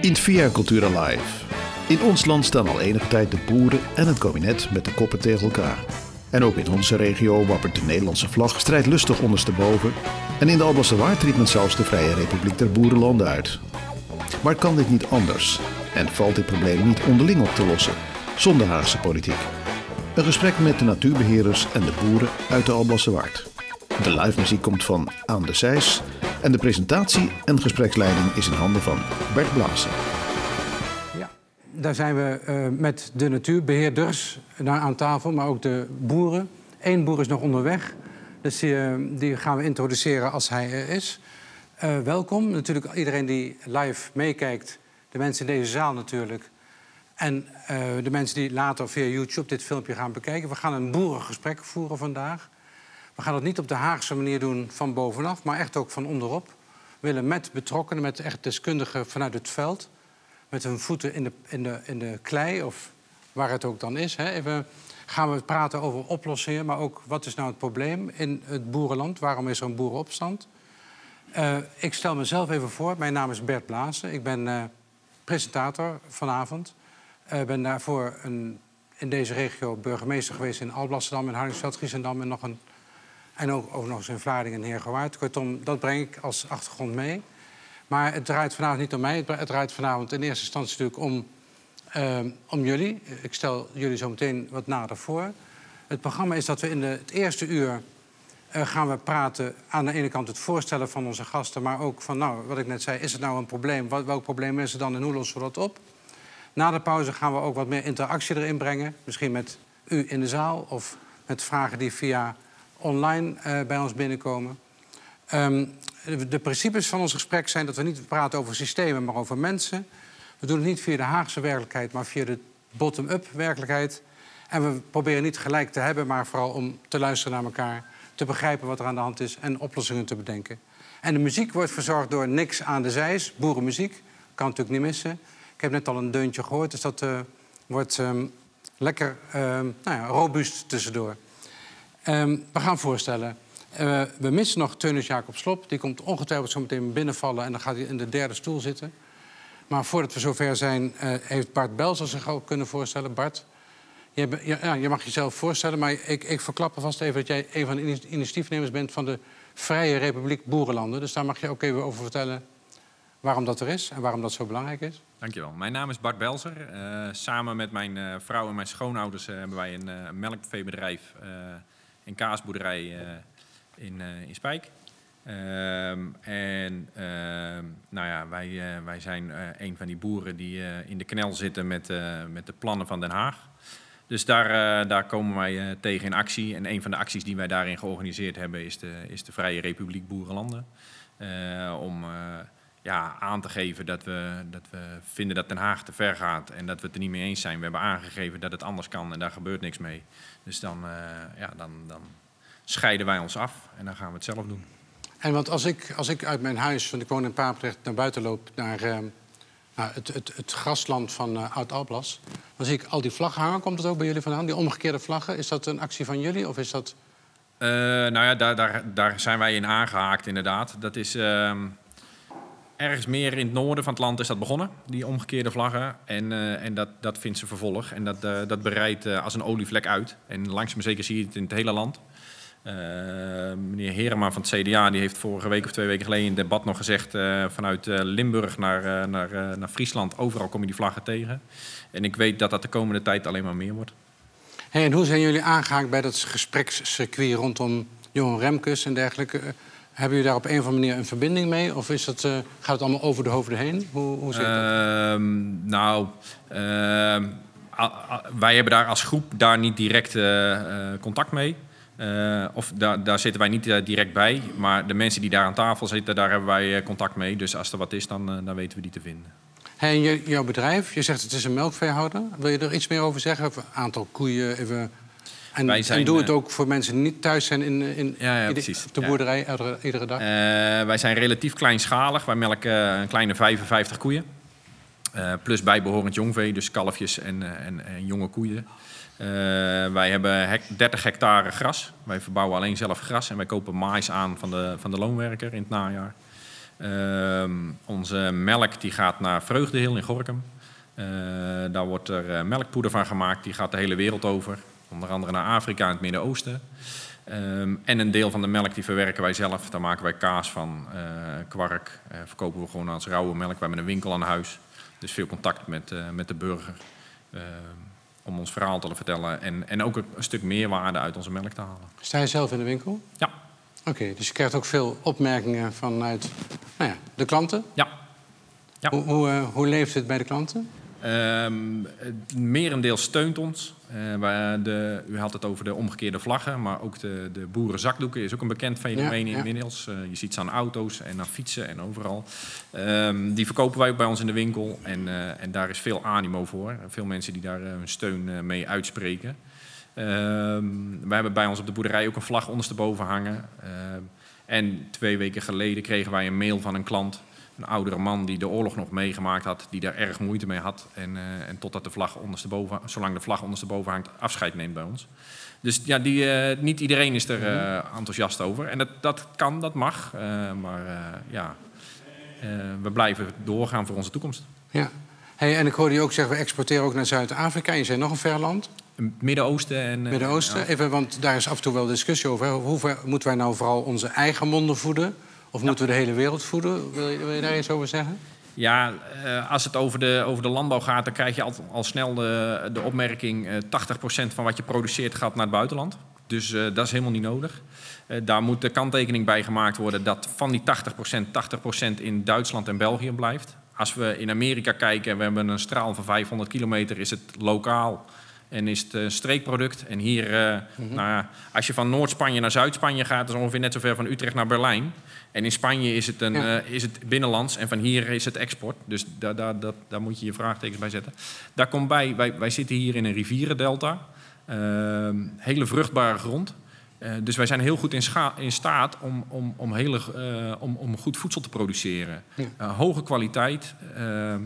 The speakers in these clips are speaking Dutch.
In Via Cultura Live. In ons land staan al enige tijd de boeren en het kabinet met de koppen tegen elkaar. En ook in onze regio wappert de Nederlandse vlag strijdlustig ondersteboven. En in de Alblasse Waard riep men zelfs de Vrije Republiek der Boerenlanden uit. Maar kan dit niet anders? En valt dit probleem niet onderling op te lossen, zonder Haagse politiek? Een gesprek met de natuurbeheerders en de boeren uit de Alblasse Waard. De live muziek komt van Aan de Zijs en de presentatie en gespreksleiding is in handen van Bert Blazen. Ja, daar zijn we uh, met de natuurbeheerders aan tafel, maar ook de boeren. Eén boer is nog onderweg, dus die, uh, die gaan we introduceren als hij er is. Uh, welkom, natuurlijk iedereen die live meekijkt, de mensen in deze zaal natuurlijk. En de mensen die later via YouTube dit filmpje gaan bekijken. We gaan een boerengesprek voeren vandaag. We gaan dat niet op de Haagse manier doen van bovenaf, maar echt ook van onderop. We willen met betrokkenen, met echt deskundigen vanuit het veld... met hun voeten in de, in de, in de klei, of waar het ook dan is... Hè. Even gaan we praten over oplossingen, maar ook wat is nou het probleem in het boerenland? Waarom is er een boerenopstand? Uh, ik stel mezelf even voor. Mijn naam is Bert Blazen. Ik ben uh, presentator vanavond. Ik uh, ben daarvoor een, in deze regio burgemeester geweest in Alblasserdam, in Hardingsveld, Giesendam en nog een en ook, ook nog eens in Vlaardingen en Heergewaard. Kortom, dat breng ik als achtergrond mee. Maar het draait vanavond niet om mij. Het draait vanavond in eerste instantie natuurlijk om, uh, om jullie. Ik stel jullie zo meteen wat nader voor. Het programma is dat we in de, het eerste uur uh, gaan we praten... aan de ene kant het voorstellen van onze gasten... maar ook van, nou, wat ik net zei, is het nou een probleem? Wat, welk probleem is er dan en hoe lossen we dat op? Na de pauze gaan we ook wat meer interactie erin brengen. Misschien met u in de zaal of met vragen die via online uh, bij ons binnenkomen. De, de, principes van ons gesprek zijn dat we niet praten over systemen, maar over mensen. We doen het niet via de Haagse werkelijkheid, maar via de bottom-up werkelijkheid. En we proberen niet gelijk te hebben, maar vooral om te luisteren naar elkaar, te begrijpen wat er aan de hand is en oplossingen te bedenken. En de muziek wordt verzorgd door Niks aan de Zijs, boerenmuziek. Kan natuurlijk niet missen. Ik heb net al een deuntje gehoord, dus dat uh, wordt um, lekker uh, nou ja, robuust tussendoor. Um, we gaan voorstellen. Uh, we missen nog Teunis Jacob Slop. Die komt ongetwijfeld zo meteen binnenvallen en dan gaat hij in de derde stoel zitten. Maar voordat we zover zijn, uh, heeft Bart Belzer zich ook kunnen voorstellen. Bart, je, ja, je mag jezelf voorstellen, maar ik, ik verklap alvast even dat jij een van de initiatiefnemers bent van de Vrije Republiek Boerenlanden. Dus daar mag je ook even over vertellen waarom dat er is en waarom dat zo belangrijk is. Dankjewel. Mijn naam is Bart Belzer. Uh, samen met mijn uh, vrouw en mijn schoonouders uh, hebben wij een melkveebedrijf een kaasboerderij in, in Spijk. Um, en uh, nou ja, wij, wij zijn een van die boeren die in de knel zitten met, met de plannen van Den Haag. Dus daar, daar komen wij tegen in actie. En een van de acties die wij daarin georganiseerd hebben is de, is de Vrije Republiek Boerenlanden. om ja, aan te geven dat we, dat we vinden dat Den Haag te ver gaat en dat we het er niet mee eens zijn. We hebben aangegeven dat het anders kan en daar gebeurt niks mee. Dus dan, ja, dan, dan scheiden wij ons af en dan gaan we het zelf doen. En want als ik, als ik uit mijn huis, want ik woon in naar buiten loop... naar nou, het, het, het, grasland van uh, Oud-Alblas... dan zie ik al die vlaggen hangen. Komt dat ook bij jullie vandaan, die omgekeerde vlaggen? Is dat een actie van jullie of is dat... nou ja, daar, daar, daar zijn wij in aangehaakt inderdaad. Dat is... Ehm, ergens meer in het noorden van het land is dat begonnen, die omgekeerde vlaggen. En, uh, en dat, dat vindt ze vervolg. En dat, dat bereidt als een olievlek uit. En langzaam zeker zie je het in het hele land. Meneer Herema van het CDA die heeft vorige week of twee weken geleden in het debat nog gezegd... vanuit Limburg naar, naar, naar Friesland, overal kom je die vlaggen tegen. En ik weet dat dat de komende tijd alleen maar meer wordt. Hey, en hoe zijn jullie aangehaakt bij dat gesprekscircuit rondom Johan Remkes en dergelijke... Hebben jullie daar op een of andere manier een verbinding mee? Of is uh, gaat het allemaal over de hoofden heen? Hoe, hoe zit dat? Uh, nou, uh, wij hebben daar als groep daar niet direct contact mee. Of daar, daar zitten wij niet direct bij. Maar de mensen die daar aan tafel zitten, daar hebben wij contact mee. Dus als er wat is, dan, dan weten we die te vinden. Hey, en jouw bedrijf, je zegt het is een melkveehouder. Wil je er iets meer over zeggen? Een aantal koeien, even en, wij zijn, en doe het eh, ook voor mensen die niet thuis zijn in, in ja, ja, op de boerderij iedere, iedere dag? Uh, wij zijn relatief kleinschalig. Wij melken een kleine 55 koeien. eh, plus bijbehorend jongvee, dus kalfjes en, eh, en, en jonge koeien. Eh, wij hebben hec- 30 hectare gras. Wij verbouwen alleen zelf gras en wij kopen maïs aan van de, van de loonwerker in het najaar. Ehm, onze melk die gaat naar Vreugdehil in Gorkum. Eh, daar wordt er eh, melkpoeder van gemaakt, die gaat de hele wereld over. Onder andere naar Afrika en het Midden-Oosten. Ehm, en een deel van de melk die verwerken wij zelf. Daar maken wij kaas van, kwark. eh, verkopen we gewoon als rauwe melk. We hebben een winkel aan huis. Dus veel contact met, met de burger. Om ons verhaal te vertellen. En, en ook een, stuk meerwaarde uit onze melk te halen. Sta je zelf in de winkel? Ja, Oké, dus je krijgt ook veel opmerkingen vanuit nou ja, de klanten. ja. Ja. Hoe, hoe, eh, hoe leeft het bij de klanten? Ehm, het merendeel steunt ons. Eh, wij- de, u had het over de omgekeerde vlaggen, maar ook de, de boerenzakdoeken is ook een bekend fenomeen Ja, ja. inmiddels. Eh, je ziet ze aan auto's en aan fietsen en overal. Ehm, die verkopen wij ook bij ons in de winkel en, eh, en daar is veel animo voor. Veel mensen die daar hun steun mee uitspreken. Ehm, we hebben bij ons op de boerderij ook een vlag ondersteboven hangen. En twee weken geleden kregen wij een mail van een klant een oudere man die de oorlog nog meegemaakt had, die daar erg moeite mee had. En, eh, en totdat de vlag ondersteboven, zolang de vlag ondersteboven hangt, afscheid neemt bij ons. Dus ja, die, eh, niet iedereen is er eh, enthousiast over. En dat, dat kan, dat mag. maar ja, we blijven doorgaan voor onze toekomst. Ja. Hey, en ik hoorde je ook zeggen, we exporteren ook naar Zuid-Afrika. Je zei nog een ver land, Midden-Oosten en... Midden-Oosten. ja. Even, want daar is af en toe wel discussie over. Hoe ver moeten wij nou vooral onze eigen monden voeden? Of moeten we de hele wereld voeden? Wil je, wil je daar iets over zeggen? Ja, eh, als het over de, over de landbouw gaat, dan krijg je al, al snel de, de opmerking... eh 80% van wat je produceert gaat naar het buitenland. Dus eh, dat is helemaal niet nodig. Eh, daar moet de kanttekening bij gemaakt worden dat van die 80%, 80% in Duitsland en België blijft. Als we in Amerika kijken, we hebben een straal van 500 kilometer, is het lokaal en is het een streekproduct. En hier, eh, nou ja, als je van Noord-Spanje naar Zuid-Spanje gaat, is ongeveer net zo ver van Utrecht naar Berlijn. En in Spanje is het, een, Ja. eh, is het binnenlands en van hier is het export. Dus daar, daar, daar, daar moet je je vraagtekens bij zetten. Daar komt bij, wij, wij zitten hier in een rivierendelta. Ehm, hele vruchtbare grond. Eh, dus wij zijn heel goed in, in staat om, om, om, hele, eh, om, om goed voedsel te produceren. Ja. Eh, hoge kwaliteit. ehm,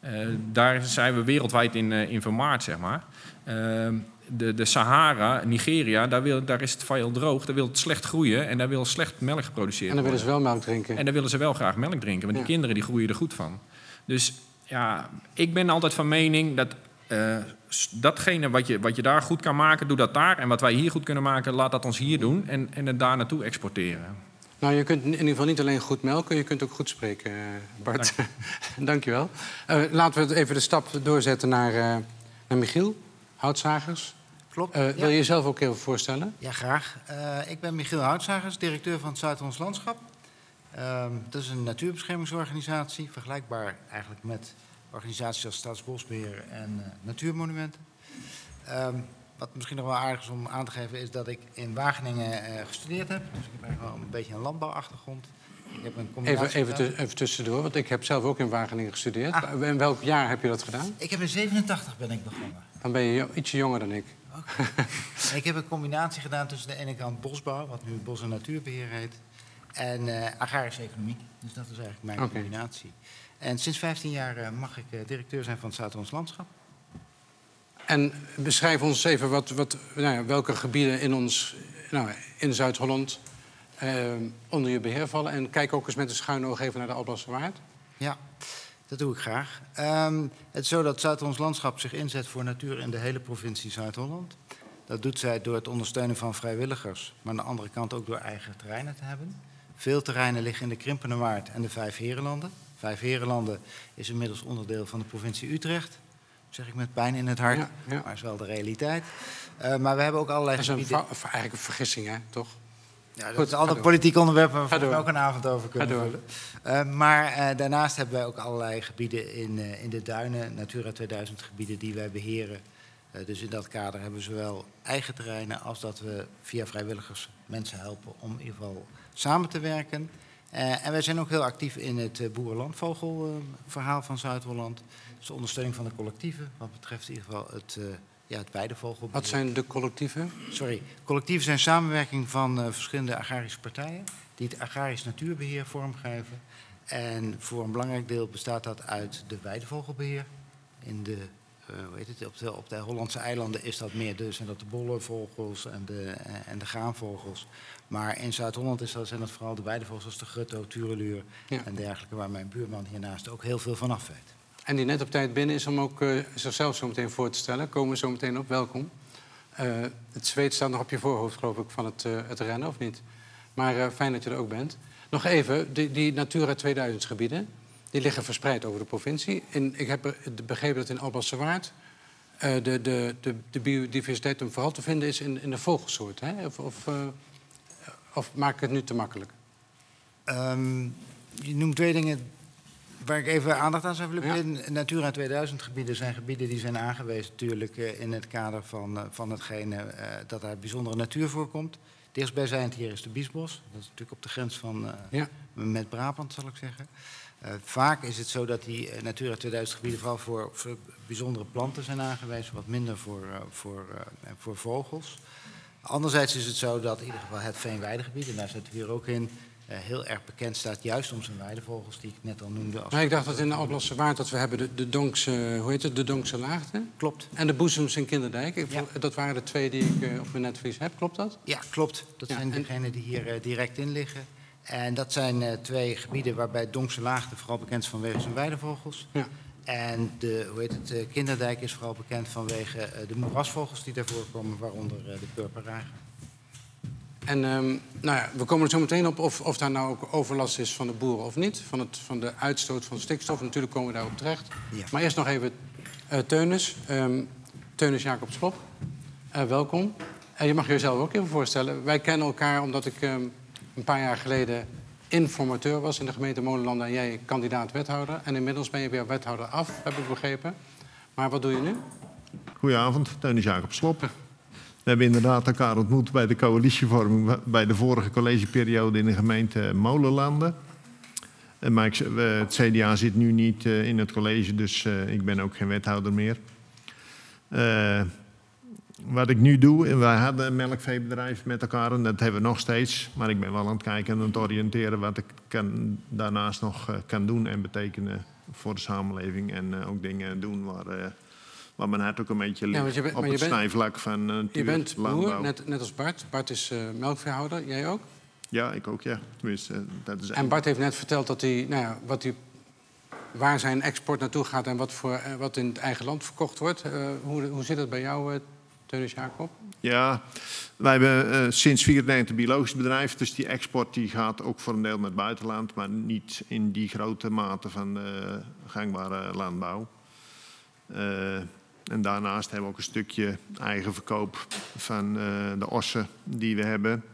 eh, daar zijn we wereldwijd in, eh, in vermaard, zeg maar. Ehm, de, de Sahara, Nigeria, daar, wil, daar is het veel droog. Daar wil het slecht groeien en daar wil slecht melk geproduceerd En dan willen ze wel melk drinken. En dan willen ze wel graag melk drinken, want Ja. die kinderen die groeien er goed van. Dus ja, ik ben altijd van mening dat eh, datgene wat je, wat je daar goed kan maken, doe dat daar. En wat wij hier goed kunnen maken, laat dat ons hier doen en, en het daar naartoe exporteren. Nou, je kunt in ieder geval niet alleen goed melken, je kunt ook goed spreken, eh, Bart. Dank je wel. Eh, laten we even de stap doorzetten naar, naar Michiel, houtzagers. Klopt. Eh. Wil je jezelf ook even voorstellen? Ja, graag. Eh, ik ben Michiel Houtzagers, directeur van het Zuid-Hollands Landschap. Ehm, dat is een natuurbeschermingsorganisatie, vergelijkbaar eigenlijk met organisaties als Staatsbosbeheer en eh, Natuurmonumenten. Ehm, wat misschien nog wel aardig is om aan te geven, is dat ik in Wageningen gestudeerd heb. Dus ik heb eigenlijk wel een beetje een landbouwachtergrond. Ik heb een Even, even, even tussendoor, want ik heb zelf ook in Wageningen gestudeerd. Ah. In welk jaar heb je dat gedaan? Ik heb in 87 ben ik begonnen. Dan ben je ietsje jonger dan ik. Ik heb een combinatie gedaan tussen de ene kant bosbouw, wat nu bos- en natuurbeheer heet, en eh, agrarische economie. Dus dat is eigenlijk mijn combinatie. En sinds 15 jaar eh, mag ik eh, directeur zijn van het Zuid-Hollands Landschap. En beschrijf ons even wat, wat, nou ja, welke gebieden in, ons, nou, in Zuid-Holland onder je beheer vallen. En kijk ook eens met een schuin oog even naar de Alblasserwaard. Ja, dat doe ik graag. Ehm, het is zo dat Zuid-Hollands Landschap zich inzet voor natuur in de hele provincie Zuid-Holland. Dat doet zij door het ondersteunen van vrijwilligers, maar aan de andere kant ook door eigen terreinen te hebben. Veel terreinen liggen in de Krimpende Waard en de Vijf Herenlanden. Vijf Herenlanden is inmiddels onderdeel van de provincie Utrecht. Zeg ik met pijn in het hart, Ja, ja. maar is wel de realiteit. Eh, maar we hebben ook allerlei Dat is een, gebieden... eigenlijk een vergissing, hè, toch? Ja, dat Goed, is een ander politiek onderwerp waar we ook een avond over kunnen vullen. Eh, maar eh, daarnaast hebben wij ook allerlei gebieden in, eh, in de duinen, Natura 2000 gebieden die wij beheren. Eh, dus in dat kader hebben we zowel eigen terreinen als dat we via vrijwilligers mensen helpen om in ieder geval samen te werken. En wij zijn ook heel actief in het boerenlandvogelverhaal van Zuid-Holland. Dus de ondersteuning van de collectieven, wat betreft in ieder geval het, ja, het weidevogelbeheer. Wat zijn de collectieven? Sorry, collectieven zijn samenwerking van uh, verschillende agrarische partijen die het agrarisch natuurbeheer vormgeven. En voor een belangrijk deel bestaat dat uit de weidevogelbeheer. In de, eh, hoe heet het, op, de, op de Hollandse eilanden is dat meer dus en dat de bollenvogels en de, eh, en de graanvogels. Maar in Zuid-Holland is dat, zijn dat vooral de weidevogels als de grutto, tureluur Ja. en dergelijke, waar mijn buurman hiernaast ook heel veel van af weet. En die net op tijd binnen is om ook eh, zichzelf zo meteen voor te stellen. Komen we zo meteen op, welkom. Eh, het zweet staat nog op je voorhoofd, geloof ik, van het, eh, het rennen, of niet? Maar fijn dat je er ook bent. Nog even, die, die Natura 2000 gebieden, die liggen verspreid over de provincie. In, ik heb be- begrepen dat in Albassewaard eh de, de, de, de biodiversiteit hem vooral te vinden is in, in de vogelsoorten. Hè? Of, of, of maak ik het nu te makkelijk? Ehm, je noemt twee dingen waar ik even aandacht aan zou willen Ja. Natura 2000 gebieden zijn gebieden die zijn aangewezen natuurlijk eh, in het kader van, eh, van hetgene eh, dat daar bijzondere natuur voorkomt. Dichtstbijzijnd hier is de Biesbos. Dat is natuurlijk op de grens van, Ja. met Brabant, zal ik zeggen. Vaak is het zo dat die Natura 2000 gebieden vooral voor, voor bijzondere planten zijn aangewezen, wat minder voor, eh, voor, eh, voor vogels. Anderzijds is het zo dat in ieder geval het veenweidegebied, en daar zitten we hier ook in, heel erg bekend staat juist om zijn weidevogels, die ik net al noemde. Als... Maar ik dacht dat in de Alblassewaard dat we hebben de, de Donkse, hoe heet het, de Donkse Laagte. Klopt. En de Boezems in Kinderdijk. Ik, Ja. Dat waren de twee die ik eh, op mijn netvlies heb, klopt dat? Ja, klopt. Dat Ja, zijn en- degenen die hier eh, direct in liggen. En dat zijn eh, twee gebieden waarbij Donkse Laagte vooral bekend is vanwege zijn weidevogels. Ja. En de, hoe heet het, eh, Kinderdijk is vooral bekend vanwege eh, de moerasvogels die daarvoor komen, waaronder eh, de purperrager. En ehm, nou ja, we komen er zo meteen op of, of daar nou ook overlast is van de boeren of niet. Van, het, van de uitstoot van stikstof. Natuurlijk komen we daarop terecht. Ja. Maar eerst nog even eh Teunis. Ehm Teunis Jacob Slop. Eh, welkom. En je mag jezelf ook even voorstellen. Wij kennen elkaar omdat ik ehm, een paar jaar geleden informateur was in de gemeente Molenlanden. En jij kandidaat wethouder. En inmiddels ben je weer wethouder af, heb ik begrepen. Maar wat doe je nu? Goedenavond, Teunis Jacob Slop. We hebben inderdaad elkaar ontmoet bij de coalitievorming bij de vorige collegeperiode in de gemeente Molenlanden. Eh, het CDA zit nu niet eh, in het college, dus eh, ik ben ook geen wethouder meer. Wat ik nu doe, en wij hadden een melkveebedrijf met elkaar en dat hebben we nog steeds. Maar ik ben wel aan het kijken en aan het oriënteren wat ik daarnaast nog kan doen en betekenen voor de samenleving. En ook dingen doen waar, waar mijn hart ook een beetje je bent- op maar het snijvlak van eh, Je bent landbouw. boer, net, net als Bart. Bart is eh, melkveehouder, jij ook? Ja, ik ook, ja. Tenminste, dat is En Bart heeft net verteld dat hij, nou ja, wat hij, waar zijn export naartoe gaat en wat, voor, eh, wat in het eigen land verkocht wordt. Hoe, hoe zit het bij jou, Teunis Jacob? Ja, wij hebben sinds 94 een biologisch bedrijf. Dus die export die gaat ook voor een deel naar het buitenland. Maar niet in die grote mate van gangbare landbouw. Eh, en daarnaast hebben we ook een stukje eigen verkoop van eh, de ossen die we hebben.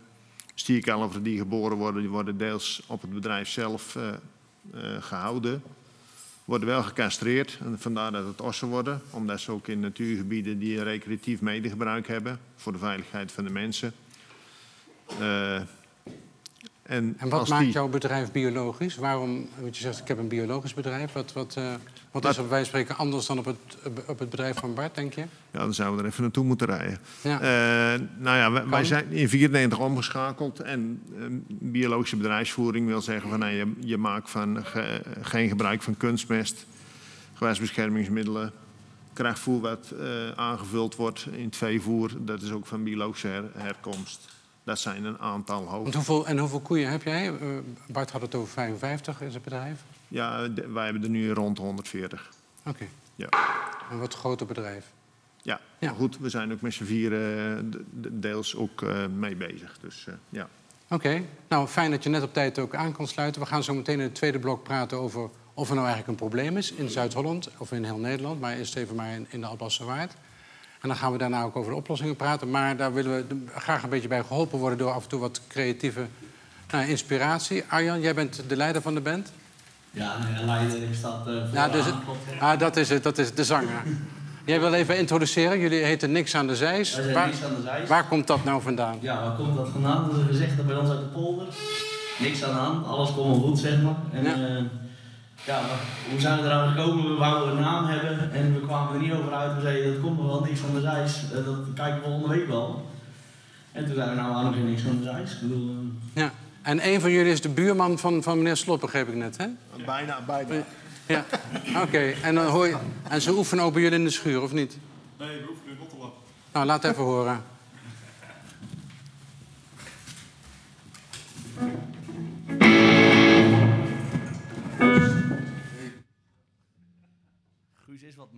Stierkalveren die geboren worden, die worden deels op het bedrijf zelf eh, eh, gehouden. Worden wel gecastreerd, en vandaar dat het ossen worden. Omdat ze ook in natuurgebieden die recreatief medegebruik hebben. Voor de veiligheid van de mensen. En En wat maakt die- jouw bedrijf biologisch? Waarom, want je zegt ik heb een biologisch bedrijf. Wat, wat, eh, wat is op wijze van spreken anders dan op het, op het bedrijf van Bart, denk je? Ja, dan zouden we er even naartoe moeten rijden. Ja. Eh, nou ja, wij, zijn in 94 omgeschakeld. En eh, biologische bedrijfsvoering wil zeggen van nee, je, je maakt van ge- geen gebruik van kunstmest, gewasbeschermingsmiddelen, krachtvoer wat eh, aangevuld wordt in het veevoer. Dat is ook van biologische her- herkomst. Dat zijn een aantal. Want hoeveel, en hoeveel koeien heb jij? Eh, Bart had het over 55 in zijn bedrijf. Ja, de- wij hebben er nu rond 140. Oké, Ja. een wat groter bedrijf. Ja, Ja. maar goed, we zijn ook met z'n vieren eh, de- de- deels ook eh, mee bezig. Dus ja. Oké, nou fijn dat je net op tijd ook aan kan sluiten. We gaan zo meteen in het tweede blok praten over of er nou eigenlijk een probleem is in Zuid-Holland of in heel Nederland, maar eerst even maar in, in de Albasserwaard. En dan gaan we daarna ook over de oplossingen praten. Maar daar willen we graag een beetje bij geholpen worden door af en toe wat creatieve nou, inspiratie. Arjan, jij bent de leider van de band. Ja, leider is dat eh Ja, dus ah, dat is het, dat is de zanger. Jij wil even introduceren. Jullie heten Niks aan de Zijs. Wij zijn Waar, niks aan de zijs. waar komt dat nou vandaan? Ja, waar komt dat vandaan? Dat is een gezegde bij ons uit de polder. Niks aan de hand, alles komt wel goed, zeg maar. En Ja. ja, ja, hoe zijn we eraan gekomen? We wouden een naam hebben en we kwamen er niet over uit. We zeiden dat komt nog wel, niks van de reis eh, Dat kijken we volgende week wel. En toen zijn we nou aan niks van de reis Ik bedoel, eh, ja. En een van jullie is de buurman van, van meneer Slop, heb ik net, hè? Bijna, bijna. Ja, oké. En, dan en ze oefenen ook bij jullie in de schuur, of niet? Nee, we oefenen in Rotterdam. Nou, laat even horen.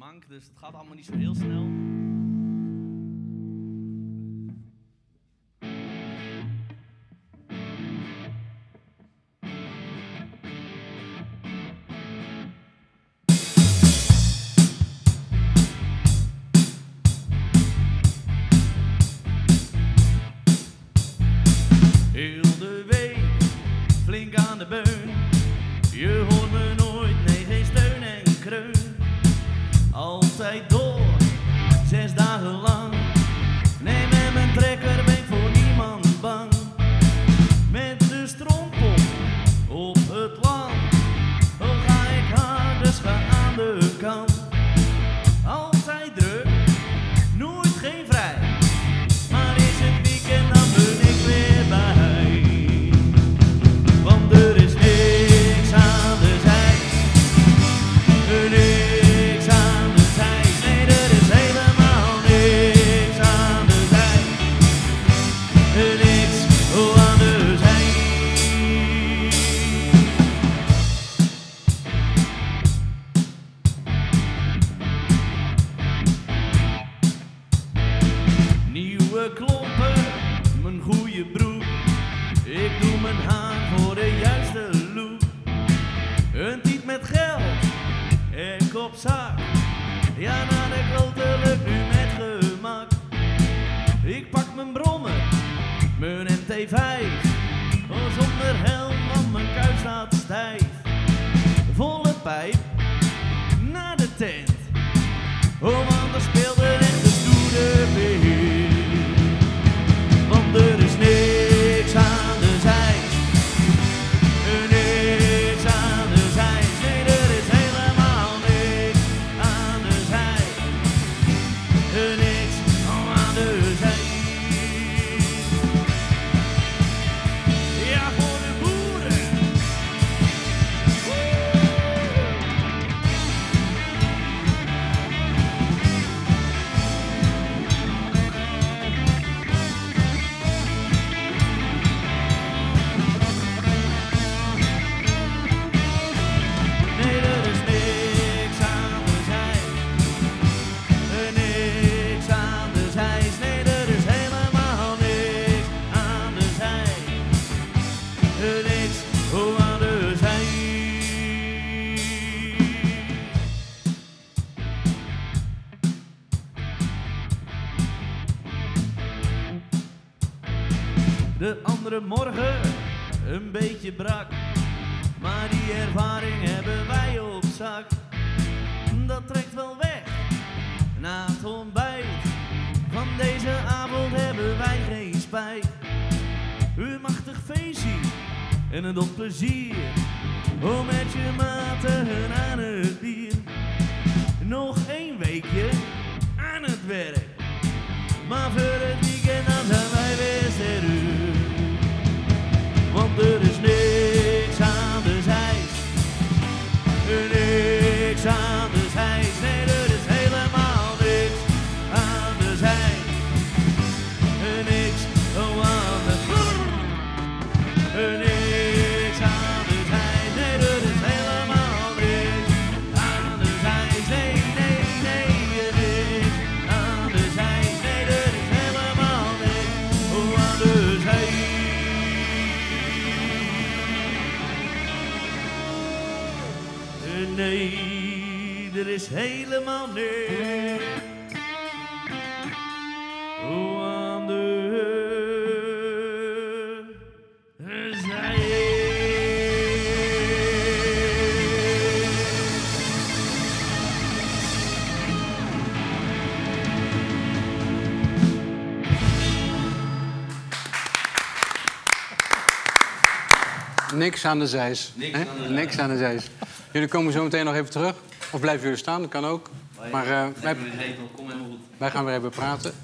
mank, dus het gaat allemaal niet zo heel snel. Heel de week flink aan de beurt. Niks aan de zijs. Niks, aan de, Jullie komen zo meteen nog even terug. Of blijven jullie staan, dat kan ook. Maar eh, wij, wij, gaan weer even praten.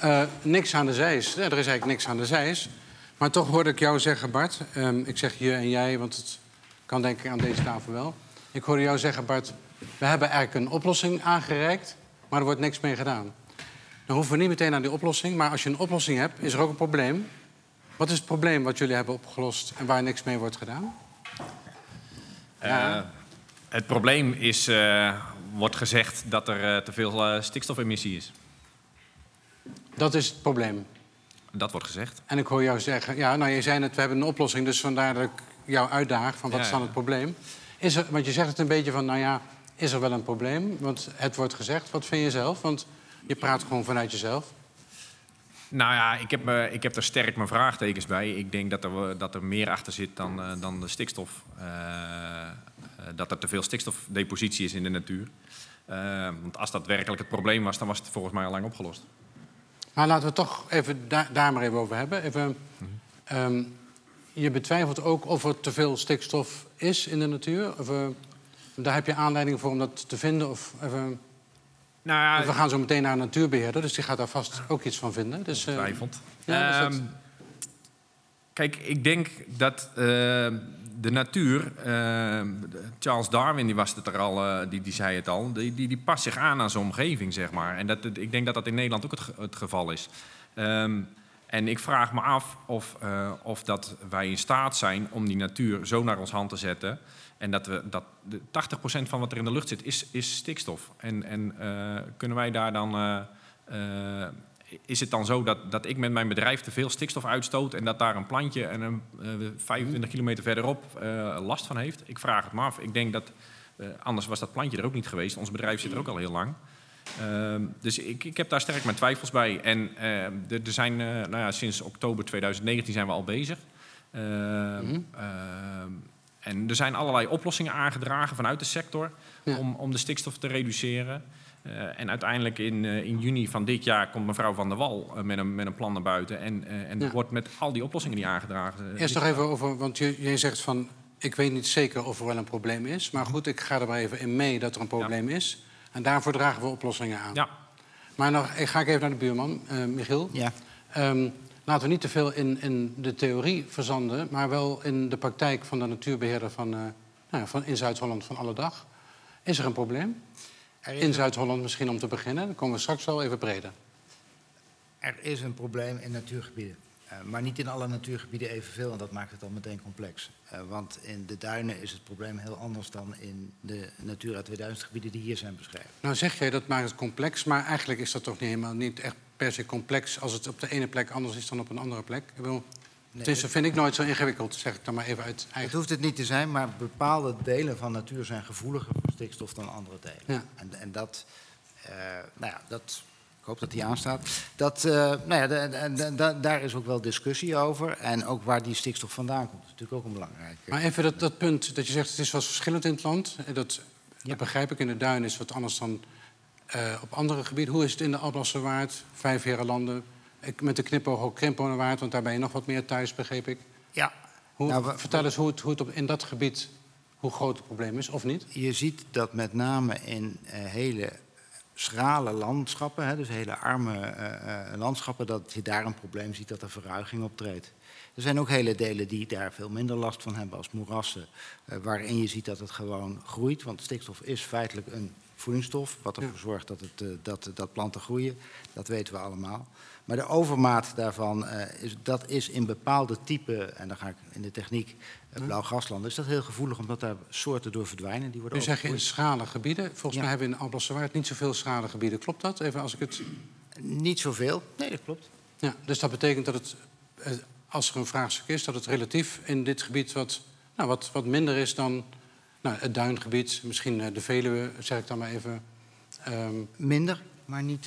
Eh, niks aan de zijs. Ja, er is eigenlijk niks aan de zijs. Maar toch hoorde ik jou zeggen, Bart. Ehm, ik zeg je en jij, want het kan denk ik aan deze tafel wel. Ik hoorde jou zeggen, Bart. We hebben eigenlijk een oplossing aangereikt, maar er wordt niks mee gedaan. Dan hoeven we niet meteen aan die oplossing. Maar als je een oplossing hebt, is er ook een probleem. Wat is het probleem wat jullie hebben opgelost en waar niks mee wordt gedaan? Ja. Eh, het probleem is, eh, wordt gezegd dat er eh, te veel stikstofemissie is. Dat is het probleem. Dat wordt gezegd. En ik hoor jou zeggen, ja, nou je zei net, we hebben een oplossing, dus vandaar dat ik jou uitdaag van wat Ja, is dan het probleem. Is er, want je zegt het een beetje van, nou ja, is er wel een probleem? Want het wordt gezegd, wat vind je zelf? Want je praat gewoon vanuit jezelf. Nou ja, ik heb, me, ik heb er sterk mijn vraagtekens bij. Ik denk dat er, dat er meer achter zit dan, eh, dan de stikstof. Eh, eh, dat er te veel stikstofdepositie is in de natuur. Want als dat werkelijk het probleem was, dan was het volgens mij al lang opgelost. Maar laten we het toch even da- daar maar even over hebben. Even, ehm, je betwijfelt ook of er te veel stikstof is in de natuur? Of, daar heb je aanleiding voor om dat te vinden? Of, even, Nou ja, we gaan zo meteen naar een natuurbeheerder, dus die gaat daar vast ook iets van vinden. Dus, eh, Twijfelt. Ja, dat- Ehm, kijk, ik denk dat eh, de natuur, eh, Charles Darwin die was het er al, die, die zei het al, die, die, die past zich aan aan zijn omgeving, zeg maar. En dat, ik denk dat dat in Nederland ook het, het geval is. Ehm, en ik vraag me af of, eh, of dat wij in staat zijn om die natuur zo naar ons hand te zetten. En dat, we, dat de 80% van wat er in de lucht zit, is, is stikstof. En, en eh, kunnen wij daar dan. eh, is het dan zo dat, dat ik met mijn bedrijf te veel stikstof uitstoot en dat daar een plantje en een eh, 25 kilometer verderop last van heeft? Ik vraag het me af. Ik denk dat anders was dat plantje er ook niet geweest. Ons bedrijf zit er ook al heel lang. Ehm, dus ik, ik heb daar sterk mijn twijfels bij. En er er zijn, eh, nou ja, sinds oktober 2019 zijn we al bezig. Ehm, ehm, en er zijn allerlei oplossingen aangedragen vanuit de sector Ja. om, om de stikstof te reduceren. Eh, en uiteindelijk in, eh, in juni van dit jaar komt mevrouw Van der Wal met, een, met een plan naar buiten. En, en Ja. wordt met al die oplossingen die aangedragen. Eerst nog even over, want je zegt van... ik weet niet zeker of er wel een probleem is. Maar goed, ik ga er maar even in mee dat er een probleem is. En daarvoor dragen we oplossingen aan. Ja, Maar nog, ik ga ik even naar de buurman, eh, Michiel. Ja. Ehm, laten we niet te veel in, in de theorie verzanden... maar wel in de praktijk van de natuurbeheerder van, eh, nou ja, van, in Zuid-Holland van alle dag. Is er een probleem? Er is In Zuid-Holland misschien om te beginnen. Dan komen we straks wel even breder. Er is een probleem in natuurgebieden. Eh, maar niet in alle natuurgebieden evenveel en dat maakt het al meteen complex. Eh, want in de duinen is het probleem heel anders dan in de Natura 2000 gebieden die hier zijn beschreven. Nou zeg jij dat maakt het complex, maar eigenlijk is dat toch niet helemaal niet echt per se complex als het op de ene plek anders is dan op een andere plek. Ik bedoel, tenminste, vind ik nooit zo ingewikkeld, zeg ik dan maar even uit Het eigen. hoeft het niet te zijn, maar bepaalde delen van natuur zijn gevoeliger voor stikstof dan andere delen. Ja. En, en dat, eh, nou ja, dat, hoop dat die aanstaat. Dat, eh, nou ja, daar is ook wel discussie over. En ook waar die stikstof vandaan komt, is natuurlijk ook een belangrijk. Maar even dat, dat punt dat je zegt, het is wel verschillend in het land. Dat, Ja. dat begrijp ik, in de duin is wat anders dan eh, op andere gebieden. Hoe is het in de Alblasserwaard, Vijf Herenlanden, ik, met de knipoog ook Krimpenwaard, want daar ben je nog wat meer thuis, begreep ik. Ja, Hoe, Nou, we- vertel eens hoe het, hoe het op, in dat gebied, hoe groot het probleem is, of niet? je ziet dat met name in eh, hele schrale landschappen, hè, dus hele arme eh, eh, landschappen, dat je daar een probleem ziet dat er verruiging optreedt. Er zijn ook hele delen die daar veel minder last van hebben als moerassen, eh, waarin je ziet dat het gewoon groeit. Want stikstof is feitelijk een voedingsstof, wat ervoor zorgt dat, het, dat, dat planten groeien. Dat weten we allemaal. Maar de overmaat daarvan, eh, is, dat is in bepaalde typen, en dan ga ik in de techniek, uh, blauw graslanden, is dat heel gevoelig omdat daar soorten door verdwijnen. Die worden Nu zeg je in schrale gebieden. Volgens Ja. mij hebben we in Alblasserwaard niet zoveel schrale gebieden. Klopt dat? Even als ik het... Niet zoveel. Nee, dat klopt. Ja, dus dat betekent dat het, eh, als er een vraagstuk is, dat het relatief in dit gebied wat, nou, wat, wat minder is dan nou, het duingebied, misschien de Veluwe, zeg ik dan maar even. Ehm, Minder, maar niet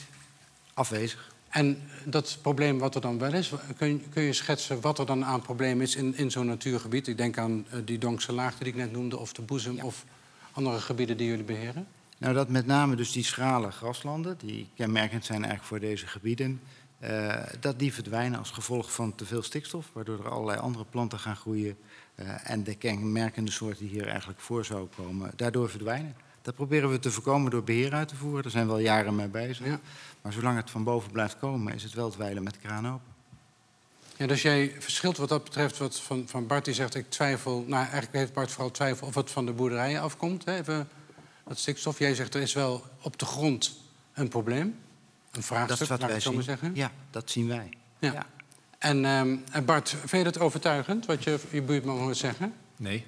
afwezig. En dat probleem wat er dan wel is, kun, je- kun je schetsen wat er dan aan probleem is in, in zo'n natuurgebied? Ik denk aan eh, die Donkse laagte die ik net noemde, of de boezem, Ja. of andere gebieden die jullie beheren. Nou, dat met name dus die schrale graslanden, die kenmerkend zijn eigenlijk voor deze gebieden, eh, dat die verdwijnen als gevolg van te veel stikstof, waardoor er allerlei andere planten gaan groeien eh, en de kenmerkende soorten die hier eigenlijk voor zouden komen, daardoor verdwijnen. Dat proberen we te voorkomen door beheer uit te voeren. Daar zijn we al jaren mee bezig. Ja. Maar zolang het van boven blijft komen, is het wel het wijlen met de kraan open. Ja, dus jij verschilt wat dat betreft wat van, van Bart. Die zegt, ik twijfel... Nou, eigenlijk heeft Bart vooral twijfel of het van de boerderijen afkomt. Hè? Even dat stikstof. Jij zegt, er is wel op de grond een probleem. Een vraagstuk, Dat is wat laat ik wij het zo maar zien. zeggen. Ja, dat zien wij. Ja. Ja. En, ehm, en Bart, vind je dat overtuigend, wat je, je buurman hoort zeggen? Nee.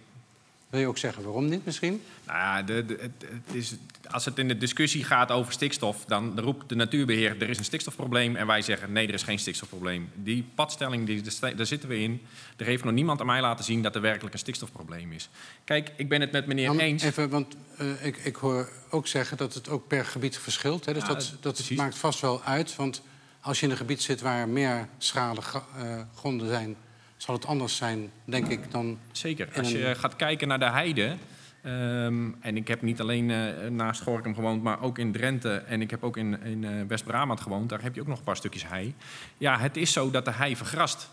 Wil je ook zeggen waarom niet misschien? Nou ja, de, de- het, is, als het in de discussie gaat over stikstof, dan roept de natuurbeheer er is een stikstofprobleem en wij zeggen nee, er is geen stikstofprobleem. Die padstelling, die, daar zitten we in. Er heeft nog niemand aan mij laten zien dat er werkelijk een stikstofprobleem is. Kijk, ik ben het met meneer eens. Even, want eh, ik, ik hoor ook zeggen dat het ook per gebied verschilt. Hè? Dus Ja, dat, dat precies. maakt vast wel uit. Want als je in een gebied zit waar meer schrale eh, gronden zijn... zal het anders zijn, denk ik, dan... Zeker. Als je een- gaat kijken naar de heide. ehm, en ik heb niet alleen eh, naast Gorkum gewoond, maar ook in Drenthe. En ik heb ook in, in eh, West-Brabant gewoond. Daar heb je ook nog een paar stukjes hei. Ja, het is zo dat de hei vergrast.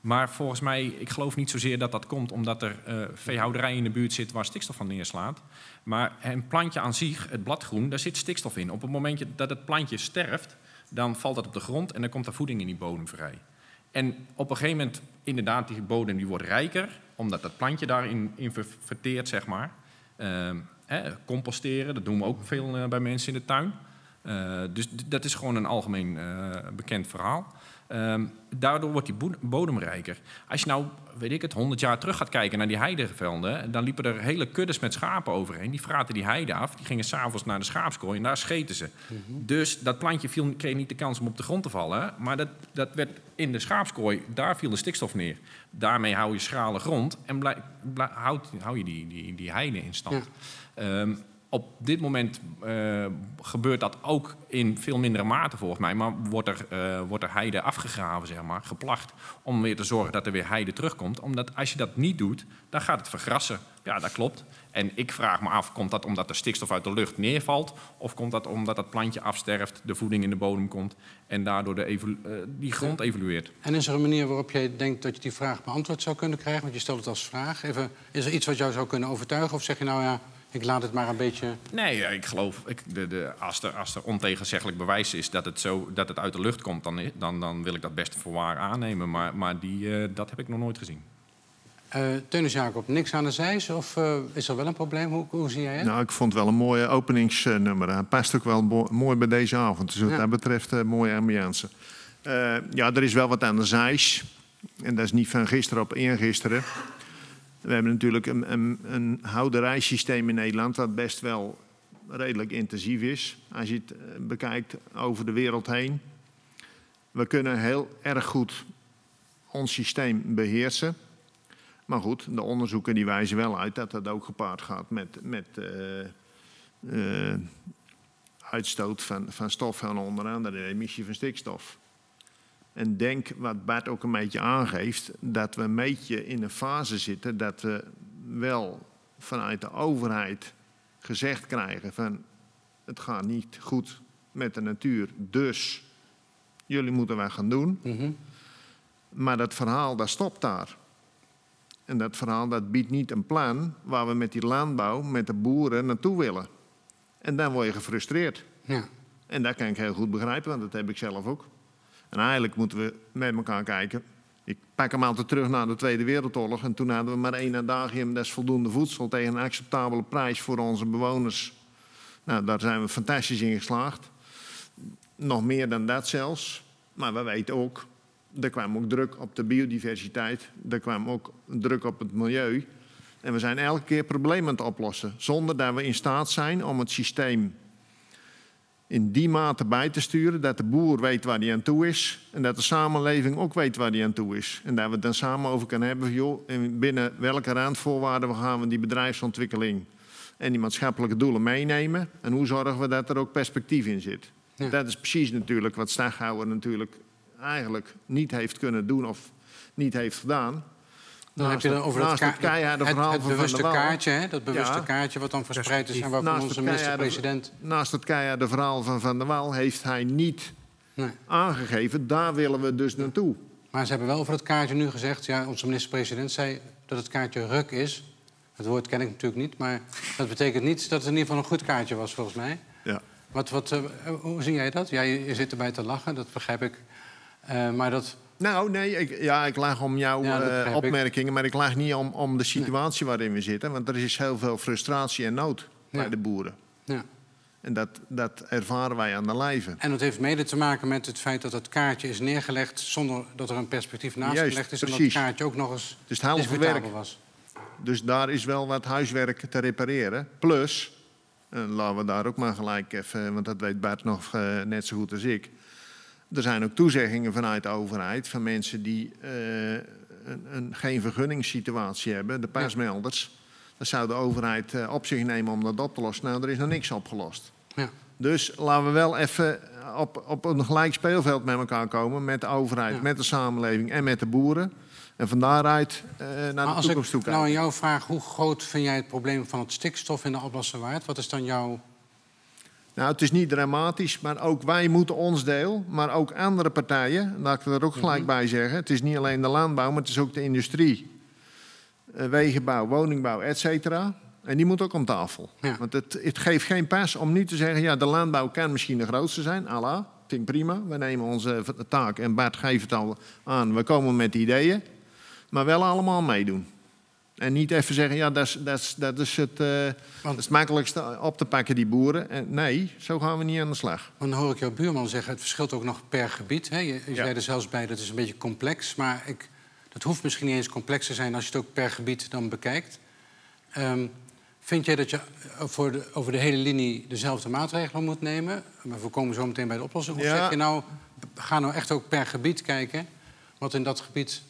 Maar volgens mij, ik geloof niet zozeer dat dat komt omdat er eh veehouderij in de buurt zit waar stikstof van neerslaat. Maar een plantje aan zich, het bladgroen, daar zit stikstof in. Op het moment dat het plantje sterft, dan valt dat op de grond en dan komt er voeding in die bodem vrij. En op een gegeven moment, inderdaad, die bodem die wordt rijker, omdat dat plantje daarin in ver- verteert, zeg maar. Ehm, composteren, dat doen we ook veel eh, bij mensen in de tuin. Eh, dus dat is gewoon een algemeen eh, bekend verhaal. Ehm, daardoor wordt die bodem rijker. Als je nou, weet ik het, 100 jaar terug gaat kijken naar die heidevelden... dan liepen er hele kuddes met schapen overheen. Die fraten die heide af, die gingen s'avonds naar de schaapskooi... en daar scheten ze. Dus dat plantje viel, kreeg niet de kans om op de grond te vallen... maar dat, dat werd in de schaapskooi, daar viel de stikstof neer. Daarmee hou je schrale grond en houd, hou je die, die, die heide in stand. Ehm, op dit moment eh, gebeurt dat ook in veel mindere mate volgens mij. Maar wordt er, eh, wordt er heide afgegraven, zeg maar, geplacht. Om weer te zorgen dat er weer heide terugkomt. Omdat als je dat niet doet, dan gaat het vergrassen. Ja, dat klopt. En ik vraag me af, komt dat omdat er stikstof uit de lucht neervalt? Of komt dat omdat dat plantje afsterft, de voeding in de bodem komt... en daardoor de evolu- eh, die grond evolueert? En is er een manier waarop jij denkt dat je die vraag beantwoord zou kunnen krijgen? Want je stelt het als vraag. Even, is er iets wat jou zou kunnen overtuigen? Of zeg je nou ja, ik laat het maar een beetje... Nee, ja, ik geloof, ik, de, de, als, er, als er ontegenzeggelijk bewijs is dat het, zo, dat het uit de lucht komt, dan, dan, dan wil ik dat best voor waar aannemen. Maar, maar die, eh, dat heb ik nog nooit gezien. Eh Teunis Jacob, niks aan de zijs? Of eh, is er wel een probleem? Hoe, hoe zie jij het? Nou, ik vond het wel een mooie openingsnummer. Hij past ook wel mooi bij deze avond. Dus wat Ja. dat betreft mooie ambiance. Eh, ja, er is wel wat aan de zijs. En dat is niet van gisteren op eergisteren. We hebben natuurlijk een, een, een in Nederland... dat best wel redelijk intensief is. Als je het eh, bekijkt over de wereld heen. We kunnen heel erg goed ons systeem beheersen. Maar goed, de onderzoeken die wijzen wel uit dat dat ook gepaard gaat met, met eh, eh, uitstoot van, van stof en onder andere de emissie van stikstof. En denk, wat Bart ook een beetje aangeeft, dat we een beetje in een fase zitten dat we wel vanuit de overheid gezegd krijgen van het gaat niet goed met de natuur, dus jullie moeten wat gaan doen. Mhm. Maar dat verhaal, dat stopt daar. En dat verhaal, dat biedt niet een plan waar we met die landbouw, met de boeren naartoe willen. En dan word je gefrustreerd. Ja. En dat kan ik heel goed begrijpen, want dat heb ik zelf ook. En eigenlijk moeten we met elkaar kijken. Ik pak hem altijd terug naar de Tweede Wereldoorlog. En toen hadden we maar één adagium, is voldoende voedsel tegen een acceptabele prijs voor onze bewoners. Nou, daar zijn we fantastisch in geslaagd. Nog meer dan dat zelfs. Maar we weten ook, er kwam ook druk op de biodiversiteit. Er kwam ook druk op het milieu. En we zijn elke keer problemen het oplossen. Zonder dat we in staat zijn om het systeem in die mate bij te sturen dat de boer weet waar hij aan toe is en dat de samenleving ook weet waar hij aan toe is. En dat we het dan samen over kunnen hebben, joh, en binnen welke randvoorwaarden gaan we die bedrijfsontwikkeling en die maatschappelijke doelen meenemen en hoe zorgen we dat er ook perspectief in zit. Ja. Dat is precies natuurlijk wat Staghouwer natuurlijk eigenlijk niet heeft kunnen doen of niet heeft gedaan. Dan heb je dan over dat, het het, verhaal het van Van bewuste kaartje, hè? dat bewuste Ja. kaartje wat dan verspreid is en waarvan Naast onze minister-president... Naast het keiharde verhaal van Van der Waal heeft hij niet Nee. aangegeven, daar willen we dus naartoe. Maar ze hebben wel over het kaartje nu gezegd... Ja, onze minister-president zei dat het kaartje ruk is. Het woord ken ik natuurlijk niet, maar dat betekent niet... dat het in ieder geval een goed kaartje was, volgens mij. Ja. Wat, wat, eh, hoe zie jij dat? Ja, je, je zit erbij te lachen, dat begrijp ik. Eh, maar dat, Nou, nee, ik, ja, ik lag om jouw Ja, eh, opmerkingen, maar ik lag niet om, om de situatie waarin we zitten. Want er is heel veel frustratie en nood bij de boeren. Ja. En dat, dat ervaren wij aan de lijve. En dat heeft mede te maken met het feit dat het kaartje is neergelegd zonder dat er een perspectief naast Juist, gelegd is. En dat precies. het kaartje ook nog eens Dus het werk. was. Dus daar is wel wat huiswerk te repareren. Plus, en laten we daar ook maar gelijk even, want dat weet Bart nog eh, net zo goed als ik. Er zijn ook toezeggingen vanuit de overheid van mensen die eh, een, een, geen vergunningssituatie hebben, de persmelders. Dat zou de overheid eh, op zich nemen om dat op te lossen. Nou, er is nog niks opgelost. Ja. Dus laten we wel even op, op een gelijk speelveld met elkaar komen. Met de overheid, Ja. met de samenleving en met de boeren. En van daaruit eh, naar Maar de toekomst toe ik kijken. nou aan jou vraag, hoe groot vind jij het probleem van het stikstof in de Alblasserwaard? Wat is dan jouw... Nou, het is niet dramatisch, maar ook wij moeten ons deel. Maar ook andere partijen, laat ik er ook gelijk Mhm. bij zeggen. Het is niet alleen de landbouw, maar het is ook de industrie. eh, wegenbouw, woningbouw, et cetera. En die moet ook om tafel. Ja. Want het, het geeft geen pas om niet te zeggen... ja, de landbouw kan misschien de grootste zijn, Allah. Vind ik prima. We nemen onze v- taak en Bart geeft het al aan. We komen met ideeën. Maar wel allemaal meedoen. En niet even zeggen, ja, dat is, dat is, dat is, het, dat is het makkelijkste op te pakken, die boeren. En nee, zo gaan we niet aan de slag. Want dan hoor ik jouw buurman zeggen, het verschilt ook nog per gebied. Hè? Je, je Ja. zei er zelfs bij, dat is een beetje complex. Maar ik, dat hoeft misschien niet eens complex te zijn als je het ook per gebied dan bekijkt. Ehm, vind jij dat je eh, voor de, over de hele linie dezelfde maatregelen moet nemen? Maar we komen zo meteen bij de oplossing. Of Ja. zeg je nou, ga nou echt ook per gebied kijken... wat in dat gebied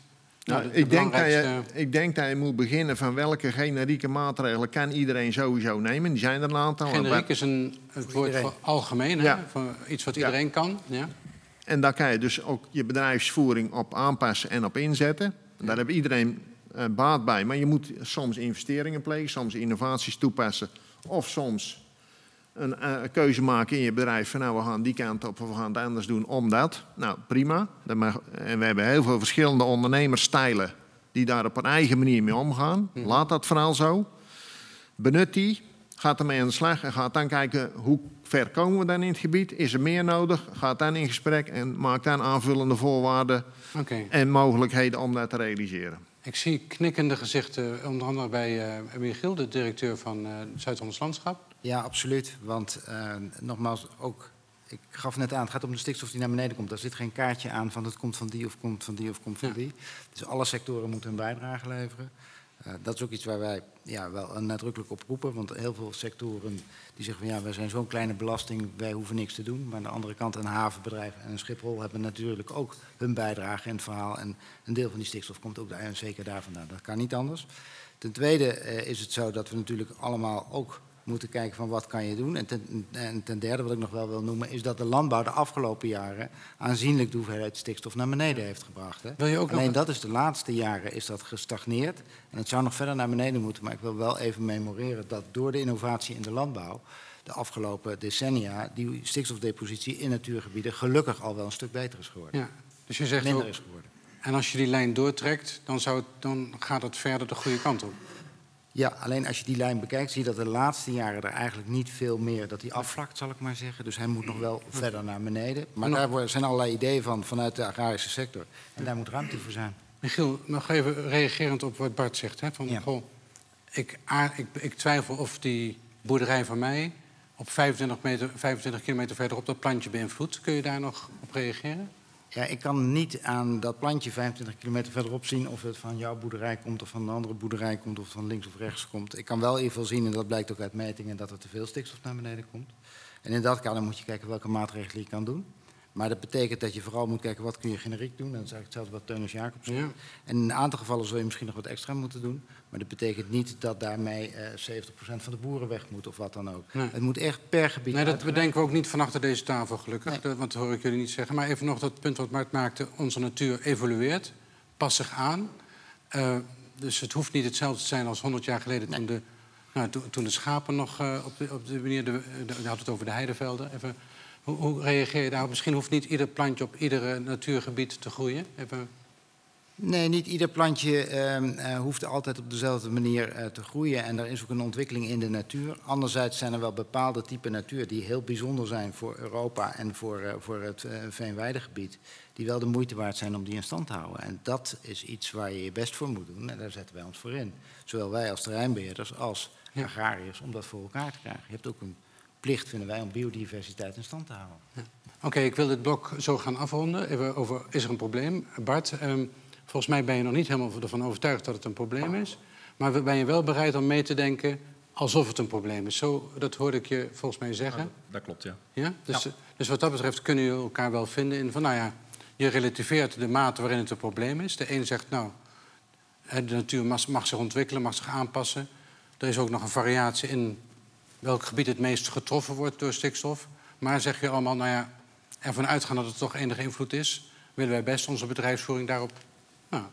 nou, de- de ik, denk dat je, belangrijkste- ik denk dat je moet beginnen van welke generieke maatregelen kan iedereen sowieso nemen. Die zijn er een aantal. Generiek is een, het woord voor algemeen, hè? Voor iets wat Ja. iedereen kan. Ja? En daar kan je dus ook je bedrijfsvoering op aanpassen en op inzetten. Daar heeft iedereen eh, baat bij. Maar je moet soms investeringen plegen, soms innovaties toepassen. Of soms een eh, keuze maken in je bedrijf van nou we gaan die kant op of we gaan het anders doen omdat. Nou prima. Mag- en we hebben heel veel verschillende ondernemersstijlen die daar op een eigen manier mee omgaan. Laat dat vooral zo. Benut die, gaat ermee aan de slag en gaat dan kijken hoe ver komen we dan in het gebied. Is er meer nodig? Gaat dan in gesprek en maakt dan aanvullende voorwaarden en mogelijkheden om dat te realiseren. Ik zie knikkende gezichten, onder andere bij eh Michiel, de directeur van eh Zuid-Hollands Landschap. Ja, absoluut. Want eh, nogmaals, ook, ik gaf net aan, het gaat om de stikstof die naar beneden komt. Daar zit geen kaartje aan van het komt van die of komt van die of komt van Ja. die. Dus alle sectoren moeten hun bijdrage leveren. Eh, dat is ook iets waar wij ja, wel nadrukkelijk op roepen. Want heel veel sectoren die zeggen van ja, wij zijn zo'n kleine belasting, wij hoeven niks te doen. Maar aan de andere kant een havenbedrijf en een Schiphol hebben natuurlijk ook hun bijdrage in het verhaal. En een deel van die stikstof komt ook daar, en zeker daar vandaan. Dat kan niet anders. Ten tweede eh, is het zo dat we natuurlijk allemaal ook moeten kijken van wat kan je doen. En ten, en ten derde, wat ik nog wel wil noemen, is dat de landbouw de afgelopen jaren aanzienlijk de hoeveelheid stikstof naar beneden heeft gebracht. Hè. Wil je ook Alleen nog... dat is de laatste jaren is dat gestagneerd. En het zou nog verder naar beneden moeten. Maar ik wil wel even memoreren dat door de innovatie in de landbouw de afgelopen decennia die stikstofdepositie in natuurgebieden gelukkig al wel een stuk beter is geworden. Ja, dus je zegt Minder ook, is geworden. en als je die lijn doortrekt, dan, zou het, dan gaat het verder de goede kant op. Ja, alleen als je die lijn bekijkt, zie je dat de laatste jaren er eigenlijk niet veel meer, dat die afvlakt, zal ik maar zeggen. Dus hij moet nog wel verder naar beneden. Maar daar zijn allerlei ideeën van vanuit de agrarische sector. En daar moet ruimte voor zijn. Michiel, nog even reagerend op wat Bart zegt. Hè, van, Ja. goh, ik, ik, ik twijfel of die boerderij van mij op 25, meter, 25 kilometer verderop dat plantje beïnvloedt. Kun je daar nog op reageren? Ja, ik kan niet aan dat plantje 25 kilometer verderop zien of het van jouw boerderij komt of van een andere boerderij komt of van links of rechts komt. Ik kan wel geval zien, en dat blijkt ook uit metingen, dat er te veel stikstof naar beneden komt. En in dat kader moet je kijken welke maatregelen je kan doen. Maar dat betekent dat je vooral moet kijken wat kun je generiek doen. En dat is eigenlijk hetzelfde wat Teunis Jacobs zegt. Ja. En in een aantal gevallen zul je misschien nog wat extra moeten doen. Maar dat betekent niet dat daarmee eh 70% van de boeren weg moet of wat dan ook. Nee. Het moet echt per gebied Nee, dat bedenken we ook niet van achter deze tafel, gelukkig. Nee. Dat, want dat hoor ik jullie niet zeggen. Maar even nog dat punt wat Mart maakte. Onze natuur evolueert, past zich aan. Eh, dus het hoeft niet hetzelfde te zijn als 100 jaar geleden... toen, de, nou, toen, toen de schapen nog eh, op, de, op de manier... De, de, je had het over de heidevelden. Even, hoe, hoe reageer je daarop? Misschien hoeft niet ieder plantje op ieder eh, natuurgebied te groeien. Even, Nee, niet ieder plantje ehm, eh, hoeft altijd op dezelfde manier eh, te groeien. En er is ook een ontwikkeling in de natuur. Anderzijds zijn er wel bepaalde typen natuur die heel bijzonder zijn voor Europa en voor, eh, voor het veenweidegebied. Die wel de moeite waard zijn om die in stand te houden. En dat is iets waar je je best voor moet doen. En daar zetten wij ons voor in. Zowel wij als terreinbeheerders als Ja. agrariërs om dat voor elkaar te krijgen. Je hebt ook een plicht, vinden wij, om biodiversiteit in stand te houden. Oké, ik wil dit blok zo gaan afronden. Even over, is er een probleem? Bart, ehm, volgens mij ben je nog niet helemaal ervan overtuigd dat het een probleem is. Maar ben je wel bereid om mee te denken alsof het een probleem is? Zo, dat hoorde ik je volgens mij zeggen. Dat klopt, ja. Ja? Dus, dus wat dat betreft kunnen jullie elkaar wel vinden in van, nou ja, je relativeert de mate waarin het een probleem is. De een zegt, nou, de natuur mag, mag zich ontwikkelen, mag zich aanpassen. Er is ook nog een variatie in welk gebied het meest getroffen wordt door stikstof. Maar zeg je allemaal, nou ja, ervan uitgaan dat het toch enige invloed is, willen wij best onze bedrijfsvoering daarop nou,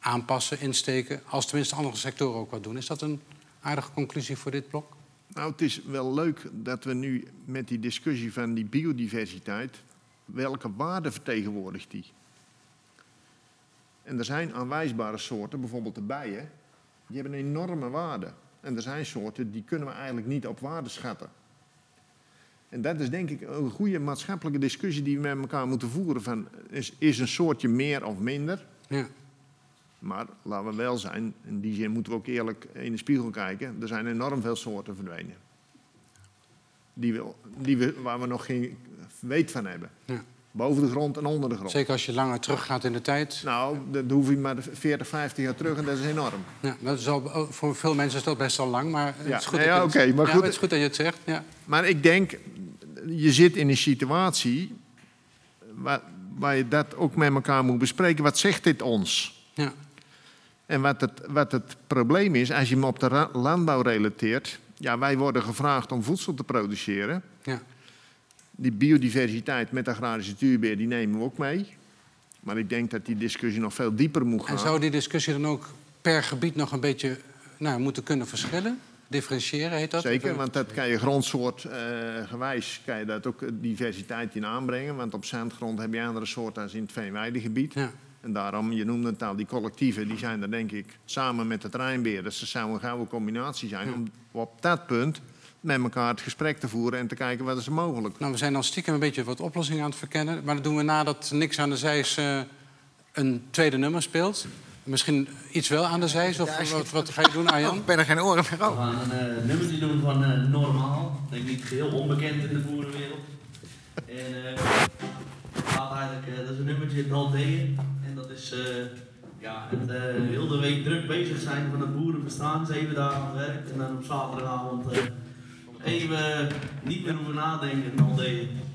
aanpassen, insteken. Als tenminste andere sectoren ook wat doen. Is dat een aardige conclusie voor dit blok? Nou, het is wel leuk dat we nu met die discussie van die biodiversiteit, welke waarde vertegenwoordigt die? En er zijn aanwijsbare soorten, bijvoorbeeld de bijen, die hebben een enorme waarde. En er zijn soorten die kunnen we eigenlijk niet op waarde schatten. En dat is denk ik een goede maatschappelijke discussie die we met elkaar moeten voeren. Van, is, is een soortje meer of minder? Ja. Maar laten we wel zijn, in die zin moeten we ook eerlijk in de spiegel kijken. Er zijn enorm veel soorten verdwenen. Die we, die we, waar we nog geen weet van hebben. Ja. Boven de grond en onder de grond. Zeker als je langer teruggaat in de tijd. Nou, dat hoef je maar 40, 50 jaar terug en dat is enorm. Ja, dat is al, oh, voor veel mensen is dat best wel lang, maar het Ja, is goed, ja, je het- oké, maar ja, goed. het is goed dat je het zegt. Ja. Maar ik denk, je zit in een situatie waar, waar je dat ook met elkaar moet bespreken. Wat zegt dit ons? Ja. En wat het, wat het probleem is, als je hem op de landbouw relateert. Ja, wij worden gevraagd om voedsel te produceren. Ja. Die biodiversiteit met agrarische natuurbeheer, die nemen we ook mee. Maar ik denk dat die discussie nog veel dieper moet gaan. En zou die discussie dan ook per gebied nog een beetje nou, moeten kunnen verschillen? Differentiëren heet dat? Zeker, want dat kan je grondsoort eh, gewijs kan je dat ook diversiteit in aanbrengen. Want op zandgrond heb je andere soorten als in het veenweidegebied. Ja. En daarom, je noemde het al, die collectieven, die zijn er denk ik samen met de terreinbeheerders. Dat zou een gouden combinatie zijn Ja. om op dat punt met elkaar het gesprek te voeren en te kijken wat is er mogelijk. Nou, we zijn dan stiekem een beetje wat oplossingen aan het verkennen. Maar dat doen we nadat niks aan de zijs eh, een tweede nummer speelt. Misschien iets wel aan de zijs? Of wat, wat ga je doen, Oh, Arjan? ik ben er geen oren meer We over. gaan een uh, nummertje doen van eh, Normaal. Ik denk niet geheel onbekend in de boerenwereld. En eh, het gaat eigenlijk, eh, dat is een nummertje Daldeeën. En dat is eh, ja, het eh, heel de week druk bezig zijn van het boerenbestaan. Zeven dagen aan het werk. En dan op zaterdagavond eh, even niet meer hoeven nadenken Daldeeën. Ik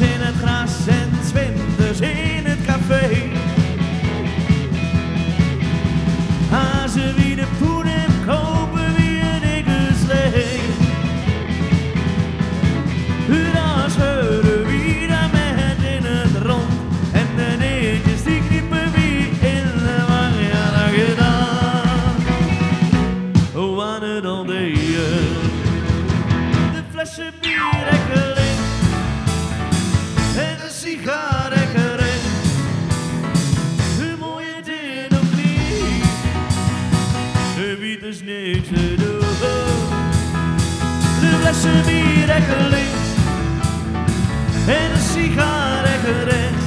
In het gras en zwinters in het café. Hazen flessen bier lekker links en een sigaar lekker rechts.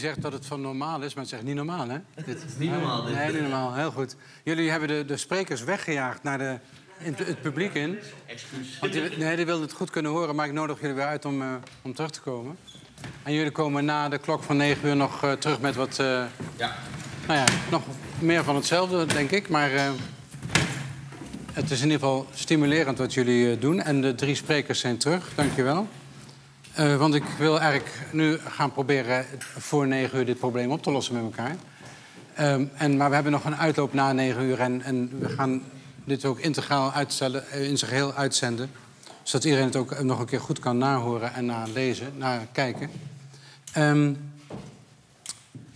Zegt dat het van normaal is, maar het is echt niet normaal, hè? Dit is niet normaal, dit. Nee, niet normaal. Heel goed. Jullie hebben de, de sprekers weggejaagd naar de, in het publiek in. Want die, nee, die wilden het goed kunnen horen, maar ik nodig jullie weer uit om, eh, om terug te komen. En jullie komen na de klok van 9 uur nog eh, terug met wat... eh, Ja. Nou ja, nog meer van hetzelfde, denk ik. Maar het is in ieder geval stimulerend wat jullie doen. En de drie sprekers zijn terug, dankjewel. Eh want ik wil eigenlijk nu gaan proberen voor negen uur dit probleem op te lossen met elkaar. Ehm, en, maar we hebben nog een uitloop na negen uur. En, en we gaan dit ook integraal uitstellen, eh, in zijn geheel uitzenden. Zodat iedereen het ook nog een keer goed kan nahoren en nalezen, nakijken. Ehm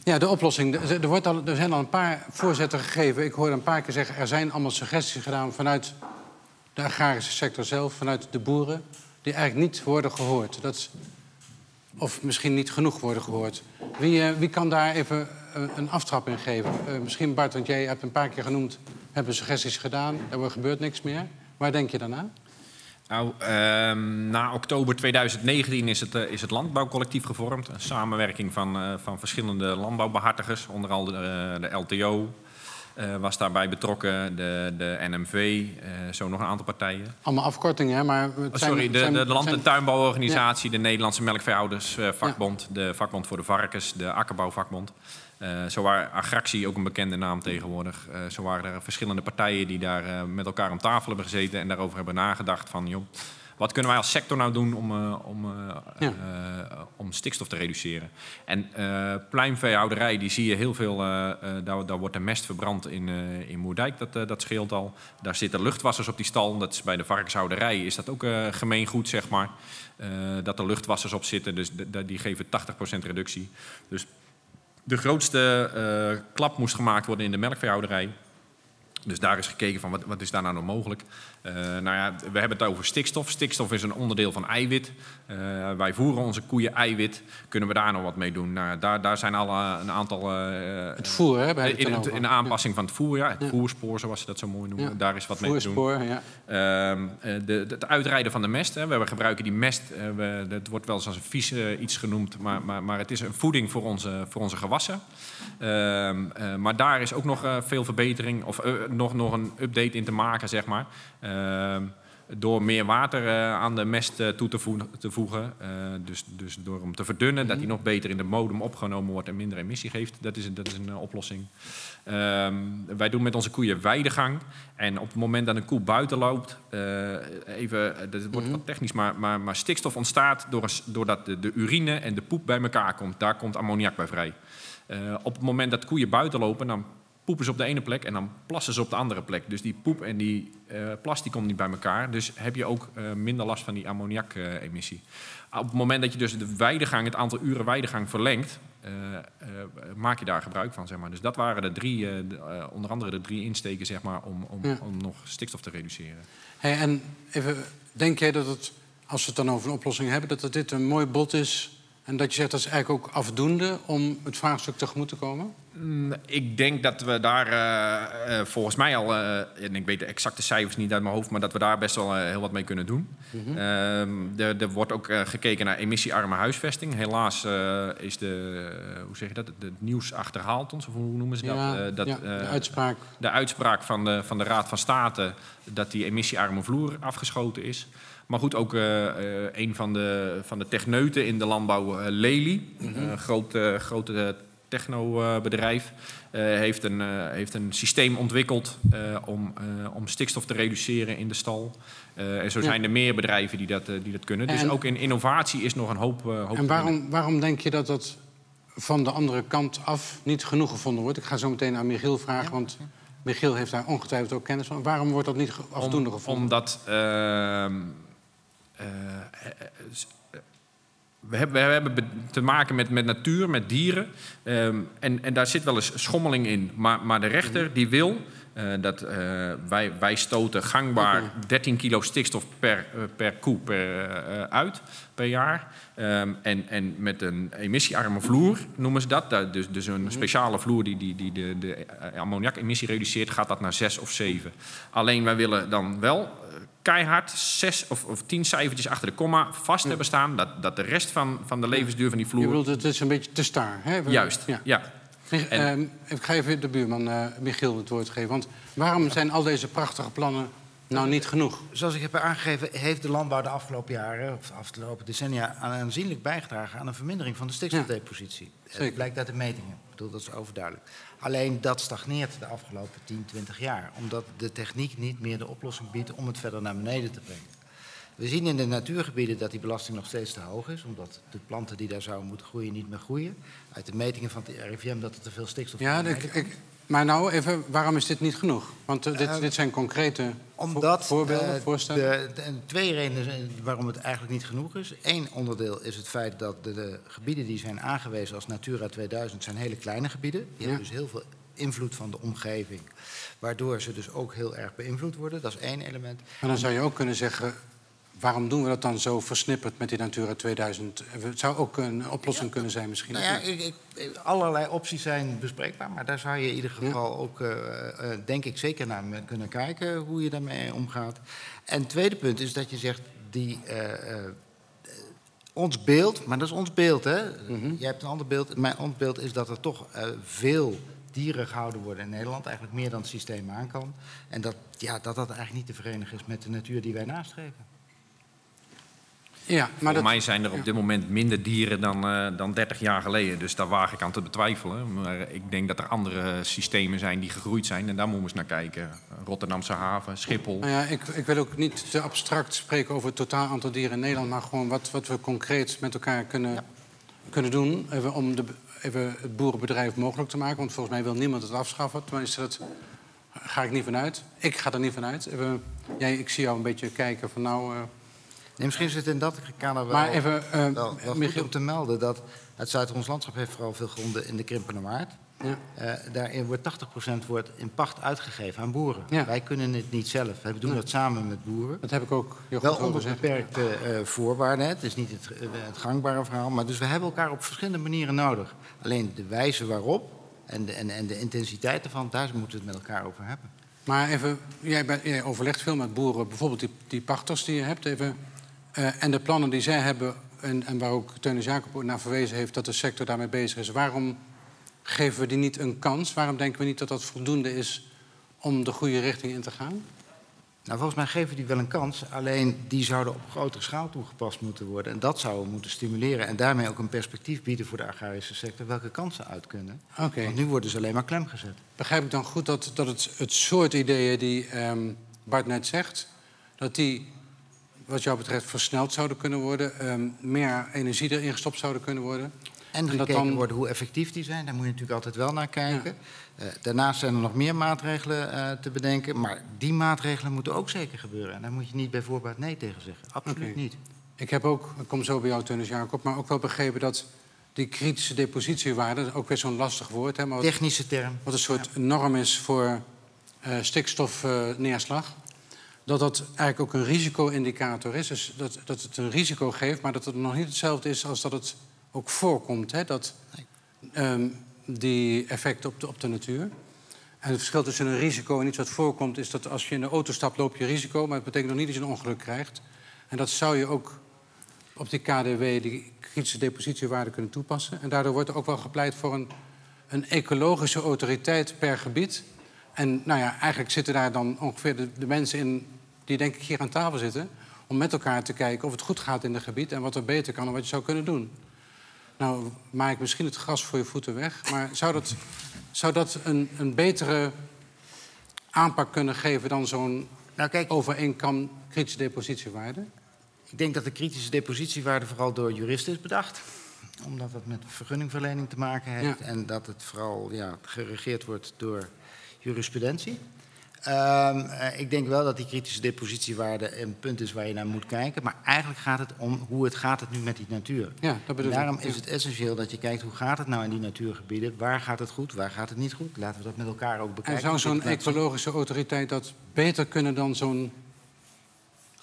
ja, de oplossing. Er wordt al, er zijn al een paar voorzetten gegeven. Ik hoorde een paar keer zeggen... er zijn allemaal suggesties gedaan vanuit de agrarische sector zelf... vanuit de boeren, die eigenlijk niet worden gehoord. Dat is, of misschien niet genoeg worden gehoord. Wie, eh, wie kan daar even eh, een aftrap in geven? Eh, misschien Bart, want jij hebt een paar keer genoemd... hebben suggesties gedaan, er gebeurt niks meer. Waar denk je dan aan? Nou, ehm, na oktober 2019 is het, is het landbouwcollectief gevormd. Een samenwerking van, van verschillende landbouwbehartigers. Onder andere de LTO eh, was daarbij betrokken, de, de NMV, eh, zo nog een aantal partijen. Allemaal afkortingen, hè? Maar het Oh, sorry, de, de Land- en Tuinbouworganisatie, de Nederlandse Melkveehoudersvakbond, de Vakbond voor de Varkens, de Akkerbouwvakbond. Eh zo waren Agractie ook een bekende naam tegenwoordig. Eh, zo waren er verschillende partijen die daar eh, met elkaar om tafel hebben gezeten en daarover hebben nagedacht van, joh, wat kunnen wij als sector nou doen om, eh, om, eh, Ja. eh, om stikstof te reduceren? En eh pluimveehouderij, die zie je heel veel, daar, daar wordt de mest verbrand in, in Moerdijk, dat, dat scheelt al. Daar zitten luchtwassers op die stal, dat is bij de varkenshouderij is dat ook gemeengoed, zeg maar. Dat er luchtwassers op zitten, dus die geven 80% reductie. Dus de grootste klap moest gemaakt worden in de melkveehouderij. Dus daar is gekeken van wat, wat is daar nou nog mogelijk. Eh, nou ja, we hebben het over stikstof. Stikstof is een onderdeel van eiwit. Eh, wij voeren onze koeien eiwit. Kunnen we daar nog wat mee doen? Nou, ja, daar, daar zijn al eh, een aantal... Het voer, hè? Bij in, het- in de aanpassing van het voer, ja. Het Ja. voerspoor, zoals ze dat zo mooi noemen. Ja. Daar is wat mee te doen. Voerspoor, ja. Ehm, eh, de, de- het uitrijden van de mest. Hè. We gebruiken die mest. we, dat wordt wel eens als een vies iets genoemd. Maar, maar, maar het is een voeding voor onze, voor onze gewassen. Ehm, eh, maar daar is ook nog veel verbetering. Of nog, nog een update in te maken, zeg maar. Ehm, door meer water eh, aan de mest eh, toe te, voegen. Te voegen. Eh, dus, dus door hem te verdunnen, dat hij nog beter in de bodem opgenomen wordt en minder emissie geeft. Dat is, een- dat is een oplossing. Ehm, wij doen met onze koeien weidegang. En op het moment dat een koe buiten loopt, even, dat wordt wat technisch, maar, maar, maar stikstof ontstaat door doordat de, de urine en de poep bij elkaar komt. Daar komt ammoniak bij vrij. Op het moment dat koeien buiten lopen, dan poepen ze op de ene plek en dan plassen ze op de andere plek. Dus die poep en die eh, plas die komt niet bij elkaar. Dus heb je ook eh, minder last van die ammoniak-emissie. op het moment dat je dus de weidegang, het aantal uren weidegang verlengt, eh, maak je daar gebruik van. Zeg maar. Dus dat waren de drie, de, onder andere de drie insteken zeg maar, om, om, Ja. om nog stikstof te reduceren. Hey, en even, denk jij dat het, als we het dan over een oplossing hebben, dat het dit een mooi bod is en dat je zegt dat is eigenlijk ook afdoende om het vraagstuk tegemoet te komen? Mm, Ik denk dat we daar eh, eh, volgens mij al, eh, en ik weet de exacte cijfers niet uit mijn hoofd, maar dat we daar best wel heel wat mee kunnen doen. Ehm, er, er wordt ook gekeken naar emissiearme huisvesting. Helaas is de, hoe zeg je dat, het nieuws achterhaald ons, of hoe noemen ze dat? Ja, dat ja, de uitspraak. de uitspraak van de, van de Raad van State dat die emissiearme vloer afgeschoten is. Maar goed, ook eh, een van de, van de techneuten in de landbouw, Lely, een groot, eh, grote technobedrijf, eh, heeft, een, eh, heeft een systeem ontwikkeld eh, om, eh, om stikstof te reduceren in de stal. Eh, en zo Ja. zijn er meer bedrijven die dat, die dat kunnen. Dus ook in innovatie is nog een hoop. hoop En waarom, waarom denk je dat dat van de andere kant af niet genoeg gevonden wordt? Ik ga zo meteen aan Michiel vragen, want Michiel heeft daar ongetwijfeld ook kennis van. Waarom wordt dat niet afdoende Om- gevonden? Omdat ehm, eh, eh, eh, we hebben, te maken met, met natuur, met dieren. ehm, en, en daar zit wel eens schommeling in. Maar, maar de rechter die wil dat eh, wij, wij stoten gangbaar 13 kilo stikstof per, eh, per koe per, eh, uit per jaar. Ehm, en, en met een emissiearme vloer noemen ze dat. Dus, dus een speciale vloer die, die, die de, de eh, ammoniakemissie reduceert, gaat dat naar 6 of 7. Alleen wij willen dan wel eh, keihard zes of, of tien cijfertjes achter de komma vast hebben staan. Dat, dat de rest van, van de levensduur van die Je vloer. bedoelt, het is een beetje te star. Hè? Juist, Ja. ja. En- ehm, ik ga even de buurman eh, Michiel het woord geven. Want waarom zijn al deze prachtige plannen nou niet genoeg? Zoals ik heb aangegeven, heeft de landbouw de afgelopen jaren, of de afgelopen decennia, aanzienlijk bijgedragen aan een vermindering van de stikstofdepositie. zeker. Het blijkt uit de metingen. Ik bedoel, dat is overduidelijk. Alleen dat stagneert de afgelopen 10, 20 jaar, omdat de techniek niet meer de oplossing biedt om het verder naar beneden te brengen. We zien in de natuurgebieden dat die belasting nog steeds te hoog is, omdat de planten die daar zouden moeten groeien niet meer groeien. Uit de metingen van het RIVM dat er te veel stikstof Ja, aarde ik, maar nou even, waarom is dit niet genoeg? Want eh, dit, Eh, dit zijn concrete Omdat voorbeelden, eh, voorstellen. de, de- twee redenen waarom het eigenlijk niet genoeg is. Eén onderdeel is het feit dat de, de gebieden die zijn aangewezen als Natura 2000 zijn hele kleine gebieden. Die Ja. hebben dus heel veel invloed van de omgeving, waardoor ze dus ook heel erg beïnvloed worden. Dat is één element. Maar dan zou je ook kunnen zeggen, waarom doen we dat dan zo versnipperd met die Natura 2000? Het zou ook een oplossing kunnen zijn misschien. Nou ja, ik, ik, allerlei opties zijn bespreekbaar, maar daar zou je in ieder geval ook, eh, eh, denk ik, zeker naar kunnen kijken hoe je daarmee omgaat. En het tweede punt is dat je zegt, die, eh, ons beeld, maar dat is ons beeld, hè? Jij hebt een ander beeld. Mijn ons beeld is dat er toch veel dieren gehouden worden in Nederland, eigenlijk meer dan het systeem aan kan. En dat, ja, dat dat eigenlijk niet te verenigen is met de natuur die wij nastreven. Ja, maar Voor dat, mij zijn er op dit moment minder dieren dan, eh, dan 30 jaar geleden. Dus daar waag ik aan te betwijfelen. Maar ik denk dat er andere systemen zijn die gegroeid zijn. En daar moeten we eens naar kijken. Rotterdamse haven, Schiphol. nou ja, ik, ik wil ook niet te abstract spreken over het totaal aantal dieren in Nederland... maar gewoon wat, wat we concreet met elkaar kunnen, kunnen doen... Even om de, even het boerenbedrijf mogelijk te maken. Want volgens mij wil niemand het afschaffen. Tenminste, dat ga ik niet vanuit. Ik ga er niet vanuit. Even, jij, ik zie jou een beetje kijken van nou... eh, Nee, misschien is het in dat kader wel... maar even, eh, Wel, wel goed Michiel... om te melden dat het Zuid-Hollands landschap heeft vooral veel gronden in de Krimpener Waard. Ja. Eh, daarin wordt 80% wordt in pacht uitgegeven aan boeren. Ja. Wij kunnen het niet zelf. We doen dat samen met boeren. Dat heb ik ook heel Wel onder beperkte eh, voorwaarden. Het is niet het, het gangbare verhaal. Maar dus we hebben elkaar op verschillende manieren nodig. Alleen de wijze waarop en de, en, en de intensiteit ervan, daar moeten we het met elkaar over hebben. Maar even, jij, bent- jij overlegt veel met boeren, bijvoorbeeld die, die pachters die je hebt. Even, eh, en de plannen die zij hebben, en, en waar ook Teunis Jacob naar verwezen heeft... dat de sector daarmee bezig is. Waarom geven we die niet een kans? Waarom denken we niet dat dat voldoende is om de goede richting in te gaan? Nou, volgens mij geven die wel een kans. Alleen die zouden op grotere schaal toegepast moeten worden. En dat zouden we moeten stimuleren. En daarmee ook een perspectief bieden voor de agrarische sector. Welke kansen uit kunnen. Oké. Want nu worden ze alleen maar klem gezet. Begrijp ik dan goed dat, dat het, het soort ideeën die ehm, Bart net zegt... dat die, wat jou betreft, versneld zouden kunnen worden... ehm, meer energie erin gestopt zouden kunnen worden... En, En dat dan- worden hoe effectief die zijn. Daar moet je natuurlijk altijd wel naar kijken. Eh, daarnaast zijn er nog meer maatregelen eh, te bedenken. Maar die maatregelen moeten ook zeker gebeuren. En daar moet je niet bij voorbaat nee tegen zeggen. Absoluut niet. Ik heb ook, ik kom zo bij jou, Teunis Jacob... maar ook wel begrepen dat die kritische depositiewaarde... dat is ook weer zo'n lastig woord, hè, maar wat, Technische term. wat een soort norm is voor eh, stikstofneerslag... dat dat eigenlijk ook een risico-indicator is. Dus dat, dat het een risico geeft, maar dat het nog niet hetzelfde is... als dat het ook voorkomt, hè, dat, ehm, die effecten op de, op de natuur. En het verschil tussen een risico en iets wat voorkomt... is dat als je in de auto stapt, loop je risico... maar het betekent nog niet dat je een ongeluk krijgt. En dat zou je ook op die KDW, die kritische depositiewaarde, kunnen toepassen. En daardoor wordt er ook wel gepleit voor een, een ecologische autoriteit per gebied. En nou ja, eigenlijk zitten daar dan ongeveer de, de mensen in... die denk ik hier aan tafel zitten... om met elkaar te kijken of het goed gaat in het gebied... en wat er beter kan en wat je zou kunnen doen. Nou, maak ik misschien het gras voor je voeten weg... maar zou dat, zou dat een, een betere aanpak kunnen geven... dan zo'n Nou kijk, over één kam kritische depositiewaarde? ik denk dat de kritische depositiewaarde vooral door juristen is bedacht. Omdat het met vergunningverlening te maken heeft. Ja. En dat het vooral ja, geregeerd wordt door jurisprudentie. Ehm, eh, ik denk wel dat die kritische depositiewaarde een punt is waar je naar moet kijken. Maar eigenlijk gaat het om hoe het gaat het nu met die natuur. Ja, dat En bedoel daarom is het essentieel dat je kijkt hoe gaat het nou in die natuurgebieden. Waar gaat het goed, waar gaat het niet goed. Laten we dat met elkaar ook En bekijken. zou op zo'n ecologische autoriteit dat beter kunnen dan zo'n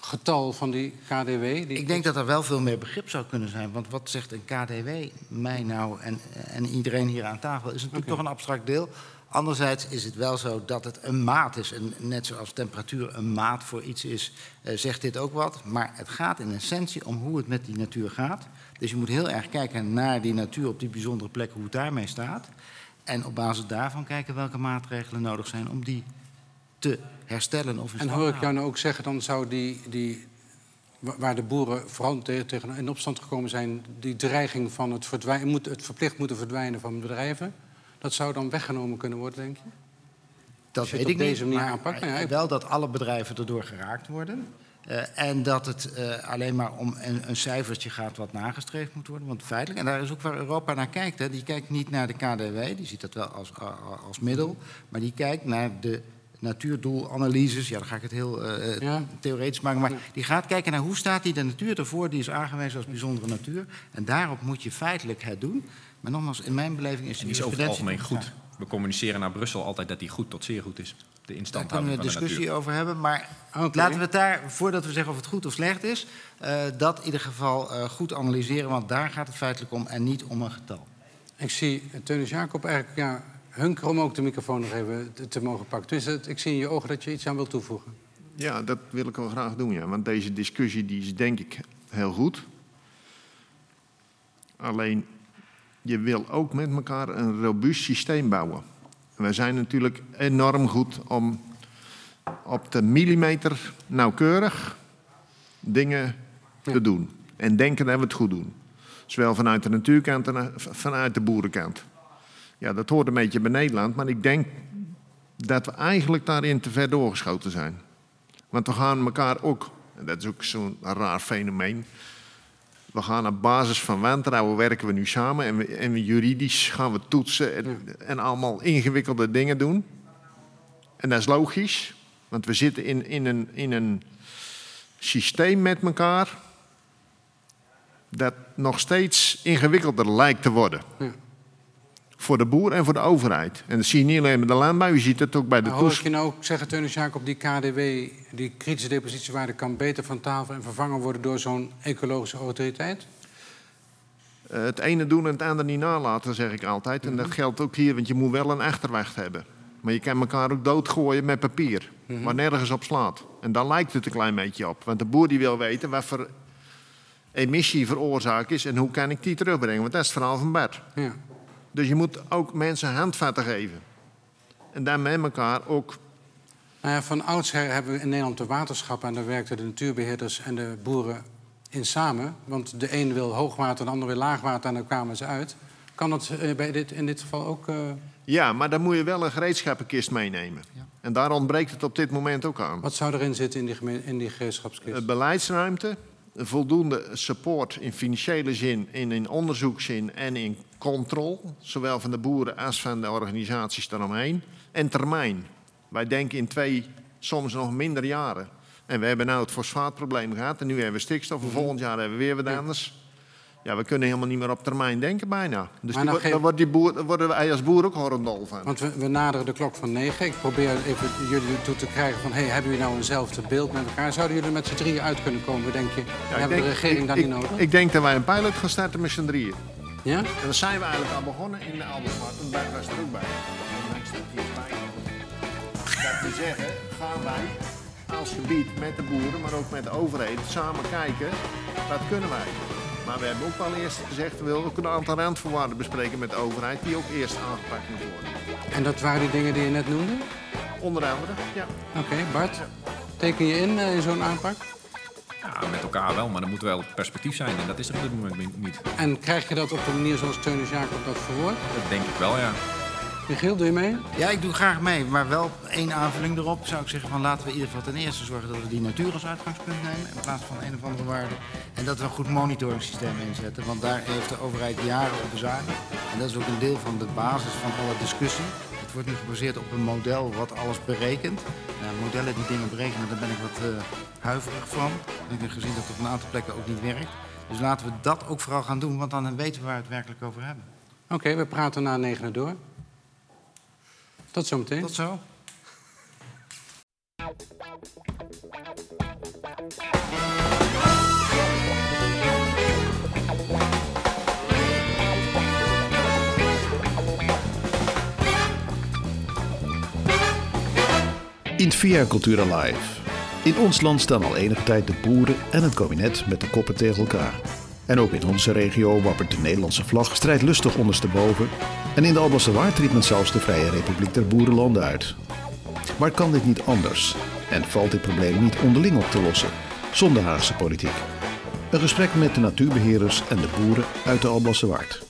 getal van die KDW? Die... Ik denk dat er wel veel meer begrip zou kunnen zijn. Want wat zegt een KDW mij nou en, en iedereen hier aan tafel? Is natuurlijk toch een abstract deel. Anderzijds is het wel zo dat het een maat is. En net zoals temperatuur een maat voor iets is, eh, zegt dit ook wat. Maar het gaat in essentie om hoe het met die natuur gaat. Dus je moet heel erg kijken naar die natuur op die bijzondere plek, hoe het daarmee staat. En op basis daarvan kijken welke maatregelen nodig zijn om die te herstellen of En hoor ik jou nou ook zeggen, dan zou die, die wa- waar de boeren vooral te- tegen in opstand gekomen zijn, die dreiging van het, verdwijnen, moet, het verplicht moeten verdwijnen van bedrijven, dat zou dan weggenomen kunnen worden, denk je? Dat je weet ik niet, deze manier maar ja, ik- wel dat alle bedrijven erdoor geraakt worden. Eh, en dat het eh, alleen maar om een, een cijfertje gaat wat nagestreefd moet worden. Want feitelijk, en daar is ook waar Europa naar kijkt. Hè, die kijkt niet naar de KDW, die ziet dat wel als, als middel. Maar die kijkt naar de natuurdoelanalyses. Ja, dan ga ik het heel eh, Ja. theoretisch maken. Maar die gaat kijken naar hoe staat die de natuur ervoor. Die is aangewezen als bijzondere natuur. En daarop moet je feitelijk het doen. Maar nogmaals, in mijn beleving is de Die is over het algemeen goed. We communiceren naar Brussel altijd dat die goed tot zeer goed is. De Daar kunnen instandhouding we van de discussie over hebben. Maar laten we het daar, voordat we zeggen of het goed of slecht is, eh, dat in ieder geval eh, goed analyseren. Want daar gaat het feitelijk om en niet om een getal. Ik zie Teunis Jacob eigenlijk ja, hunkeren om ook de microfoon nog even te, te mogen pakken. Dus het, ik zie in je ogen dat je iets aan wilt toevoegen. Ja, dat wil ik wel graag doen, ja. Want deze discussie die is denk ik heel goed. Alleen, je wil ook met elkaar een robuust systeem bouwen. En we zijn natuurlijk enorm goed om op de millimeter nauwkeurig dingen te doen. En denken dat we het goed doen. Zowel vanuit de natuurkant en eh, vanuit de boerenkant. Ja, dat hoort een beetje bij Nederland, maar ik denk dat we eigenlijk daarin te ver doorgeschoten zijn. Want we gaan elkaar ook, en dat is ook zo'n raar fenomeen. We gaan op basis van wantrouwen werken we nu samen en, we, en we juridisch gaan we toetsen en, en allemaal ingewikkelde dingen doen. En dat is logisch, want we zitten in, in, een, in een systeem met elkaar dat nog steeds ingewikkelder lijkt te worden. Ja. Voor de boer en voor de overheid. En dat zie je niet alleen bij de landbouw, je ziet het ook bij de Maar hoor ik je nou ook zeggen, Teunis Jacob, die KDW, die kritische depositiewaarde, kan beter van tafel en vervangen worden door zo'n ecologische autoriteit? Eh, Het ene doen en het andere niet nalaten, zeg ik altijd. En dat geldt ook hier, want je moet wel een achterwacht hebben. Maar je kan elkaar ook doodgooien met papier, waar nergens op slaat. En dan lijkt het een klein beetje op. Want de boer die wil weten wat voor emissie veroorzaakt is en hoe kan ik die terugbrengen. Want dat is het verhaal van Bert. Ja. Dus je moet ook mensen handvatten geven. En dan met elkaar ook Nou ja, van oudsher hebben we in Nederland de waterschappen... en daar werkten de natuurbeheerders en de boeren in samen. Want de een wil hoogwater, de ander wil laagwater en dan kwamen ze uit. Kan dat eh, bij dit, in dit geval ook... Uh... Ja, maar dan moet je wel een gereedschappenkist meenemen. Ja. En daar ontbreekt het op dit moment ook aan. Wat zou erin zitten in die, in die gereedschapskist? Uh, beleidsruimte, voldoende support in financiële zin, in, in onderzoekszin en in controle. Zowel van de boeren als van de organisaties daaromheen. En termijn. Wij denken in twee, soms nog minder jaren. En we hebben nu het fosfaatprobleem gehad en nu hebben we stikstof. En volgend jaar hebben we weer wat anders. Ja, we kunnen helemaal niet meer op termijn denken bijna. Dus die, dan wordt die boer, worden wij als boer ook horendol van. Want we, we, naderen de klok van negen. Ik probeer even jullie toe te krijgen van... Hey, hebben jullie nou eenzelfde beeld met elkaar? Zouden jullie met z'n drieën uit kunnen komen, denk je? Ja, hebben denk, de regering ik, daar niet nodig? Ik denk dat wij een pilot gaan starten met z'n drieën. Ja? En dan zijn we eigenlijk al begonnen in de Alberswart. En Bert was er ook bij. Dat we zeggen, gaan wij als gebied met de boeren, maar ook met de overheid samen kijken, wat kunnen wij? Maar we hebben ook al eerst gezegd, we willen ook een aantal randvoorwaarden bespreken met de overheid, die ook eerst aangepakt moeten worden. En dat waren die dingen die je net noemde? Onder andere, ja. Oké, Bart, teken je in uh, in zo'n aanpak? Ja, met elkaar wel, maar er moet wel perspectief zijn en dat is er op dit moment niet. En krijg je dat op de manier zoals Teunis Jacob dat verwoordt? Dat denk ik wel, ja. Michiel, doe je mee? Ja, ik doe graag mee. Maar wel één aanvulling erop zou ik zeggen van laten we in ieder geval ten eerste zorgen dat we die natuur als uitgangspunt nemen. In plaats van een of andere waarde. En dat we een goed monitoringssysteem inzetten. Want daar heeft de overheid jaren op bezuinigd. En dat is ook een deel van de basis van alle discussie. Het wordt nu gebaseerd op een model wat alles berekent. Modellen die dingen berekenen, daar ben ik wat uh, huiverig van. Ik heb gezien dat het op een aantal plekken ook niet werkt. Dus laten we dat ook vooral gaan doen, want dan weten we waar we het werkelijk over hebben. Oké, we praten na negen door. Tot zometeen. Tot zo. In Via Cultura Live. In ons land staan al enige tijd de boeren en het kabinet met de koppen tegen elkaar. En ook in onze regio wappert de Nederlandse vlag strijdlustig ondersteboven. En in de Alblasse Waard riep men zelfs de Vrije Republiek der Boerenlanden uit. Maar kan dit niet anders? En valt dit probleem niet onderling op te lossen, zonder Haagse politiek? Een gesprek met de natuurbeheerders en de boeren uit de Alblasse Waard.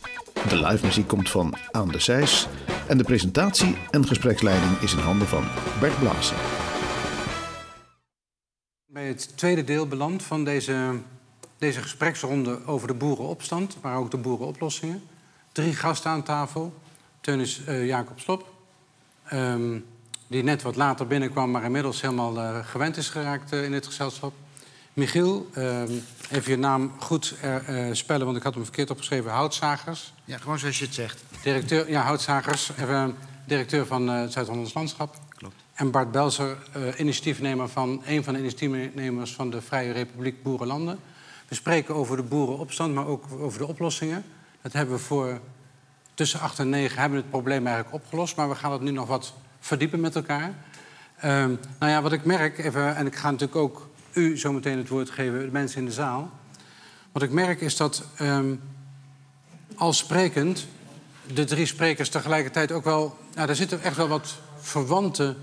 De live muziek komt van Aan de Zijs en de presentatie en gespreksleiding is in handen van Bert Blaassen. Bij het tweede deel beland van deze deze gespreksronde over de boerenopstand, maar ook de boerenoplossingen. Drie gasten aan tafel. Teunis uh, Jacob Slop, ehm, die net wat later binnenkwam, maar inmiddels helemaal uh, gewend is geraakt uh, in dit gezelschap. Michiel, ehm, even je naam goed spellen, want ik had hem verkeerd opgeschreven. Houtzagers. Ja, gewoon zoals je het zegt. Directeur, ja, Houtzagers, directeur van het Zuid-Hollands Landschap. Klopt. En Bart Belzer, initiatiefnemer van, een van de initiatiefnemers van de Vrije Republiek Boerenlanden. We spreken over de boerenopstand, maar ook over de oplossingen. Dat hebben we voor tussen 8 en 9 hebben we het probleem eigenlijk opgelost. Maar we gaan het nu nog wat verdiepen met elkaar. Um, nou ja, wat ik merk, even, en ik ga natuurlijk ook u zo meteen het woord geven, de mensen in de zaal. Wat ik merk is dat um, al sprekend de drie sprekers tegelijkertijd ook wel... Nou, er zitten echt wel wat verwante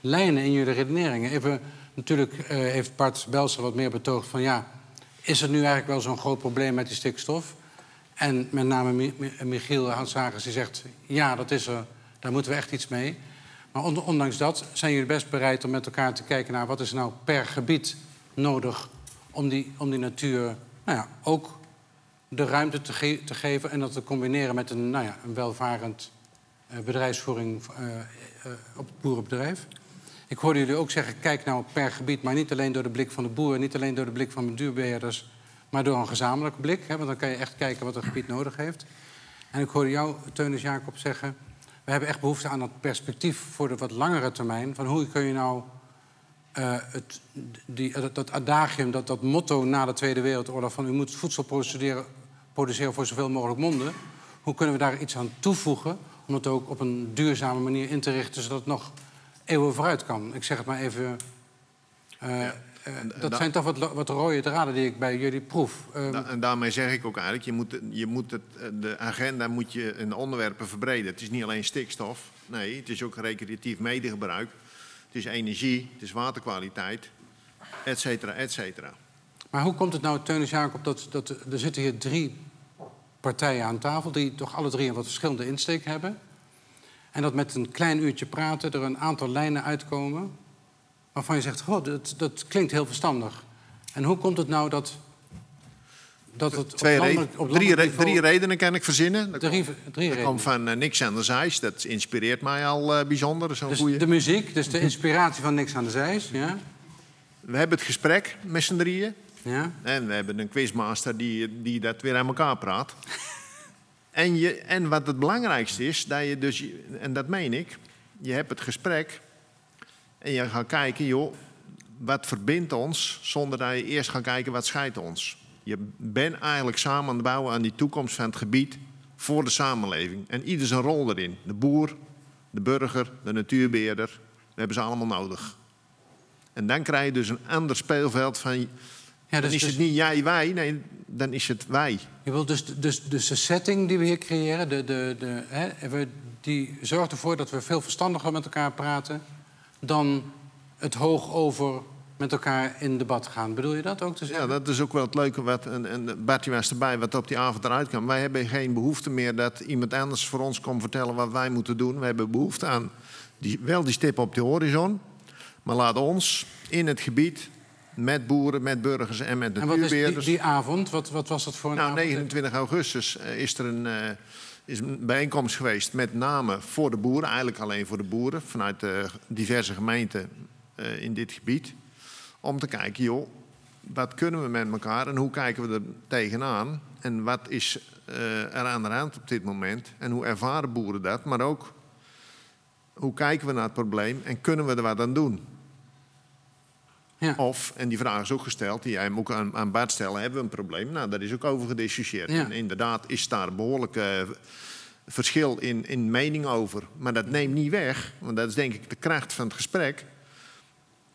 lijnen in jullie redeneringen. Even, natuurlijk uh, heeft Bart Belser wat meer betoogd van... ja, is er nu eigenlijk wel zo'n groot probleem met die stikstof? En met name Michiel Houtsagers die zegt... ja, dat is er, daar moeten we echt iets mee. Maar ondanks dat zijn jullie best bereid om met elkaar te kijken... naar wat is nou per gebied nodig om die, om die natuur nou ja, ook de ruimte te, te, geven... en dat te combineren met een, nou ja, een welvarend uh, bedrijfsvoering uh, uh, op het boerenbedrijf. Ik hoorde jullie ook zeggen, kijk nou per gebied... maar niet alleen door de blik van de boer, niet alleen door de blik van de duurbeheerders... maar door een gezamenlijke blik. Hè, want dan kan je echt kijken wat een gebied nodig heeft. En ik hoorde jou, Teunis Jacob, zeggen... we hebben echt behoefte aan dat perspectief voor de wat langere termijn... van hoe kun je nou het, die, dat, adagium, dat, dat motto na de Tweede Wereldoorlog... van u moet voedsel produceren, produceren voor zoveel mogelijk monden... hoe kunnen we daar iets aan toevoegen om het ook op een duurzame manier in te richten... zodat het nog eeuwen vooruit kan. Ik zeg het maar even. Uh, dat zijn toch wat, wat, rode draden die ik bij jullie proef. Uh, en daarmee zeg ik ook eigenlijk, je moet, je moet het, de agenda moet je in onderwerpen verbreden. Het is niet alleen stikstof, nee, het is ook recreatief medegebruik. Het het is energie, het is waterkwaliteit, et cetera, et cetera. Maar hoe komt het nou, Teunis Jacob, dat, dat er zitten hier drie partijen aan tafel... die toch alle drie een wat verschillende insteek hebben... en dat met een klein uurtje praten er een aantal lijnen uitkomen... waarvan je zegt, oh, dat, dat klinkt heel verstandig. En hoe komt het nou dat, dat het op Twee re- landelijk, op drie, niveau- drie redenen kan ik verzinnen. Dat Drie, komt- drie dat redenen. komt van eh, Niks aan de Zeis. Dat inspireert mij al eh, bijzonder. Zo'n Dus goeie. de muziek, dus de inspiratie van Niks aan de Zijs. Ja? We hebben het gesprek met z'n drieën. Ja? En we hebben een quizmaster die, die dat weer aan elkaar praat. en, je, en wat het belangrijkste is, dat je dus, en dat meen ik, je hebt het gesprek en je gaat kijken, joh, wat verbindt ons, zonder dat je eerst gaat kijken wat scheidt ons. Je bent eigenlijk samen aan het bouwen aan die toekomst van het gebied voor de samenleving. En ieder zijn rol erin. De boer, de burger, de natuurbeheerder, we hebben ze allemaal nodig. En dan krijg je dus een ander speelveld van Ja, dan dus, is dus, het niet jij, wij, nee, dan is het wij. je wilt dus, dus, dus de setting die we hier creëren, de, de, de, hè, we- die zorgt ervoor dat we veel verstandiger met elkaar praten dan het hoog over met elkaar in debat gaan. Bedoel je dat ook te Ja, dat is ook wel het leuke. Wat, en, en Bartje was erbij, wat op die avond eruit kwam. Wij hebben geen behoefte meer dat iemand anders voor ons komt vertellen wat wij moeten doen. We hebben behoefte aan die, wel die stip op de horizon. Maar laat ons in het gebied met boeren, met burgers en met en wat is die, natuurbeheerders... die avond? Wat, wat was dat voor een Nou, avond? 29 augustus eh, is er een, eh, is een bijeenkomst geweest met name voor de boeren, eigenlijk alleen voor de boeren, vanuit de diverse gemeenten eh, in dit gebied. Om te kijken, joh, wat kunnen we met elkaar en hoe kijken we er tegenaan? En wat is eh, er aan de hand op dit moment? En hoe ervaren boeren dat? Maar ook, hoe kijken we naar het probleem en kunnen we er wat aan doen? Ja. Of, en die vraag is ook gesteld, die jij hem ook aan, aan Bart stellen, hebben we een probleem? Nou, daar is ook over gediscussieerd. Ja. En inderdaad is daar behoorlijk eh, verschil in, in mening over. Maar dat neemt niet weg, want dat is denk ik de kracht van het gesprek.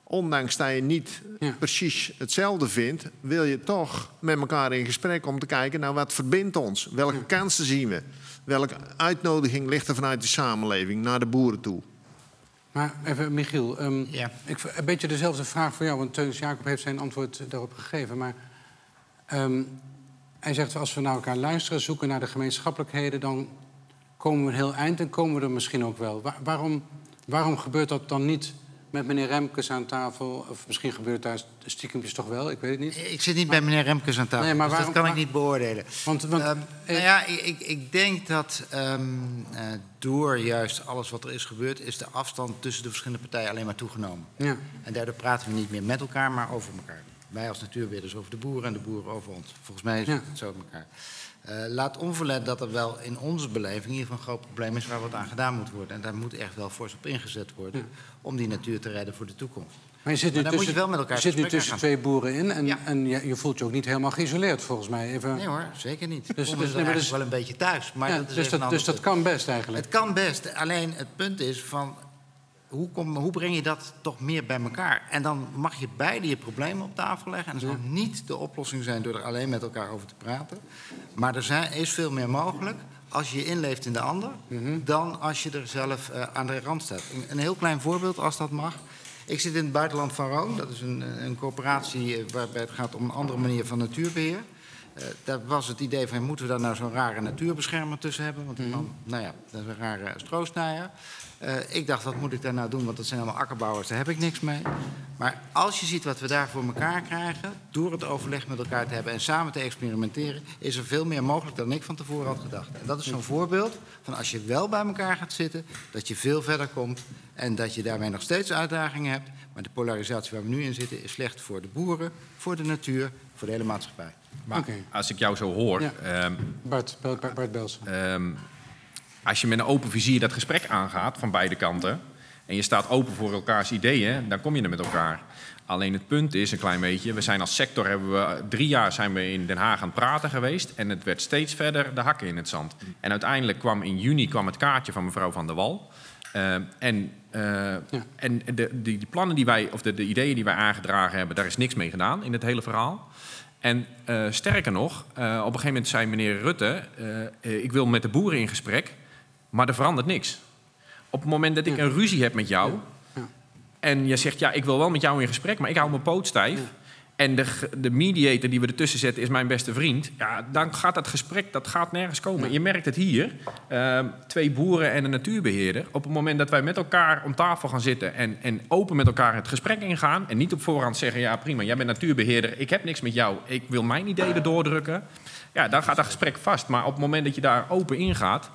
Ondanks dat je niet Ja. precies hetzelfde vindt, wil je toch met elkaar in gesprek om te kijken, nou wat verbindt ons? Welke kansen zien we? Welke uitnodiging ligt er vanuit de samenleving naar de boeren toe? Maar even, Michiel, ehm, Ja. ik, een beetje dezelfde vraag voor jou, want Teunis Jacob heeft zijn antwoord daarop gegeven. Maar ehm, hij zegt, als we naar elkaar luisteren, zoeken naar de gemeenschappelijkheden, dan komen we een heel eind en komen we er misschien ook wel. Wa- waarom, waarom gebeurt dat dan niet met meneer Remkes aan tafel? Of misschien gebeurt daar stiekempjes toch wel, ik weet het niet. Ik zit niet bij meneer Remkes aan tafel, Nee, maar dus waarom- dat kan ik niet beoordelen. Want, want Ehm, eh, nou ja, ik, ik, denk dat ehm, eh, door juist alles wat er is gebeurd... is de afstand tussen de verschillende partijen alleen maar toegenomen. ja, En daardoor praten we niet meer met elkaar, maar over elkaar. Wij als natuurbeheerders over de boeren en de boeren over ons. Volgens mij is Ja. het zo met elkaar. Eh, laat onverlet dat er wel in onze beleving geval een groot probleem is waar wat aan gedaan moet worden. En daar moet echt wel fors op ingezet worden om die natuur te redden voor de toekomst. maar je zit nu tussen, je wel met elkaar je zit nu tussen twee boeren in en, Ja. en je, je voelt je ook niet helemaal geïsoleerd, volgens mij. Even, Nee hoor, zeker niet. Dus- Dus, nee, dus- wel een beetje thuis. Maar Ja, dat is dus, dat, dus dat kan best eigenlijk. Het kan best. Alleen het punt is van... Hoe, kom, hoe breng je dat toch meer bij elkaar? En dan mag je beide je problemen op tafel leggen. En dat zal niet de oplossing zijn door er alleen met elkaar over te praten. Maar er zijn, is veel meer mogelijk als je je inleeft in de ander... dan als je er zelf eh, aan de rand staat. Een, een heel klein voorbeeld, als dat mag. Ik zit in het buitenland van Roon. Dat is een, een coöperatie eh, waarbij het gaat om een andere manier van natuurbeheer. Eh, daar was het idee van, moeten we daar nou zo'n rare natuurbeschermer tussen hebben? Want die man, nou ja, dat is een rare stroosnijer. Eh, ik dacht, wat moet ik daar nou doen? Want dat zijn allemaal akkerbouwers, daar heb ik niks mee. Maar als je ziet wat we daar voor elkaar krijgen... door het overleg met elkaar te hebben en samen te experimenteren... is er veel meer mogelijk dan ik van tevoren had gedacht. En dat is zo'n voorbeeld van als je wel bij elkaar gaat zitten... dat je veel verder komt en dat je daarmee nog steeds uitdagingen hebt. Maar de polarisatie waar we nu in zitten is slecht voor de boeren... voor de natuur, voor de hele maatschappij. Maar als ik jou zo hoor, Ja. ehm, Bart, Bart, Bart, Bart Belsen. Ehm, als je met een open vizier dat gesprek aangaat van beide kanten en je staat open voor elkaars ideeën, dan kom je er met elkaar. Alleen het punt is een klein beetje, we zijn als sector, hebben we, drie jaar zijn we in Den Haag aan het praten geweest en het werd steeds verder de hakken in het zand. En uiteindelijk kwam in juni kwam het kaartje van mevrouw Van der Wal. Ehm, en eh, en de, die plannen die wij, of de, de ideeën die wij aangedragen hebben, daar is niks mee gedaan in het hele verhaal. En eh, sterker nog, eh, op een gegeven moment zei meneer Rutte: eh, eh, Ik wil met de boeren in gesprek, maar er verandert niks. Op het moment dat ik een ruzie heb met jou, Ja. en je zegt, ja, ik wil wel met jou in gesprek, maar ik hou mijn poot stijf. En de, de mediator die we ertussen zetten is mijn beste vriend. Ja, dan gaat dat gesprek, dat gaat nergens komen. Je merkt het hier. Ehm, twee boeren en een natuurbeheerder. Op het moment dat wij met elkaar om tafel gaan zitten... En, en open met elkaar het gesprek ingaan... en niet op voorhand zeggen, ja prima, jij bent natuurbeheerder... ik heb niks met jou, ik wil mijn ideeën doordrukken... ja, dan gaat dat gesprek vast. Maar op het moment dat je daar open ingaat...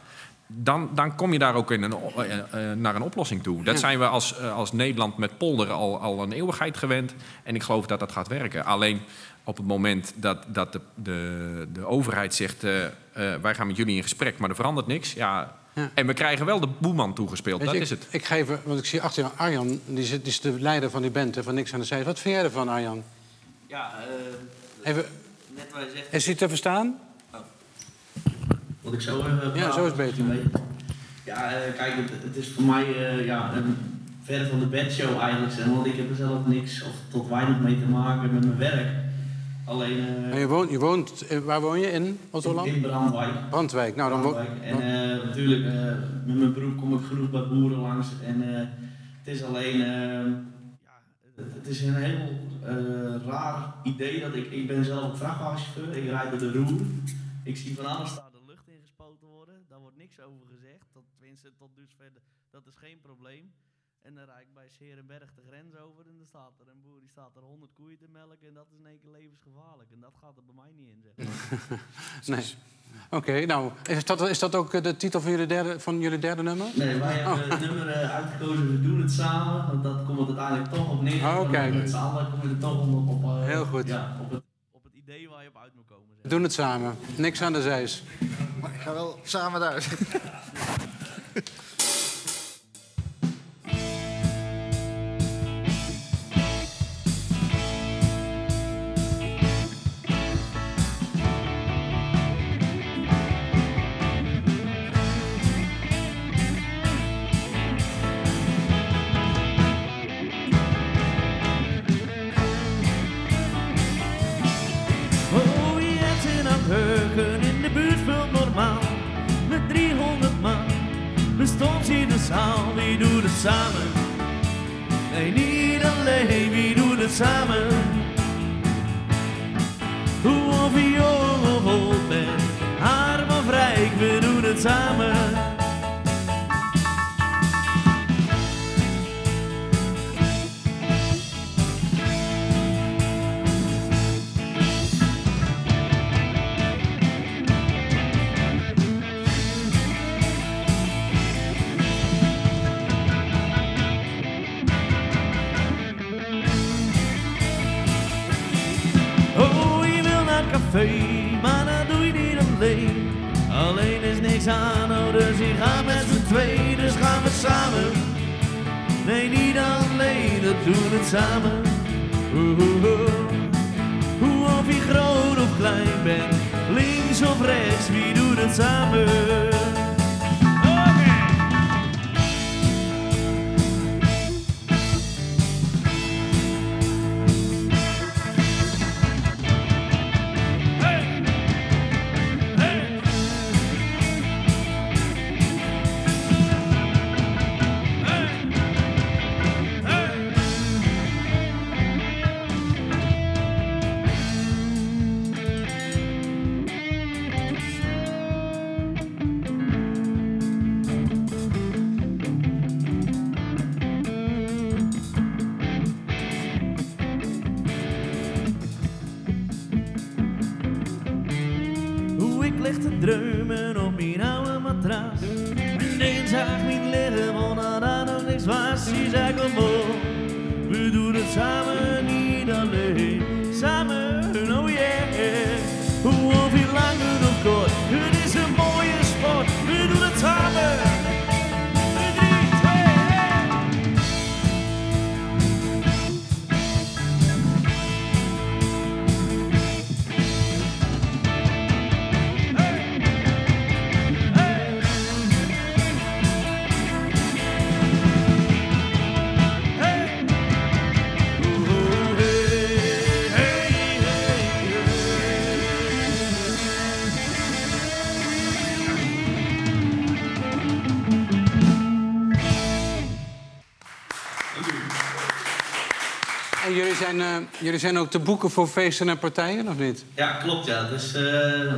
Dan, dan kom je daar ook in een, eh, eh, naar een oplossing toe. Dat zijn we als, eh, als Nederland met polderen al, al een eeuwigheid gewend. En ik geloof dat dat gaat werken. Alleen op het moment dat, dat de, de, de overheid zegt... wij gaan met jullie in gesprek, maar er verandert niks. Ja, Ja. En we krijgen wel de boeman toegespeeld, dat is het. Ik geef, want ik zie achter jou Arjan, die, zit, die is de leider van die band, hè, van Niks aan de Zij. Wat vind jij ervan, Arjan? Ja, eh, Even, net wat je zegt. is hij te verstaan? Wat ik zo even Ja, zo is het beter. Ja, eh, kijk, het, het is voor mij eh, ja, een verder van de bedshow eigenlijk. Zeg, want ik heb er zelf niks of tot weinig mee te maken met mijn werk. Alleen eh, En je woont, je woont, eh, waar woon je? In Otterland? in Brandwijk. Brandwijk. Nou, dan Brandwijk. En eh, natuurlijk, eh, met mijn beroep kom ik genoeg bij boeren langs. En eh, het is alleen, eh, ja, het, het is een heel eh, raar idee dat ik, ik ben zelf ook vrachtwagenchauffeur, ik rijd bij de roer. Ik zie van alles daar de lucht in gespoten worden, daar wordt niks over gezegd. Dat, tenminste, tot dusver, dat is geen probleem. En dan rijd ik bij Serenberg de grens over en dan staat er een boer die staat er 100 koeien te melken en dat is in één keer levensgevaarlijk. En dat gaat er bij mij niet in, zeg maar. Nee. Oké, nou, is dat, is dat ook eh, de titel van jullie derde, van jullie derde nummer? Nee, wij hebben het nummer eh, uitgekozen, we doen het samen. Want dat komt het uiteindelijk toch op neer. Oh, kijk. Met z'n allen kom je er toch op, op, eh, Heel goed. Ja, op, het, op het idee waar je op uit moet komen. We doen het samen. Niks aan de zijs. Maar ik ga wel samen daar. Zaal. Wie doet het samen? Nee, niet alleen. Wie doet het samen? Hoe of je of oud bent, arm of rijk, we doen het samen. Maar dat doe je niet alleen. Alleen is niks aan, oh, dus je gaat met z'n twee, dus gaan we samen. Nee, niet alleen, dat doen we samen. Hoe of je groot of klein bent, links of rechts, wie doet het samen? Jullie zijn ook te boeken voor feesten en partijen, of niet? Ja, klopt ja. Dus eh,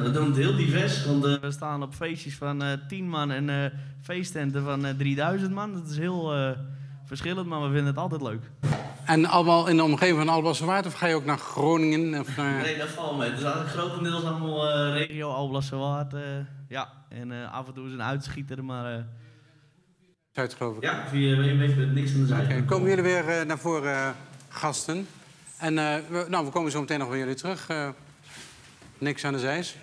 we doen het heel divers. Want eh, we staan op feestjes van eh 10 man en eh feesttenten van eh 3000 man. Dat is heel eh, verschillend, maar we vinden het altijd leuk. En allemaal in de omgeving van Alblasserwaard? Of ga je ook naar Groningen? Of naar... Nee, dat valt mee. Het is eigenlijk grotendeels allemaal eh, regio Alblasserwaard. eh ja, en eh, af en toe is een uitschieter, maar eh, Zuid, geloof ik. ja, via niks aan de zijde. Oké, komen jullie weer naar voren, eh, gasten? En eh, we, nou, we komen zo meteen nog bij jullie terug. eh, niks aan de zijs.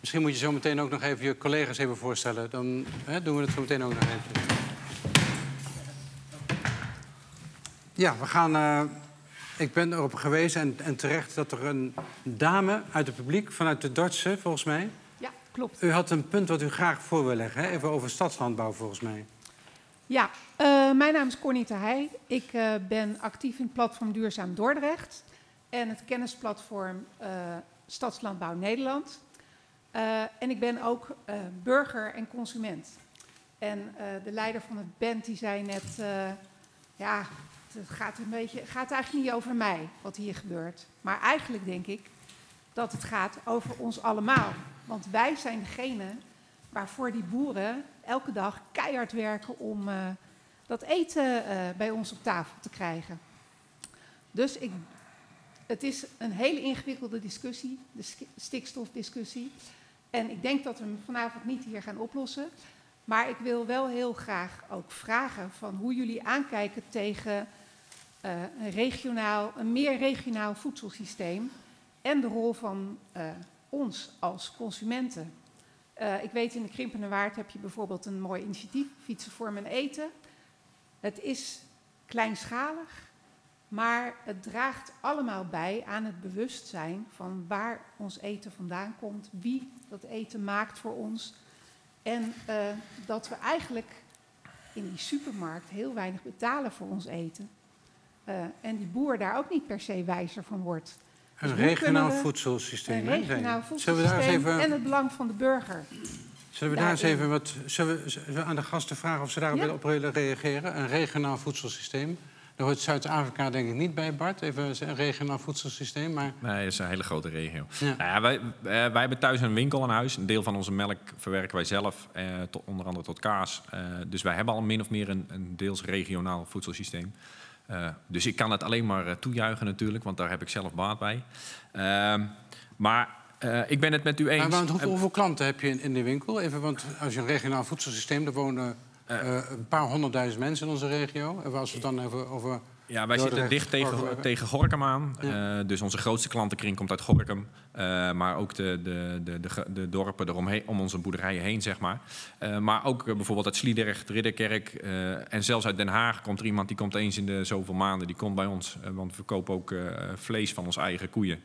Misschien moet je zo meteen ook nog even je collega's even voorstellen. Dan hè, doen we het zo meteen ook nog even. Ja, we gaan. eh, ik ben erop gewezen en, en terecht dat er een dame uit het publiek, vanuit de Dordtse volgens mij. Ja, klopt. U had een punt wat u graag voor wil leggen, hè? even over stadslandbouw volgens mij. Ja, eh, mijn naam is Cornie Heij. Ik eh, ben actief in het platform Duurzaam Dordrecht en het kennisplatform eh, Stadslandbouw Nederland. En ik ben ook burger en consument. En de leider van het band die zei net, ja, het gaat, een beetje, gaat eigenlijk niet over mij wat hier gebeurt. Maar eigenlijk denk ik dat het gaat over ons allemaal. Want wij zijn degene waarvoor die boeren elke dag keihard werken om dat eten eh, bij ons op tafel te krijgen. Dus ik, het is een hele ingewikkelde discussie, de stikstofdiscussie. En ik denk dat we hem vanavond niet hier gaan oplossen. Maar ik wil wel heel graag ook vragen van hoe jullie aankijken tegen eh, een, regionaal, een meer regionaal voedselsysteem en de rol van eh, ons als consumenten. Ik weet in de Krimpende Waard heb je bijvoorbeeld een mooi initiatief, Fietsen voor mijn eten. Het is kleinschalig, maar het draagt allemaal bij aan het bewustzijn van waar ons eten vandaan komt, wie dat eten maakt voor ons. En eh, dat we eigenlijk in die supermarkt heel weinig betalen voor ons eten. Eh, en die boer daar ook niet per se wijzer van wordt. Een Dus regionaal voedselsysteem. Een regionaal Zullen we daar eens voedselsysteem even, en het belang van de burger. Zullen we daar eens even wat, zullen we, zullen we aan de gasten vragen of ze daarop Ja. willen op willen reageren? Een regionaal voedselsysteem. Daar hoort Zuid-Afrika denk ik niet bij, Bart. Even een regionaal voedselsysteem. Maar Nee, dat is een hele grote regio. Ja. Nou ja, wij, eh, wij hebben thuis een winkel aan huis. Een deel van onze melk verwerken wij zelf, eh, tot, onder andere tot kaas. Eh, dus wij hebben al min of meer een, een deels regionaal voedselsysteem. Eh, dus ik kan het alleen maar eh, toejuichen natuurlijk, want daar heb ik zelf baat bij. Ehm, maar eh, ik ben het met u eens. Maar, want hoeveel, Eh, hoeveel klanten heb je in, in de winkel? Even, want als je een regionaal voedselsysteem, er wonen eh, een paar honderdduizend mensen in onze regio. Even als we het dan even over. Ja, wij zitten dicht tegen, tegen Gorkum aan. Ja. Dus onze grootste klantenkring komt uit Gorkum. Maar ook de, de, de, de, dorpen eromheen, om onze boerderijen heen, zeg maar. Maar ook bijvoorbeeld uit Sliedrecht, Ridderkerk. en zelfs uit Den Haag komt er iemand die komt eens in de zoveel maanden. Die komt bij ons, want we verkopen ook vlees van onze eigen koeien.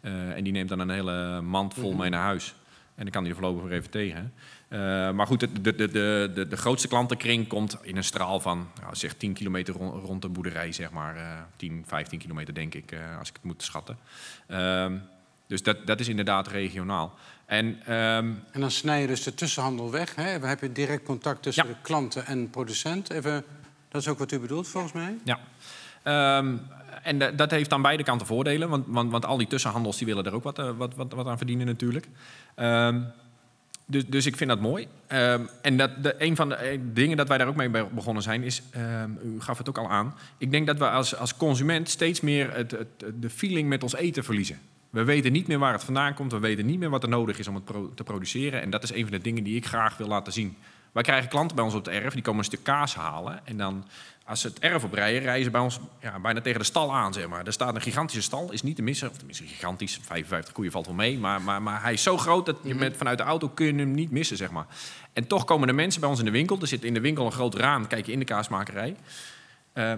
Eh, en die neemt dan een hele mand vol mee naar huis. En dan kan hij er voorlopig weer even tegen. Eh, maar goed, de, de, de, de, de, grootste klantenkring komt in een straal van nou, zeg 10 kilometer rond, rond de boerderij, zeg maar. eh 10, 15 kilometer denk ik, eh, als ik het moet schatten. Ehm, dus dat, dat is inderdaad regionaal. En ehm, En dan snij je dus de tussenhandel weg. Hè? Dan heb je direct contact tussen Ja. de klanten en producent. Even, dat is ook wat u bedoelt, volgens mij. Ja. Ehm, en da- dat heeft aan beide kanten voordelen, want, want, want al die tussenhandels die willen er ook wat, eh, wat, wat, aan verdienen natuurlijk. Ehm, dus, dus ik vind dat mooi. Ehm, en dat, de, een van de eh, dingen dat wij daar ook mee be- begonnen zijn, is, ehm, u gaf het ook al aan, ik denk dat we als, als consument steeds meer het, de feeling met ons eten verliezen. We weten niet meer waar het vandaan komt, we weten niet meer wat er nodig is om het te produceren. En dat is een van de dingen die ik graag wil laten zien. Wij krijgen klanten bij ons op het erf, die komen een stuk kaas halen. En dan, als ze het erf oprijden, rijden ze bij ons ja, bijna tegen de stal aan, zeg maar. Er staat een gigantische stal, is niet te missen. Of tenminste, gigantisch, 55 koeien valt wel mee. Maar, maar, maar hij is zo groot dat je met, vanuit de auto kun je hem niet missen, zeg maar. En toch komen er mensen bij ons in de winkel. Er zit in de winkel een groot raam, kijk je in de kaasmakerij. Eh,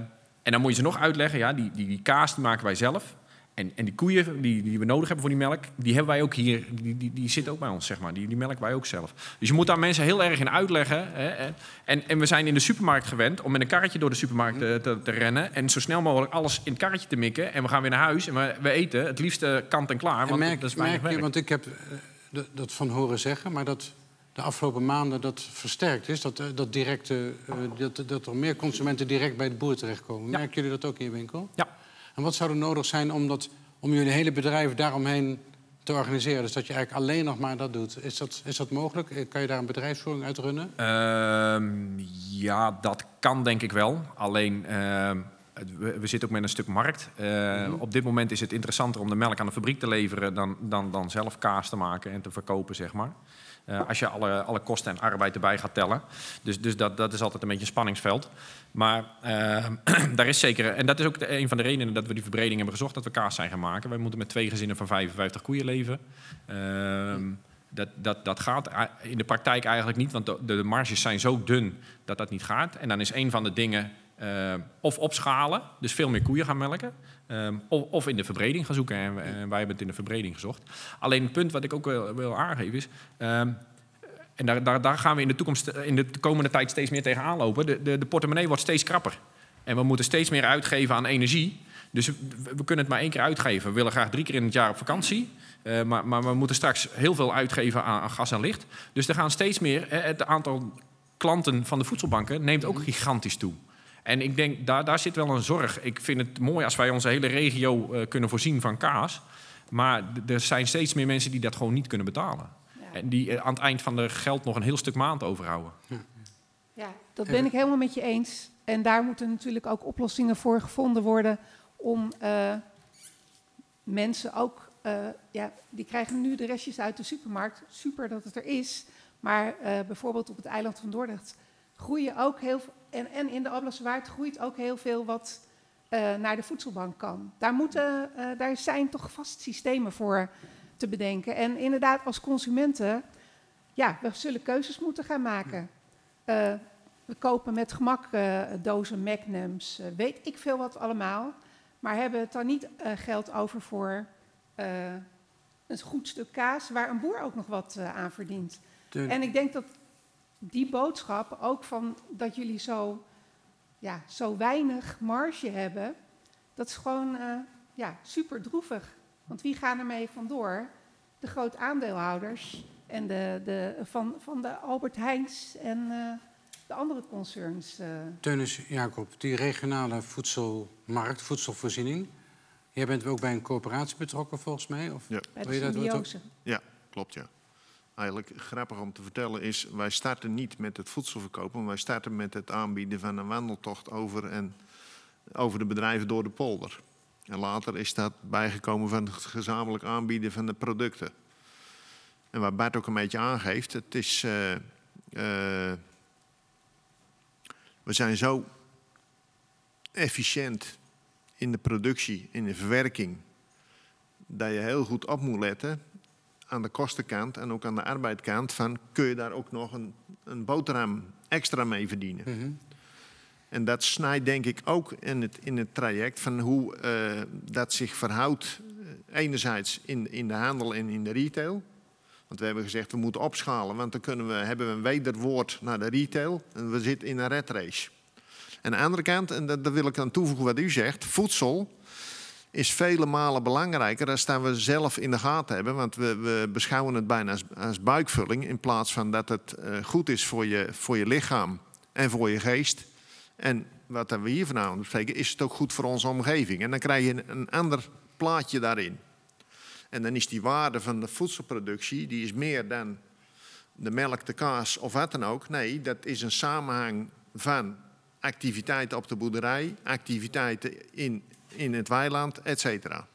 en dan moet je ze nog uitleggen, ja, die, die, die kaas die maken wij zelf. En, en die koeien die, die we nodig hebben voor die melk, die hebben wij ook hier, die, die, die zitten ook bij ons, zeg maar. Die, die melken wij ook zelf. Dus je moet daar mensen heel erg in uitleggen. Hè. En, en we zijn in de supermarkt gewend om met een karretje door de supermarkt te, te, te rennen. En zo snel mogelijk alles in het karretje te mikken. En we gaan weer naar huis en we, we eten het liefst eh, kant en klaar. En Want merk, dat is merk je, want ik heb eh, dat- van horen zeggen, maar dat de afgelopen maanden dat versterkt is? Dat, eh, dat, directe, eh, dat, dat er meer consumenten direct bij de boer terechtkomen. Ja. Merken jullie dat ook in je winkel? Ja. En wat zou er nodig zijn om, dat, om jullie hele bedrijf daaromheen te organiseren? Dus dat je eigenlijk alleen nog maar dat doet. Is dat, is dat mogelijk? Eh, Kan je daar een bedrijfsvoering uit runnen? Ehm, ja, dat kan denk ik wel. Alleen, ehm, we, we zitten ook met een stuk markt. Eh, Op dit moment is het interessanter om de melk aan de fabriek te leveren... dan, dan, dan zelf kaas te maken en te verkopen, zeg maar. Eh, als je alle, alle kosten en arbeid erbij gaat tellen. Dus, dus dat, dat is altijd een beetje een spanningsveld. Maar ehm, daar is zeker... En dat is ook een van de redenen dat we die verbreding hebben gezocht... dat we kaas zijn gaan maken. Wij moeten met twee gezinnen van 55 koeien leven. Ehm, dat, dat, dat gaat in de praktijk eigenlijk niet, want de, de marges zijn zo dun dat dat niet gaat. En dan is een van de dingen eh, of opschalen, dus veel meer koeien gaan melken, ehm, of, in de verbreding gaan zoeken. En, en wij hebben het in de verbreding gezocht. Alleen het punt wat ik ook wil, wil aangeven is. ehm, en daar, daar, daar gaan we in de, toekomst, in de komende tijd steeds meer tegenaan lopen. De, de, de portemonnee wordt steeds krapper. En we moeten steeds meer uitgeven aan energie. Dus we, we kunnen het maar één keer uitgeven. We willen graag drie keer in het jaar op vakantie. Eh, maar, maar we moeten straks heel veel uitgeven aan, aan gas en licht. Dus er gaan steeds meer. eh, Het aantal klanten van de voedselbanken neemt ook gigantisch toe. En ik denk, daar, daar zit wel een zorg. Ik vind het mooi als wij onze hele regio eh, kunnen voorzien van kaas. Maar er zijn steeds meer mensen die dat gewoon niet kunnen betalen. Ja. En die eh, aan het eind van de geld nog een heel stuk maand overhouden. Ja, dat ben ik helemaal met je eens. En daar moeten natuurlijk ook oplossingen voor gevonden worden om eh, mensen ook, eh, ja, die krijgen nu de restjes uit de supermarkt. Super dat het er is. Maar eh, bijvoorbeeld op het eiland van Dordrecht groeien ook heel veel, en, en in de Ablaswaard groeit ook heel veel wat eh, naar de voedselbank kan. Daar, moeten, eh, daar zijn toch vast systemen voor te bedenken. En inderdaad, als consumenten, ja, we zullen keuzes moeten gaan maken. Eh, we kopen met gemak dozen Magnums, weet ik veel wat allemaal. Maar hebben het dan niet geld over voor een goed stuk kaas waar een boer ook nog wat aan verdient. En ik denk dat die boodschap ook van dat jullie zo, ja, zo weinig marge hebben, dat is gewoon eh, ja, super droevig. Want wie gaan ermee vandoor? De groot aandeelhouders en de, de, van, van de Albert Heijns en eh, de andere concerns. eh. Teunis Jacob, die regionale voedselmarkt, voedselvoorziening. Jij bent ook bij een coöperatie betrokken volgens mij? Of Ja. bij Wil de je dat. Ja, klopt ja. Eigenlijk grappig om te vertellen is, wij starten niet met het voedselverkopen, maar wij starten met het aanbieden van een wandeltocht over, en, over de bedrijven door de polder. En later is dat bijgekomen van het gezamenlijk aanbieden van de producten. En waar Bart ook een beetje aangeeft, het is. eh, eh, we zijn zo efficiënt in de productie, in de verwerking, dat je heel goed op moet letten aan de kostenkant en ook aan de arbeidkant van kun je daar ook nog een, een boterham extra mee verdienen. Mhm. En dat snijdt denk ik ook in het, in het traject van hoe eh, dat zich verhoudt eh, enerzijds in, in de handel en in de retail. Want we hebben gezegd we moeten opschalen, want dan kunnen we, hebben we een wederwoord naar de retail en we zitten in een red race. En aan de andere kant, en dat, daar wil ik aan toevoegen wat u zegt, voedsel is vele malen belangrijker. Daar staan we zelf in de gaten hebben. Want we, we beschouwen het bijna als, als buikvulling. In plaats van dat het eh, goed is voor je, voor je lichaam en voor je geest. En wat we hier vanavond bespreken, is het ook goed voor onze omgeving. En dan krijg je een, een ander plaatje daarin. En dan is die waarde van de voedselproductie, die is meer dan de melk, de kaas of wat dan ook. Nee, dat is een samenhang van activiteiten op de boerderij, activiteiten in, in het weiland, et cetera.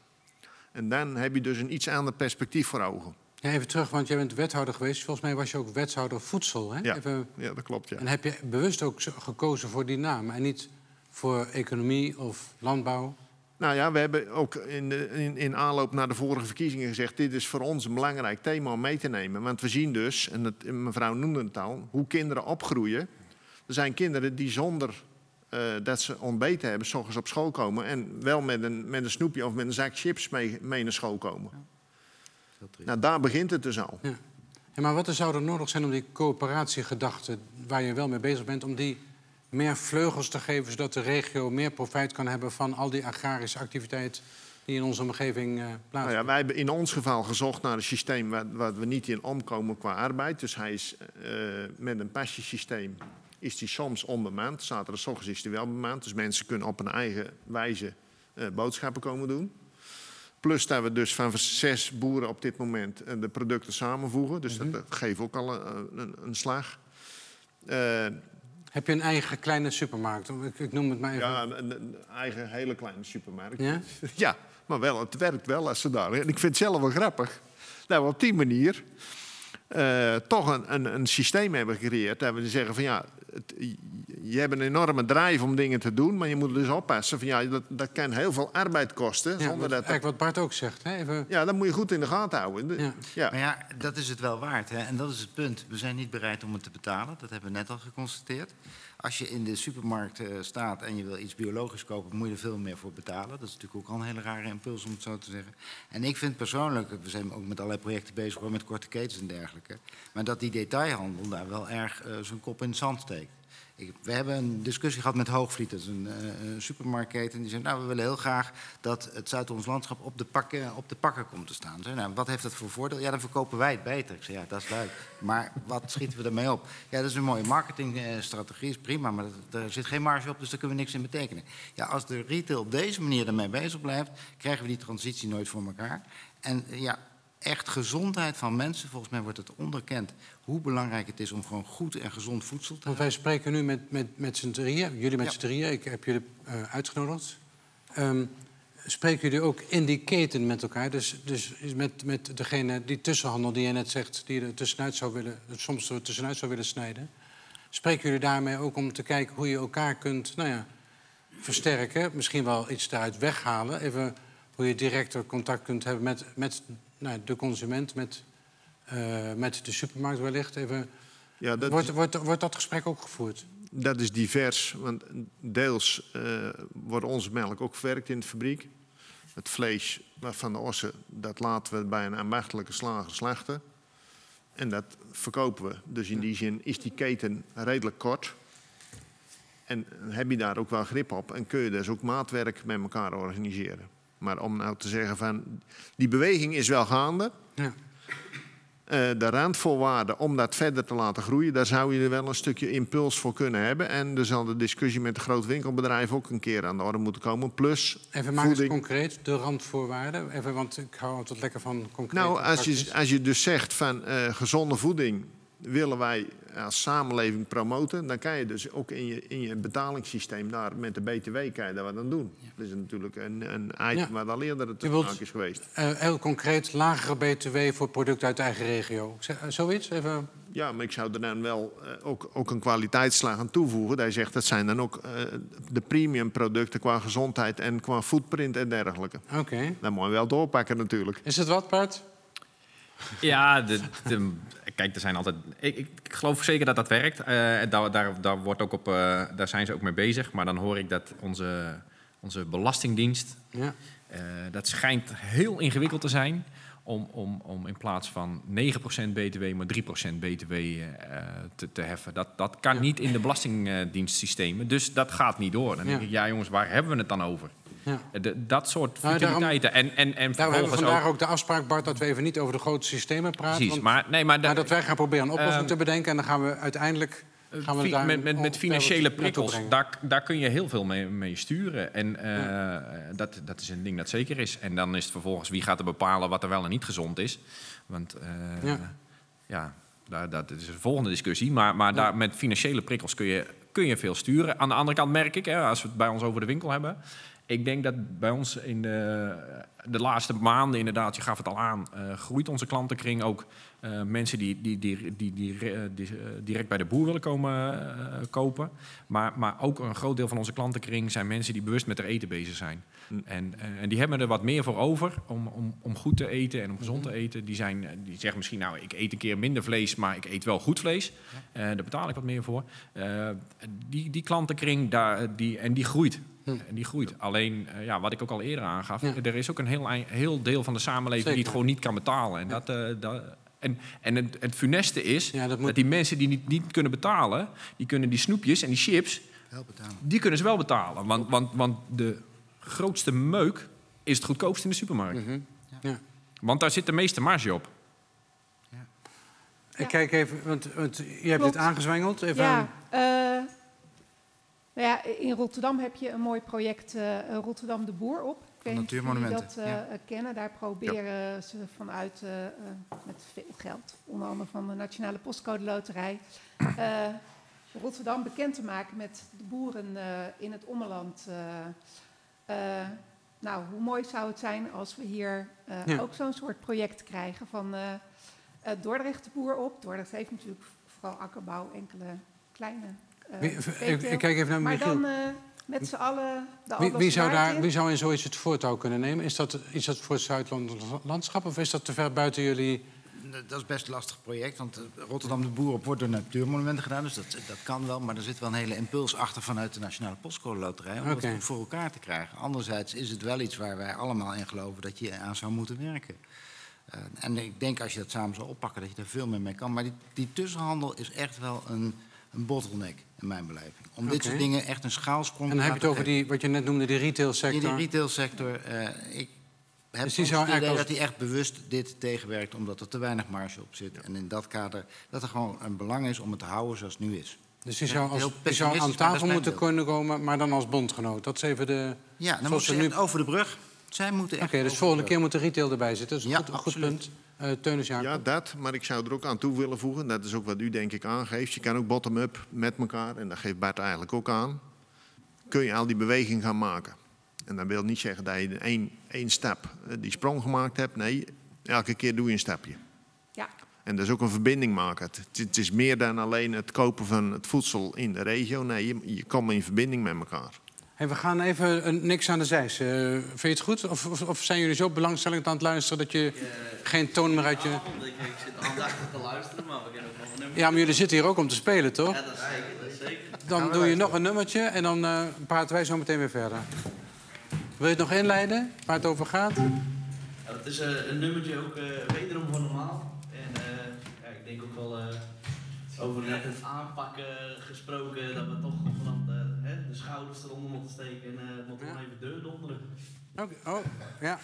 En dan heb je dus een iets ander perspectief voor ogen. Ja, even terug, want jij bent wethouder geweest. Volgens mij was je ook wethouder voedsel. Hè? Ja, Even, ja dat klopt. Ja. en heb je bewust ook gekozen voor die naam en niet voor economie of landbouw? Nou ja, we hebben ook in, de, in, in aanloop naar de vorige verkiezingen gezegd... dit is voor ons een belangrijk thema om mee te nemen. Want we zien dus, en het, mevrouw noemde het al, hoe kinderen opgroeien. Er zijn kinderen die zonder eh, dat ze ontbeten hebben... s ochtends op school komen en wel met een, met een snoepje of met een zak chips mee, mee naar school komen. Nou, daar begint het dus al. Ja, maar wat er zou er nodig zijn om die coöperatiegedachte, waar je wel mee bezig bent, om die meer vleugels te geven, zodat de regio meer profijt kan hebben van al die agrarische activiteit die in onze omgeving eh Nou plaatsvinden? ja, wij hebben in ons geval gezocht naar een systeem waar, waar we niet in omkomen qua arbeid. Dus hij is eh, met een passiesysteem is die soms onbemand. Zaterdag 's ochtends is hij wel bemand. Dus mensen kunnen op een eigen wijze eh, boodschappen komen doen. Plus dat we dus van zes boeren op dit moment eh, de producten samenvoegen. Dus dat eh, geeft ook al een, een, een slag. Eh, Heb je een eigen kleine supermarkt? Ik, ik noem het maar even. ja, een, een eigen hele kleine supermarkt. Ja? Ja, maar wel, het werkt wel als ze daar. En ik vind het zelf wel grappig dat we op die manier eh, toch een, een, een systeem hebben gecreëerd. Dat we zeggen van ja, het, je hebt een enorme drive om dingen te doen, maar je moet dus oppassen van ja, dat, dat kan heel veel arbeid kosten. Ja, zonder dat, eigenlijk wat Bart ook zegt. Hè? Even, ja, dat moet je goed in de gaten houden. De- Ja. Ja. Maar ja, dat is het wel waard. Hè? En dat is het punt. We zijn niet bereid om het te betalen. Dat hebben we net al geconstateerd. Als je in de supermarkt eh, staat en je wil iets biologisch kopen, moet je er veel meer voor betalen. Dat is natuurlijk ook al een hele rare impuls om het zo te zeggen. En ik vind persoonlijk, we zijn ook met allerlei projecten bezig, met korte ketens en dergelijke. Maar dat die detailhandel daar wel erg eh, zijn kop in het zand steekt. Ik, we hebben een discussie gehad met Hoogvliet, dat is een, eh, een supermarktketen. En die zei, nou, we willen heel graag dat het Zuid-Ons landschap op de, pakken, op de pakken komt te staan. Zei, nou, wat heeft dat voor voordeel? Ja, dan verkopen wij het beter. Ik zei, ja, dat is leuk. Maar wat schieten we ermee op? Ja, dat is een mooie marketingstrategie, is prima, maar daar zit geen marge op, dus daar kunnen we niks in betekenen. Ja, als de retail op deze manier ermee bezig blijft, krijgen we die transitie nooit voor elkaar. En eh, ja, echt gezondheid van mensen, volgens mij wordt het onderkend hoe belangrijk het is om gewoon goed en gezond voedsel te Want wij spreken nu met, met, met z'n drieën, jullie met Ja. z'n drieën, ik heb jullie eh, uitgenodigd. Ehm, spreken jullie ook in die keten met elkaar? Dus, dus met, met degene, die tussenhandel die je net zegt, die er tussenuit zou willen, soms er tussenuit zou willen snijden. Spreken jullie daarmee ook om te kijken hoe je elkaar kunt nou ja, versterken? Misschien wel iets daaruit weghalen. Even hoe je directer contact kunt hebben met, met nou, de consument, met, eh, met de supermarkt wellicht. Even, Ja, dat, wordt, wordt, wordt dat gesprek ook gevoerd? dat is divers, want deels eh, wordt onze melk ook verwerkt in de fabriek. Het vlees van de ossen, dat laten we bij een ambachtelijke slager slachten. En dat verkopen we. Dus in die zin is die keten redelijk kort. En heb je daar ook wel grip op en kun je dus ook maatwerk met elkaar organiseren. Maar om nou te zeggen van, die beweging is wel gaande. Ja. Eh, de randvoorwaarden om dat verder te laten groeien, daar zou je er wel een stukje impuls voor kunnen hebben. En er zal de discussie met de groot winkelbedrijf ook een keer aan de orde moeten komen. Plus Even maak eens concreet, de randvoorwaarden. Even, want ik hou altijd lekker van concreet. Nou, als je, als je dus zegt van eh, gezonde voeding willen wij als samenleving promoten, dan kan je dus ook in je, in je betalingssysteem daar met de BTW kan je daar wat aan doen. Dat is natuurlijk een, een item Ja. waar al eerder het sprake is geweest. Eh, heel concreet, lagere BTW voor producten uit de eigen regio. Zeg, eh, zoiets? Even. Ja, maar ik zou er dan wel eh, ook, ook een kwaliteitsslag aan toevoegen. Je zegt dat zijn dan ook eh, de premium producten qua gezondheid en qua footprint en dergelijke. Oké. Dat moet je wel doorpakken natuurlijk. Is het wat, Bart? Ja, de, de- kijk, er zijn altijd. Ik, ik ik geloof zeker dat dat werkt. Eh, daar, daar, daar, wordt ook op, eh, daar zijn ze ook mee bezig. Maar dan hoor ik dat onze, onze belastingdienst. Ja. eh, dat schijnt heel ingewikkeld te zijn. Om, om, om in plaats van 9% BTW, maar 3% BTW te, te heffen. Dat, dat kan Ja. niet in de belastingdienstsystemen. Dus dat gaat niet door. Dan denk ik, ja jongens, waar hebben we het dan over? Ja. Eh, de- dat soort Nou, daarom- futiliteiten. En, en, en Daarom hebben we vandaag ook... ook de afspraak, Bart, dat we even niet over de grote systemen praten. Precies, want- maar, nee, maar, maar dat wij gaan proberen een oplossing Ehm, te bedenken. En dan gaan we uiteindelijk gaan we daar met, met, met financiële prikkels, daar, daar kun je heel veel mee, mee sturen. En eh, dat, dat is een ding dat zeker is. En dan is het vervolgens wie gaat er bepalen wat er wel en niet gezond is. Want eh, Ja. ja, daar, dat is een volgende discussie. Maar, maar daar, met financiële prikkels kun je, kun je veel sturen. Aan de andere kant merk ik, hè, als we het bij ons over de winkel hebben. Ik denk dat bij ons in de, de laatste maanden, inderdaad, je gaf het al aan, eh, groeit onze klantenkring ook. eh, mensen die, die, die, die, die, eh, die, direct bij de boer willen komen kopen. Maar, maar ook een groot deel van onze klantenkring zijn mensen die bewust met er eten bezig zijn. En, eh, en die hebben er wat meer voor over om, om, om goed te eten en om gezond te eten. Die, zijn, die zeggen misschien, nou, ik eet een keer minder vlees, maar ik eet wel goed vlees. Daar betaal ik wat meer voor. Die, die klantenkring, daar, die, en die groeit. En die groeit. Alleen, eh, ja, wat ik ook al eerder aangaf, Ja. er is ook een heel, heel deel van de samenleving die het gewoon niet kan betalen. En, dat, eh, dat, en, en het, het funeste is Ja, dat die mensen die niet, niet kunnen betalen, die kunnen die snoepjes en die chips, die kunnen ze wel betalen. Want, want, want de grootste meuk is het goedkoopst in de supermarkt. Mhm. Ja. Want daar zit de meeste marge op. Ik kijk even, want, want je hebt Klopt. dit aangezwengeld. Even Ja, eh, nou ja, in Rotterdam heb je een mooi project eh, Rotterdam de Boer op. Ik weet niet of jullie Natuurmonumenten, dat eh, ja. kennen. Daar proberen ze vanuit, eh, eh, met veel geld, onder andere van de Nationale Postcode Loterij, eh, Rotterdam bekend te maken met de boeren eh, in het ommeland. eh. Eh, nou, hoe mooi zou het zijn als we hier eh, Ja. ook zo'n soort project krijgen van eh eh, Dordrecht de boer op. Dordrecht heeft natuurlijk vooral akkerbouw, enkele kleine eh, Wie- ik, kijk even naar Maar Michiel. dan eh, met z'n allen de Wie, wie, zou daar, wie zou in zoiets het voortouw kunnen nemen? Is dat iets dat voor het Zuidland landschap of is dat te ver buiten jullie? Dat is best een lastig project, want eh, Rotterdam de Boer op wordt door Natuurmonumenten gedaan. Dus dat, dat kan wel, maar er zit wel een hele impuls achter vanuit de Nationale Postcode Loterij... om Oké. dat goed voor elkaar te krijgen. Anderzijds is het wel iets waar wij allemaal in geloven dat je aan zou moeten werken. Eh, en ik denk als je dat samen zou oppakken, dat je er veel meer mee kan. Maar die, die tussenhandel is echt wel een, een bottleneck in mijn beleving. Om dit Oké. soort dingen echt een schaalsprong En dan heb je het over die, wat je net noemde, die retailsector. In die retailsector, eh ik heb Dus die soms zou het idee dat hij echt bewust dit tegenwerkt... omdat er te weinig marge op zit. En in dat kader dat er gewoon een belang is om het te houden zoals het nu is. Dus die zou, als, die zou aan tafel moeten kunnen komen, maar dan als bondgenoot. Dat is even de... Ja, dan moeten ze nu- over de brug. Zij moeten Oké, echt dus over de volgende keer moet de retail erbij zitten. Dat is een Ja, goed, punt. Eh Teunis. Ja, dat. Maar ik zou er ook aan toe willen voegen. Dat is ook wat u denk ik aangeeft. Je kan ook bottom-up met elkaar. En dat geeft Bart eigenlijk ook aan. Kun je al die beweging gaan maken. En dat wil niet zeggen dat je in één, één stap eh, die sprong gemaakt hebt. Nee, elke keer doe je een stapje. Ja, En dat is ook een verbinding maken. Het, het is meer dan alleen het kopen van het voedsel in de regio. Nee, je, je komt in verbinding met elkaar. Hey, we gaan even een, niks aan de zijs. Eh, vind je het goed? Of, of, of zijn jullie zo belangstellend aan het luisteren dat je geen toon meer uit je... Ik, ik zit aandachtig te luisteren, maar we kunnen ook nog een nummer. Ja, maar jullie zitten hier ook om te spelen, toch? Ja, dat is zeker, dat is zeker. Dan doe je nog een nummertje en dan eh, praten wij zo meteen weer verder. Wil je het nog inleiden, waar het over gaat? Ja, dat is eh, een nummertje ook eh, wederom van normaal. En eh, ja, ik denk ook wel eh, over net het aanpakken gesproken, dat we toch vanaf schouders eronder moeten steken en eh het moet gewoon even deur donderen. Oké, oh, ja.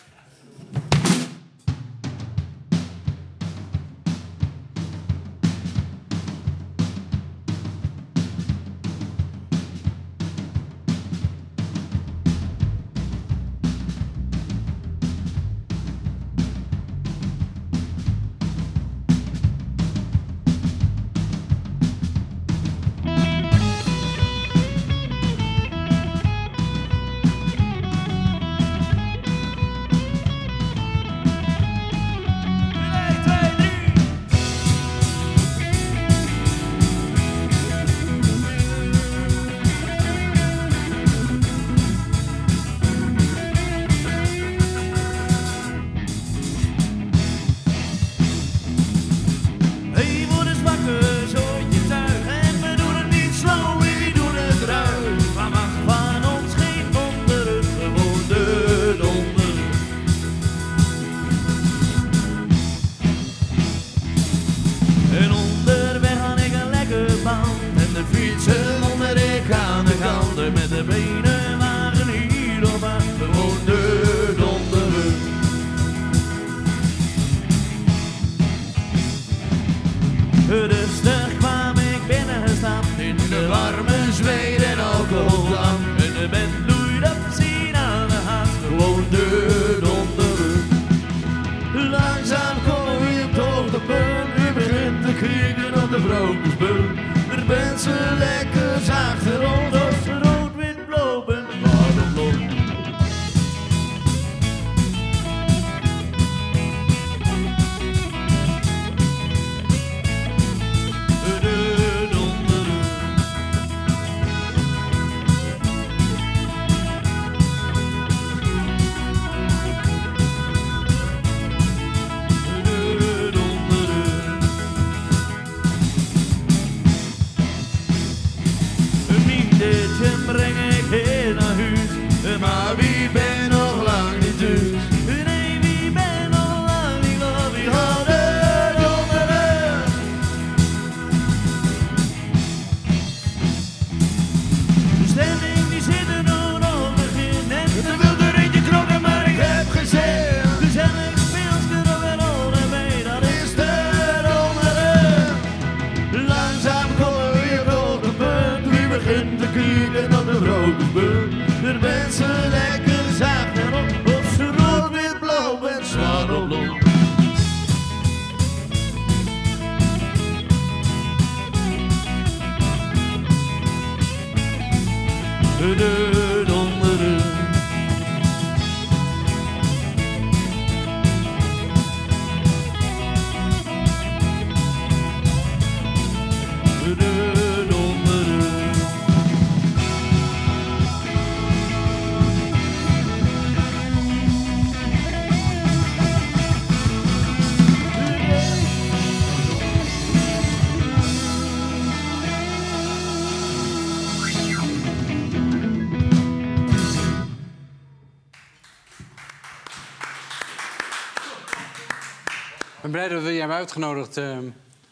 Blij dat we je hebben uitgenodigd. eh.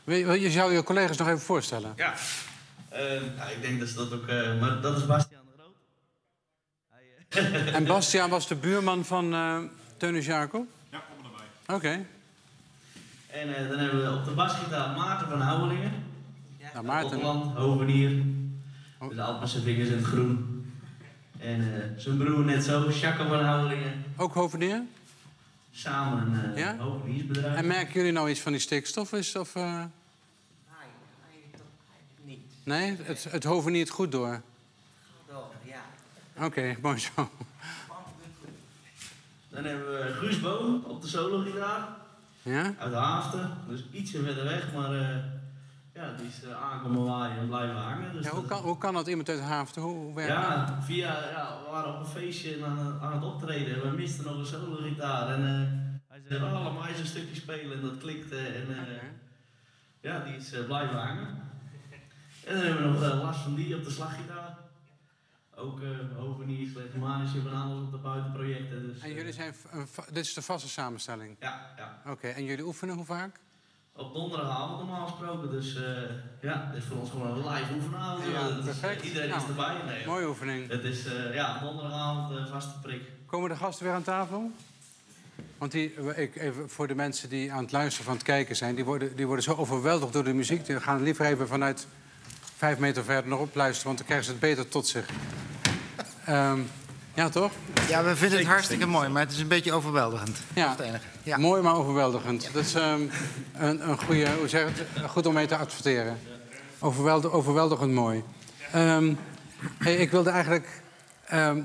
Wil je- zou je collega's nog even voorstellen. Ja, Eh, nou, ik denk dat ze dat ook... eh, maar dat is Bastiaan de Groot. Hij, eh, En Bastiaan was de buurman van eh Teunis Jacob? Ja, kom erbij. Oké. En eh, dan hebben we op de basgitaar Maarten van Houwelingen. Nou, Maarten. Hovenier. Oh. Dus met zijn vingers in het groen. En eh, zijn broer net zo, Jacques van Houwelingen. Ook hovenier? Samen een eh Ja? hoveniersbedrijf. En merken jullie nou iets van die stikstof? Is, of, eh, niet. Nee, het, het hoveniert goed door. Wel, ja. Oké, mooi zo. Dan hebben we Guus Boom op de solo-gitaar. Ja? Uit Haafden, dus ietsje verder weg, maar eh, ja, die is uh, aankomen waaien en blijven hangen. Dus ja hoe, kan, hoe kan dat iemand uit Haafden? Hoe, hoe werkt dat? Ja, via, ja, we waren op een feestje en aan, aan het optreden. We misten nog een solo-gitaar. En eh, hij zei, oh, laat een stukje spelen. En dat klikte. En eh, ja, die is eh, blijven hangen. En dan hebben we nog eh, Lars van Die op de slaggitaar. Ook uh, overnieuw, manager van alles op de buitenprojecten. Dus, En eh, jullie zijn, dit is de vaste samenstelling? Ja, ja. Oké, en jullie oefenen hoe vaak? Op donderdagavond normaal gesproken. Dus eh, ja, dit is voor ons gewoon een live oefenavond. Ja, Dat is, eh, perfect. iedereen Nou, is erbij. Nee, Mooie oefening. Het is eh, ja, donderdagavond eh, vaste prik. Komen de gasten weer aan tafel? Want die, ik, even voor de mensen die aan het luisteren van het kijken zijn... die worden, die worden zo overweldigd door de muziek... die gaan liever even vanuit vijf meter verder nog op luisteren... want dan krijgen ze het beter tot zich. Ehm, ja, toch? Ja, we vinden het hartstikke mooi, maar het is een beetje overweldigend. Ja. Mooi, maar overweldigend. Dat is ehm, een, een goede, hoe zeg je het? Goed om mee te adverteren. Overweldig, overweldigend mooi. Ehm, hey, ik wilde eigenlijk ehm,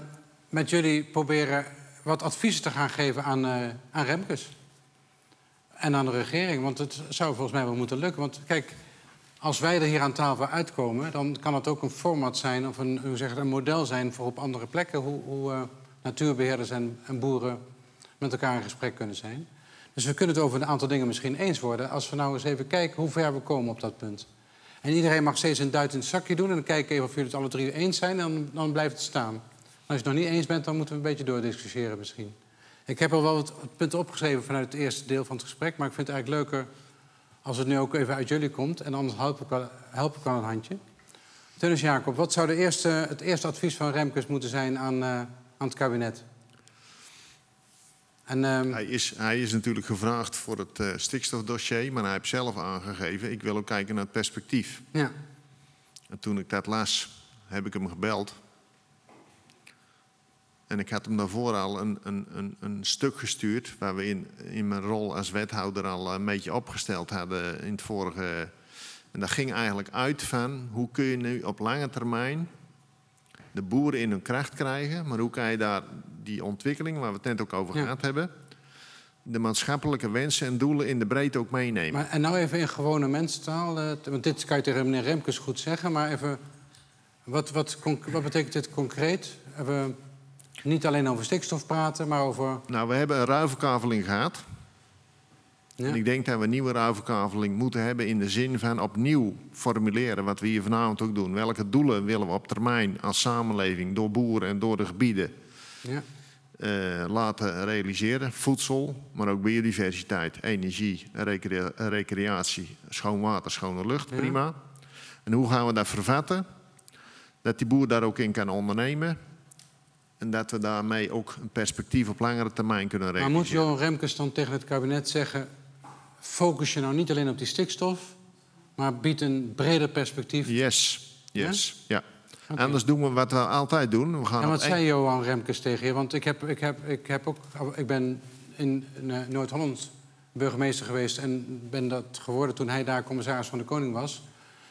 met jullie proberen wat adviezen te gaan geven aan, eh, aan Remkes. En aan de regering, want het zou volgens mij wel moeten lukken. Want kijk, als wij er hier aan tafel uitkomen, dan kan het ook een format zijn of een, hoe zeg het, een model zijn voor op andere plekken hoe, hoe eh, natuurbeheerders en, en boeren met elkaar in gesprek kunnen zijn. Dus we kunnen het over een aantal dingen misschien eens worden als we nou eens even kijken hoe ver we komen op dat punt. En iedereen mag steeds een duit in het zakje doen en dan kijken even of jullie het alle drie eens zijn en dan, dan blijft het staan. Als je het nog niet eens bent, dan moeten we een beetje doordiscussiëren misschien. Ik heb al wel wat punten opgeschreven vanuit het eerste deel van het gesprek, maar ik vind het eigenlijk leuker als het nu ook even uit jullie komt. En anders help ik wel, help ik wel een handje. Teunis Jacob, wat zou de eerste, het eerste advies van Remkes moeten zijn aan, eh, aan het kabinet? En, ehm, Hij is, hij is natuurlijk gevraagd voor het eh, stikstofdossier, maar hij heeft zelf aangegeven... ik wil ook kijken naar het perspectief. ja. En toen ik dat las, heb ik hem gebeld. En ik had hem daarvoor al een, een, een, een stuk gestuurd... waar we in, in mijn rol als wethouder al een beetje opgesteld hadden in het vorige... En dat ging eigenlijk uit van hoe kun je nu op lange termijn de boeren in hun kracht krijgen... maar hoe kan je daar die ontwikkeling, waar we het net ook over Ja. gehad hebben... de maatschappelijke wensen en doelen in de breedte ook meenemen. Maar, en nou even in gewone mensentaal, eh, want dit kan je tegen meneer Remkes goed zeggen, maar even, wat, wat, wat betekent dit concreet? Even, niet alleen over stikstof praten, maar over... Nou, we hebben een ruilverkaveling gehad. Ja, En ik denk dat we een nieuwe ruilverkaveling moeten hebben in de zin van opnieuw formuleren wat we hier vanavond ook doen. Welke doelen willen we op termijn als samenleving door boeren en door de gebieden ja, eh, laten realiseren? Voedsel, maar ook biodiversiteit, energie, recrea- recreatie, schoon water, schone lucht, Ja. prima. En hoe gaan we dat vervatten? Dat die boer daar ook in kan ondernemen. En dat we daarmee ook een perspectief op langere termijn kunnen maar realiseren. moet Johan Remkes dan tegen het kabinet zeggen... focus je nou niet alleen op die stikstof, maar bied een breder perspectief. Yes, yes, ja. Anders doen we wat we altijd doen. We gaan En wat één- zei Johan Remkes tegen je? Want ik, heb, ik, heb, ik, heb ook, ik ben in eh, Noord-Holland burgemeester geweest... en ben dat geworden toen hij daar commissaris van de Koning was.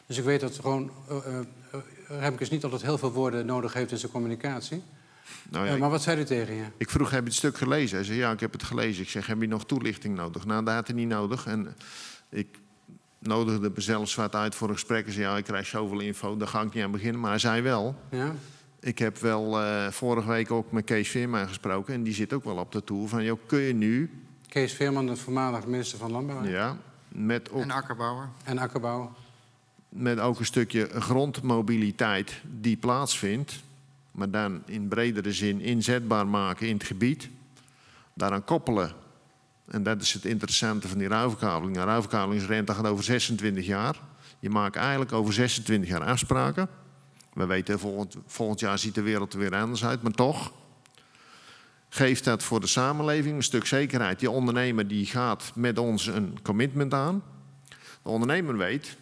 Dus ik weet dat gewoon uh, uh, Remkes niet altijd heel veel woorden nodig heeft in zijn communicatie. Nou ja, Eh, maar wat zei hij tegen je? Ik vroeg, heb je het stuk gelezen? Hij zei, ja, ik heb het gelezen. Ik zeg, heb je nog toelichting nodig? Nou, dat had hij niet nodig. En ik nodigde mezelf zwart uit voor een gesprek. Hij zei, ja, ik krijg zoveel info, daar ga ik niet aan beginnen. Maar hij zei wel, Ja? ik heb wel eh, vorige week ook met Kees Veerman gesproken. En die zit ook wel op de toer van, joh, kun je nu, Kees Veerman, de voormalig minister van Landbouw hè? ja, met ook, En akkerbouwer. en Akkerbouw. met ook een stukje grondmobiliteit die plaatsvindt... maar dan in bredere zin inzetbaar maken in het gebied... daaraan koppelen En dat is het interessante van die ruilverkabeling. Een ruilverkabelingsrente gaat over 26 jaar. Je maakt eigenlijk over 26 jaar afspraken. We weten, volgend, volgend jaar ziet de wereld er weer anders uit, maar toch geeft dat voor de samenleving een stuk zekerheid. Die ondernemer die gaat met ons een commitment aan. De ondernemer weet,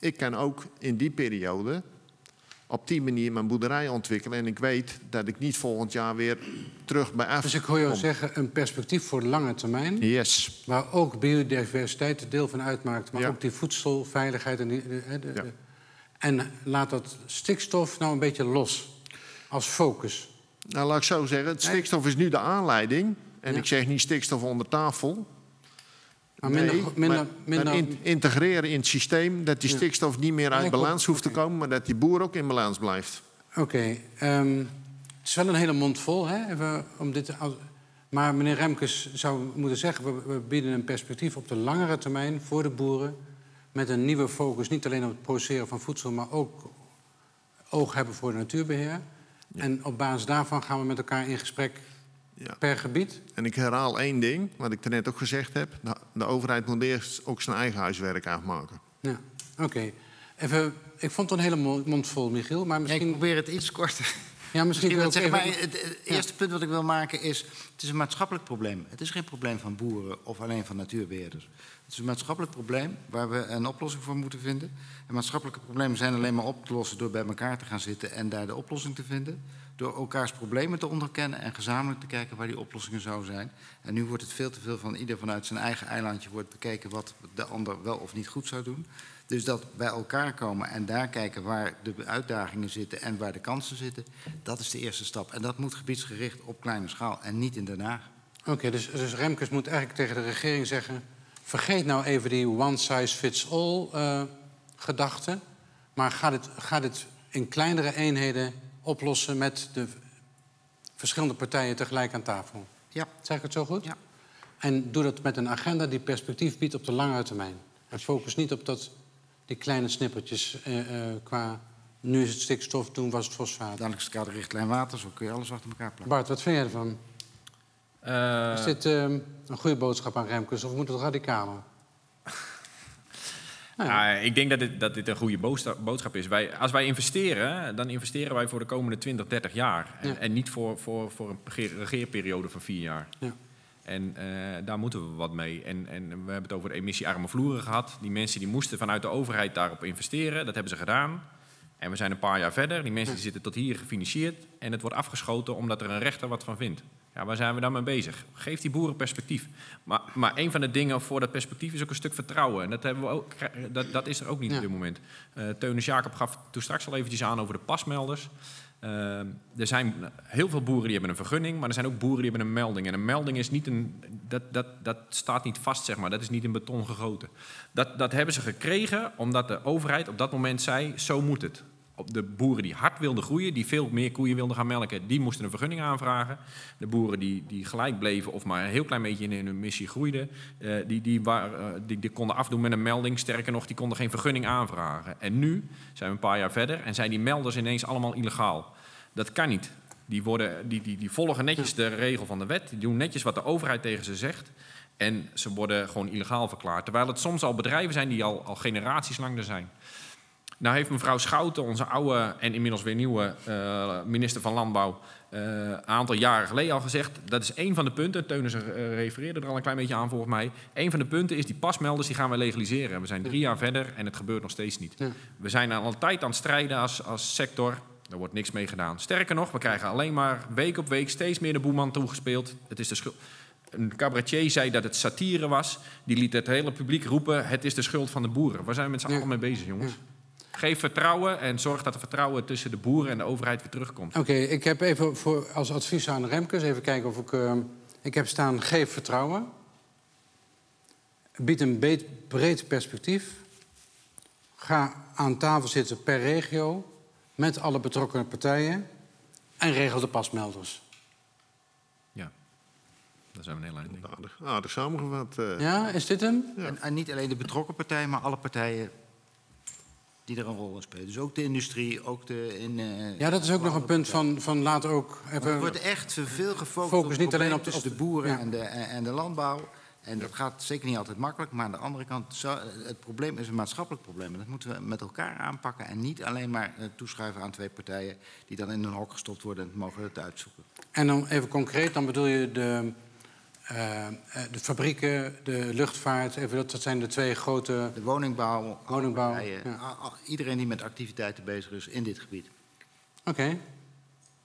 ik kan ook in die periode op die manier mijn boerderij ontwikkelen. En ik weet dat ik niet volgend jaar weer terug bij af Dus ik hoor jou kom. zeggen, een perspectief voor de lange termijn... Yes. waar ook biodiversiteit er deel van uitmaakt... maar Ja. ook die voedselveiligheid. En, die, de- de- de- Ja. en laat dat stikstof nou een beetje los, als focus. Nou, laat ik zo zeggen, het stikstof is nu de aanleiding. En Ja. ik zeg niet stikstof onder tafel. Maar minder, Nee, minder, maar- minder, in- integreren in het systeem dat die Ja. stikstof niet meer uit balans hoeft te komen, maar dat die boer ook in balans blijft. Oké, ehm, het is wel een hele mond vol, hè? Even om dit maar meneer Remkes zou moeten zeggen... We, we bieden een perspectief op de langere termijn voor de boeren... met een nieuwe focus, niet alleen op het produceren van voedsel... maar ook oog hebben voor de natuurbeheer. En op basis daarvan gaan we met elkaar in gesprek Ja. per gebied. En ik herhaal één ding, wat ik net ook gezegd heb. De, de overheid moet eerst ook zijn eigen huiswerk afmaken. Ja, oké. Even, ik vond het een hele mo- mond vol, Michiel. Maar Ja, ik misschien... probeer het iets korter. Ja, misschien Misschien ook zeggen, maar even- het eerste punt wat ik wil maken is... het is een maatschappelijk probleem. Het is geen probleem van boeren of alleen van natuurbeheerders. Het is een maatschappelijk probleem waar we een oplossing voor moeten vinden. En maatschappelijke problemen zijn alleen maar op te lossen... door bij elkaar te gaan zitten en daar de oplossing te vinden. Door elkaars problemen te onderkennen en gezamenlijk te kijken... waar die oplossingen zouden zijn. En nu wordt het veel te veel van ieder vanuit zijn eigen eilandje... wordt bekeken wat de ander wel of niet goed zou doen. Dus dat bij elkaar komen en daar kijken waar de uitdagingen zitten en waar de kansen zitten, dat is de eerste stap. En dat moet gebiedsgericht op kleine schaal en niet in Den Haag. Oké, dus, dus Remkes moet eigenlijk tegen de regering zeggen... vergeet nou even die one-size-fits-all eh, gedachte... maar ga dit, ga dit in kleinere eenheden oplossen... met de verschillende partijen tegelijk aan tafel. Ja, Zeg ik het zo goed? Ja. En doe dat met een agenda die perspectief biedt op de langere termijn. En focus niet op dat, die kleine snippertjes eh, eh, qua... nu is het stikstof, toen was het fosfaat. dadelijk is het kaderrichtlijn water, zo kun je alles achter elkaar plakken. Bart, wat vind jij ervan? Eh, Is dit eh, een goede boodschap aan Remkes of moet het radicaler? Ja, ik denk dat dit, dat dit een goede boodschap, is. Wij, als wij investeren, dan investeren wij voor de komende 20, 30 jaar. En, Ja. en niet voor, voor, voor een regeer- regeerperiode van vier jaar. Ja. En eh, daar moeten we wat mee. En, en we hebben het over emissiearme vloeren gehad. Die mensen die moesten vanuit de overheid daarop investeren. Dat hebben ze gedaan. En we zijn een paar jaar verder. Die mensen die zitten tot hier gefinancierd. En het wordt afgeschoten omdat er een rechter wat van vindt. Ja, waar zijn we dan mee bezig? Geef die boeren perspectief. Maar, maar een van de dingen voor dat perspectief is ook een stuk vertrouwen. En dat, hebben we ook, dat, dat is er ook niet Ja. op dit moment. Teunus Jacob gaf toen straks al eventjes aan over de pasmelders. Eh, er zijn heel veel boeren die hebben een vergunning, maar er zijn ook boeren die hebben een melding. En een melding is niet een, dat, dat, dat staat niet vast, zeg maar. Dat is niet in beton gegoten. Dat, dat hebben ze gekregen omdat de overheid op dat moment zei, zo moet het. De boeren die hard wilden groeien, die veel meer koeien wilden gaan melken, die moesten een vergunning aanvragen. De boeren die, die gelijk bleven of maar een heel klein beetje in hun missie groeiden, eh, eh, die, die konden afdoen met een melding. Sterker nog, die konden geen vergunning aanvragen. En nu zijn we een paar jaar verder en zijn die melders ineens allemaal illegaal. Dat kan niet. Die, worden, die, die, die volgen netjes de regel van de wet, die doen netjes wat de overheid tegen ze zegt. En ze worden gewoon illegaal verklaard. Terwijl het soms al bedrijven zijn die al, al generaties lang er zijn. Nou heeft mevrouw Schouten, onze oude en inmiddels weer nieuwe eh, minister van Landbouw, eh, een aantal jaren geleden al gezegd. Dat is één van de punten. Teunus eh, refereerde er al een klein beetje aan volgens mij. Een van de punten is die pasmelders, die gaan we legaliseren. We zijn drie jaar verder en het gebeurt nog steeds niet. Ja. We zijn al een tijd aan het strijden als, als sector. Er wordt niks mee gedaan. Sterker nog, we krijgen alleen maar week op week steeds meer de boeman toegespeeld. Het is de schuld. Een cabaretier zei dat het satire was. Die liet het hele publiek roepen: het is de schuld van de boeren. Waar zijn we met z'n Ja. allen mee bezig, jongens? Geef vertrouwen en zorg dat er vertrouwen tussen de boeren en de overheid weer terugkomt. Oké, ik heb even voor, als advies aan Remkes, even kijken of ik... eh, ik heb staan, geef vertrouwen. Bied een breed, breed perspectief. Ga aan tafel zitten per regio met alle betrokken partijen. En regel de pasmelders. Ja, daar zijn we een heel eind. Aardig, aardig samengevat. eh. Ja, is dit hem? En, en niet alleen de betrokken partijen, maar alle partijen die er een rol in spelen. Dus ook de industrie, ook de... In, eh, Ja, dat is ook nog een punt van, van later ook... Er wordt echt veel gefocust Focus op niet alleen op de- de op de- boeren ja. en, de, en, en de landbouw. En dat gaat zeker niet altijd makkelijk. Maar aan de andere kant, zo- het probleem is een maatschappelijk probleem. En dat moeten we met elkaar aanpakken. En niet alleen maar eh, toeschuiven aan twee partijen... die dan in een hok gestopt worden en mogen het uitzoeken. En dan even concreet, dan bedoel je de, eh, eh, de fabrieken, de luchtvaart. Even, dat, dat zijn de twee grote... De woningbouw, Woningbouw, partijen, ja. iedereen die met activiteiten bezig is in dit gebied. Oké.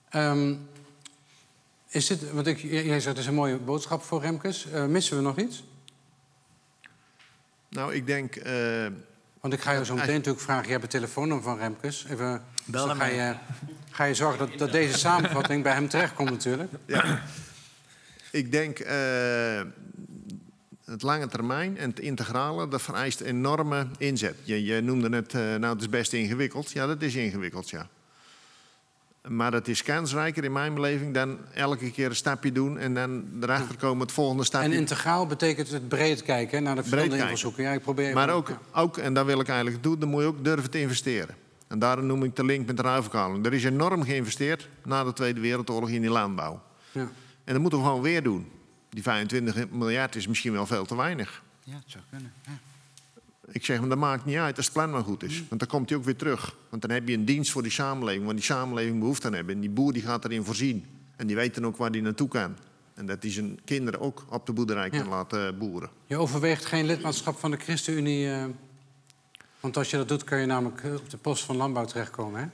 Ehm, is dit, want ik, jij zegt het is een mooie boodschap voor Remkes. Eh, missen we nog iets? Nou, ik denk... Want ik ga je zo meteen natuurlijk vragen, je hebt het telefoonnummer van Remkes. Even, Bel dus dan hem ga je, ga je zorgen dat, dat deze samenvatting bij hem terechtkomt natuurlijk. Ja. Ik denk eh, het lange termijn en het integrale, dat vereist enorme inzet. Je, je noemde het, eh, nou het is best ingewikkeld. Ja, dat is ingewikkeld, ja. Maar het is kansrijker in mijn beleving dan elke keer een stapje doen en dan erachter komen het volgende stapje. En integraal betekent het breed kijken naar de verschillende invalshoeken. Ja, ik probeer Maar ook, ook, en dat wil ik eigenlijk doen, dan moet je ook durven te investeren. En daarom noem ik de link met de ruilverkaling. Er is enorm geïnvesteerd na de Tweede Wereldoorlog in die landbouw. Ja. En dat moeten we gewoon weer doen. Die 25 miljard is misschien wel veel te weinig. Ja, het zou kunnen. Ja. Ik zeg, maar dat maakt niet uit als het plan maar goed Mm. is. Want dan komt hij ook weer terug. Want dan heb je een dienst voor die samenleving, waar die samenleving behoefte aan hebben. En die boer die gaat erin voorzien. En die weet dan ook waar hij naartoe kan. En dat hij zijn kinderen ook op de boerderij kan Ja. laten boeren. Je overweegt geen lidmaatschap van de ChristenUnie. eh, want als je dat doet, kun je namelijk op de post van landbouw terechtkomen. Hè?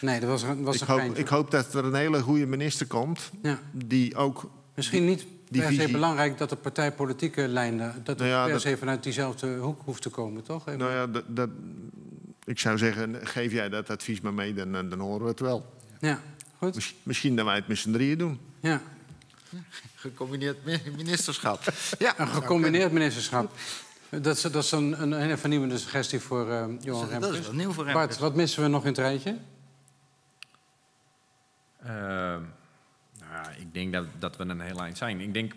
Nee, dat was, een- was Ik hoop, ik hoop dat er een hele goede minister komt. Ja. Die ook Misschien niet die per se visie- belangrijk dat de partijpolitieke lijnen... dat het Nou ja, per dat- se vanuit diezelfde hoek hoeft te komen, toch? Even- Nou ja, dat, dat, ik zou zeggen, geef jij dat advies maar mee, dan, dan horen we het wel. Ja, goed. Miss- Misschien dat wij het met z'n drieën doen. Ja. Gecombineerd mi- ministerschap. Ja, Een gecombineerd ministerschap. Dat is, dat is een, een hele vernieuwende suggestie voor eh Johan Dat is Remkes. wel nieuw voor Bart, Remkes. wat missen we nog in het rijtje? Ehm, nou, ja, ik denk dat, dat we een heel eind zijn. Ik denk,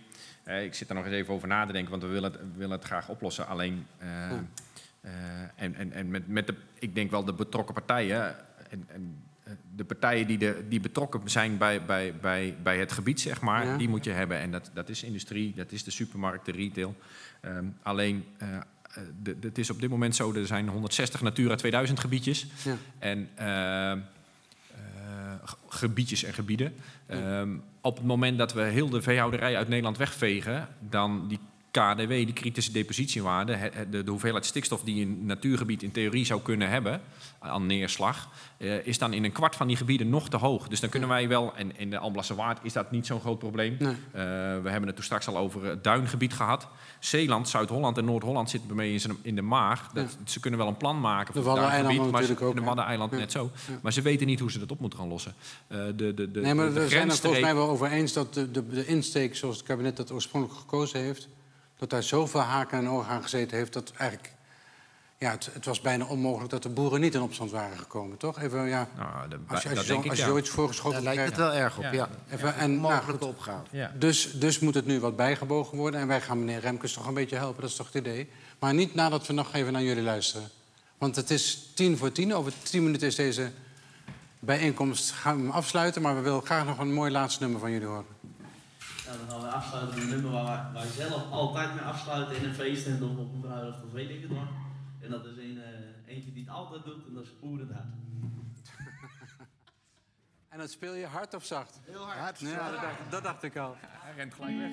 ik zit er nog eens even over na te denken, want we willen het, we willen het graag oplossen. Alleen, eh, eh, en, en, en met, met de, ik denk wel de betrokken partijen en, en eh, de partijen die, de, die betrokken zijn bij, bij, bij, bij het gebied, zeg maar, Ja. die moet je hebben. En dat, dat is industrie, dat is de supermarkt, de retail. Ehm, alleen, eh, de, de- het is op dit moment zo, er zijn 160 Natura 2000 gebiedjes. Ja. En ehm, gebiedjes en gebieden. Ehm, op het moment dat we heel de veehouderij uit Nederland wegvegen, dan die KDW, die kritische depositiewaarde, de, de hoeveelheid stikstof die een natuurgebied in theorie zou kunnen hebben aan neerslag, eh, is dan in een kwart van die gebieden nog te hoog. Dus dan kunnen wij wel, en in de Alblasse Waard is dat niet zo'n groot probleem. Nee. Eh, we hebben het toen straks al over het duingebied gehad. Zeeland, Zuid-Holland en Noord-Holland zitten bij mij in, in de maag. Dat, Ze kunnen wel een plan maken voor De het duingebied, maar ze- natuurlijk ook, de? Waddeneiland Ja. net zo. Maar ze weten niet hoe ze dat op moeten gaan lossen. Eh, de, de, de, Nee, maar we zijn het volgens mij wel over eens dat de, de, de insteek zoals het kabinet dat oorspronkelijk gekozen heeft, dat daar zoveel haken en ogen aan gezeten heeft dat eigenlijk. Ja, het, het was bijna onmogelijk dat de boeren niet in opstand waren gekomen, toch? Even, ja, Nou, de- als je, als je, zo, als je ja. zoiets voorgeschoten Daar lijkt het krijgt. wel erg op, Ja. ja. Even, en, nou, Mogelijke opgave. Ja. Dus, dus moet het nu wat bijgebogen worden. En wij gaan meneer Remkes toch een beetje helpen, dat is toch het idee. Maar niet nadat we nog even naar jullie luisteren. Want het is tien voor tien. Over tien minuten is deze bijeenkomst gaan we hem afsluiten. Maar we willen graag nog een mooi laatste nummer van jullie horen. Nou, dan gaan we afsluiten met een nummer waar wij, wij zelf altijd mee afsluiten in een feest en of op een bruiloft of weet ik het wat. En dat is een, eh, eentje die het altijd doet en dat is Oerend Hart. En dat speel je hard of zacht? Heel hard. Ja, dat dacht, dat dacht ik al. Hij rent gelijk weg.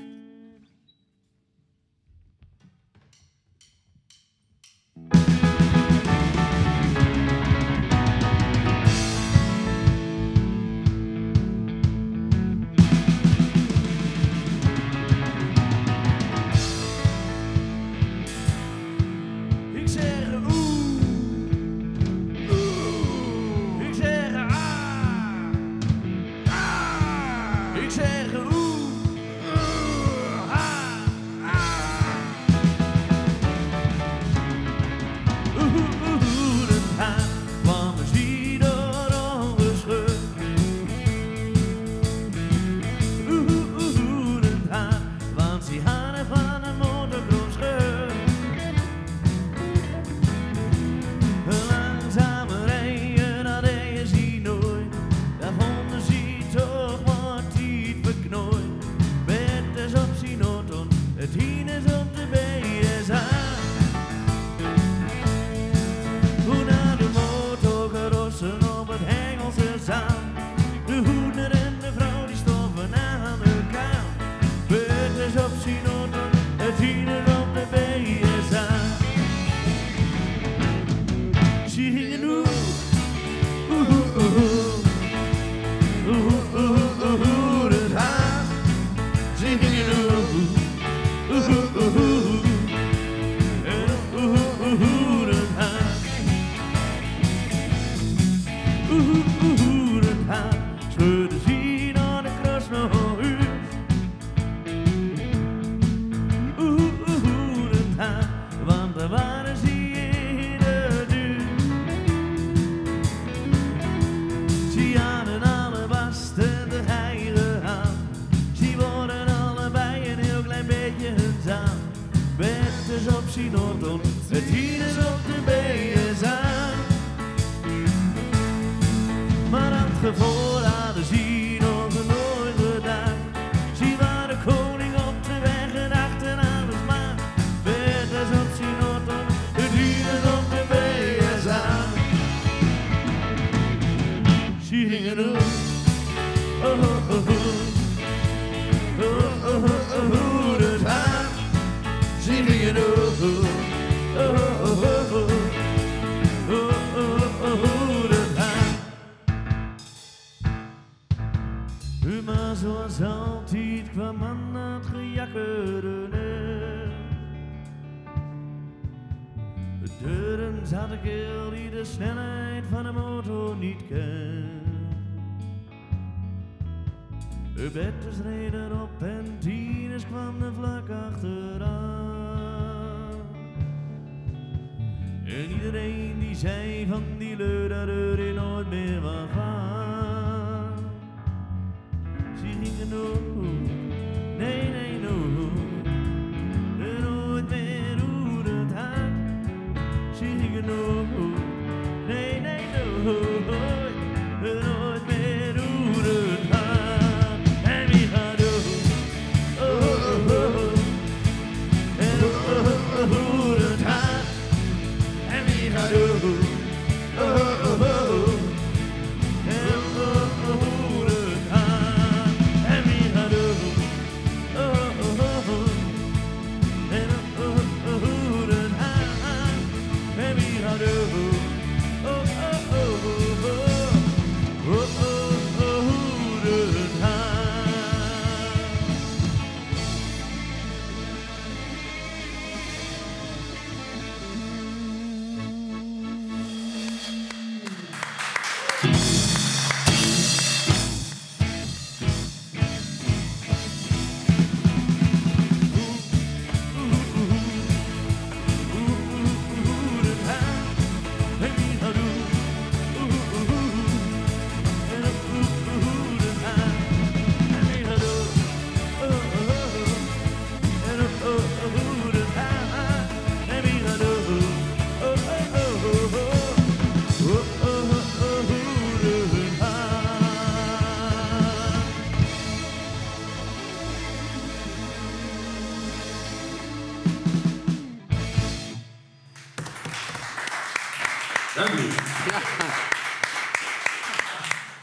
don't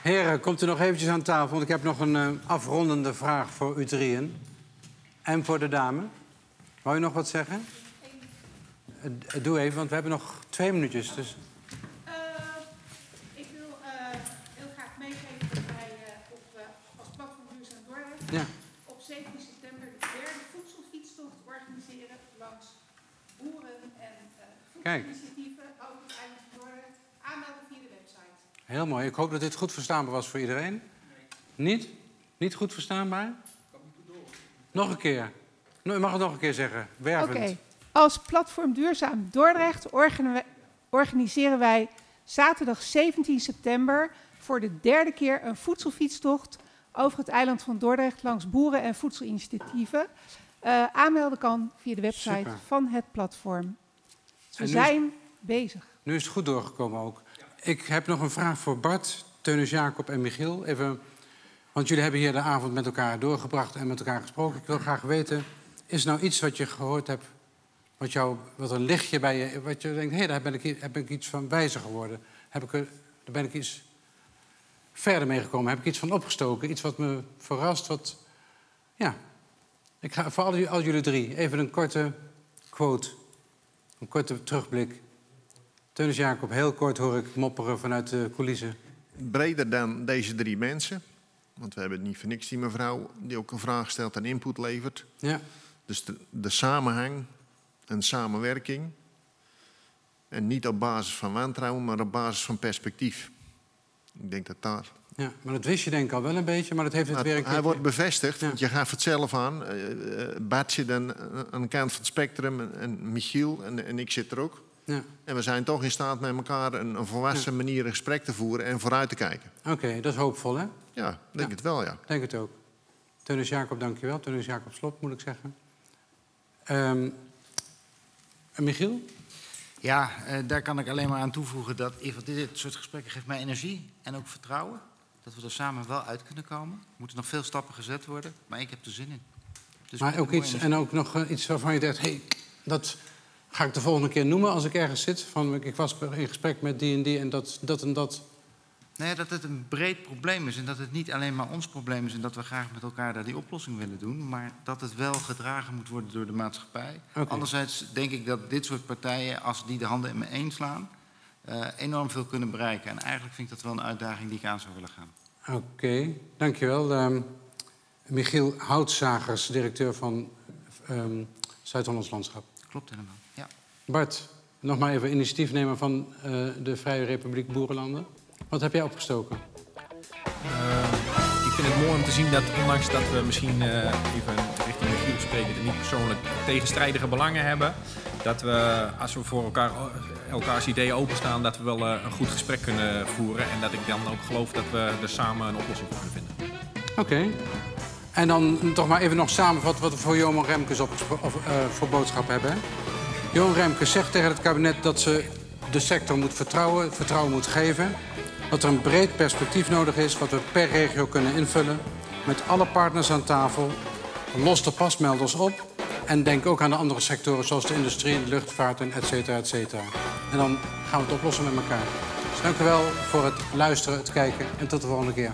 Heren, komt u nog eventjes aan tafel, want ik heb nog een eh, afrondende vraag voor u drieën. En voor de dame. Wou je nog wat zeggen? Eh, doe even, want we hebben nog twee minuutjes. Dus... Eh, ik wil heel graag meegeven dat wij op, als platform Duurzaam Dordrecht Ja. op 17 september de derde voedselfietstocht organiseren langs boeren en eh Kijk. voedselinitiatieven over het eiland van Dordrecht. Aanmelden via de website. Heel mooi. Ik hoop dat dit goed verstaanbaar was voor iedereen. Niet? Niet goed verstaanbaar? Nog een keer. U mag het nog een keer zeggen. Wervend. Oké. Als platform Duurzaam Dordrecht organiseren wij zaterdag 17 september voor de derde keer een voedselfietstocht over het eiland van Dordrecht langs boeren- en voedselinitiatieven. Eh, aanmelden kan via de website Super. van het platform. Dus we zijn bezig. Nu is het goed doorgekomen ook. Ik heb nog een vraag voor Bart, Teunis Jacob en Michiel. Even, want jullie hebben hier de avond met elkaar doorgebracht en met elkaar gesproken. Ik wil graag weten, is nou iets wat je gehoord hebt... wat, jou, wat een lichtje bij je... wat je denkt, hé, daar ben ik, heb ik iets van wijzer geworden. Heb ik er, daar ben ik iets verder mee gekomen. Heb ik iets van opgestoken. Iets wat me verrast, wat... Ja, ik ga voor al jullie drie even een korte quote. Een korte terugblik. Teunis Jacob, heel kort hoor ik mopperen vanuit de coulissen. Breder dan deze drie mensen. Want we hebben niet voor niks die mevrouw die ook een vraag stelt en input levert. Ja, Dus de, de samenhang en samenwerking. En niet op basis van wantrouwen, maar op basis van perspectief. Ik denk dat daar. ja, maar dat wist je denk ik al wel een beetje, maar dat heeft het een hij wordt bevestigd, Ja. want je gaf het zelf aan. eh, Bart zit aan, aan de kant van het spectrum en, en Michiel en, en ik zit er ook. Ja, En we zijn toch in staat met elkaar een, een volwassen manier een gesprek te voeren en vooruit te kijken. oké, dat is hoopvol hè? Ja, denk Ja. het wel, ja. Denk het ook. Teunis Jacob, dankjewel. Teunis Jacob Slot, moet ik zeggen. Ehm, en Michiel? Ja, eh, daar kan ik alleen maar aan toevoegen dat want dit soort gesprekken geeft mij energie en ook vertrouwen. Dat we er samen wel uit kunnen komen. Er moeten nog veel stappen gezet worden, maar ik heb er zin in. Dus maar ook iets, en ook nog eh, iets waarvan je denkt, hé, hey, dat ga ik de volgende keer noemen als ik ergens zit. Van, ik was in gesprek met die en die en dat, dat en dat. Ja, dat het een breed probleem is en dat het niet alleen maar ons probleem is en dat we graag met elkaar daar die oplossing willen doen, maar dat het wel gedragen moet worden door de maatschappij. Anderzijds denk ik dat dit soort partijen, als die de handen in me één slaan, eh, enorm veel kunnen bereiken. En eigenlijk vind ik dat wel een uitdaging die ik aan zou willen gaan. Oké, dankjewel. Ehm Michiel Houtzagers, directeur van ehm Zuid-Hollands Landschap. Klopt helemaal. Bart, nog maar even initiatiefnemer van eh, de Vrije Republiek Boerenlanden. Wat heb jij opgestoken? ik vind het mooi om te zien dat ondanks dat we misschien eh, even richting Michiel spreken, niet persoonlijk tegenstrijdige belangen hebben, dat we als we voor elkaar, elkaars ideeën openstaan, dat we wel eh, een goed gesprek kunnen voeren. En dat ik dan ook geloof dat we er samen een oplossing voor kunnen vinden. Oké. En dan toch maar even nog samenvatten wat we voor Johan Remkes op, of, eh, voor boodschap hebben. Johan Remkes zegt tegen het kabinet dat ze de sector moet vertrouwen, vertrouwen moet geven. Dat er een breed perspectief nodig is wat we per regio kunnen invullen. Met alle partners aan tafel. Los de pasmelders op. En denk ook aan de andere sectoren zoals de industrie, de luchtvaart en et cetera, et cetera. En dan gaan we het oplossen met elkaar. Dus dank u wel voor het luisteren, het kijken en tot de volgende keer.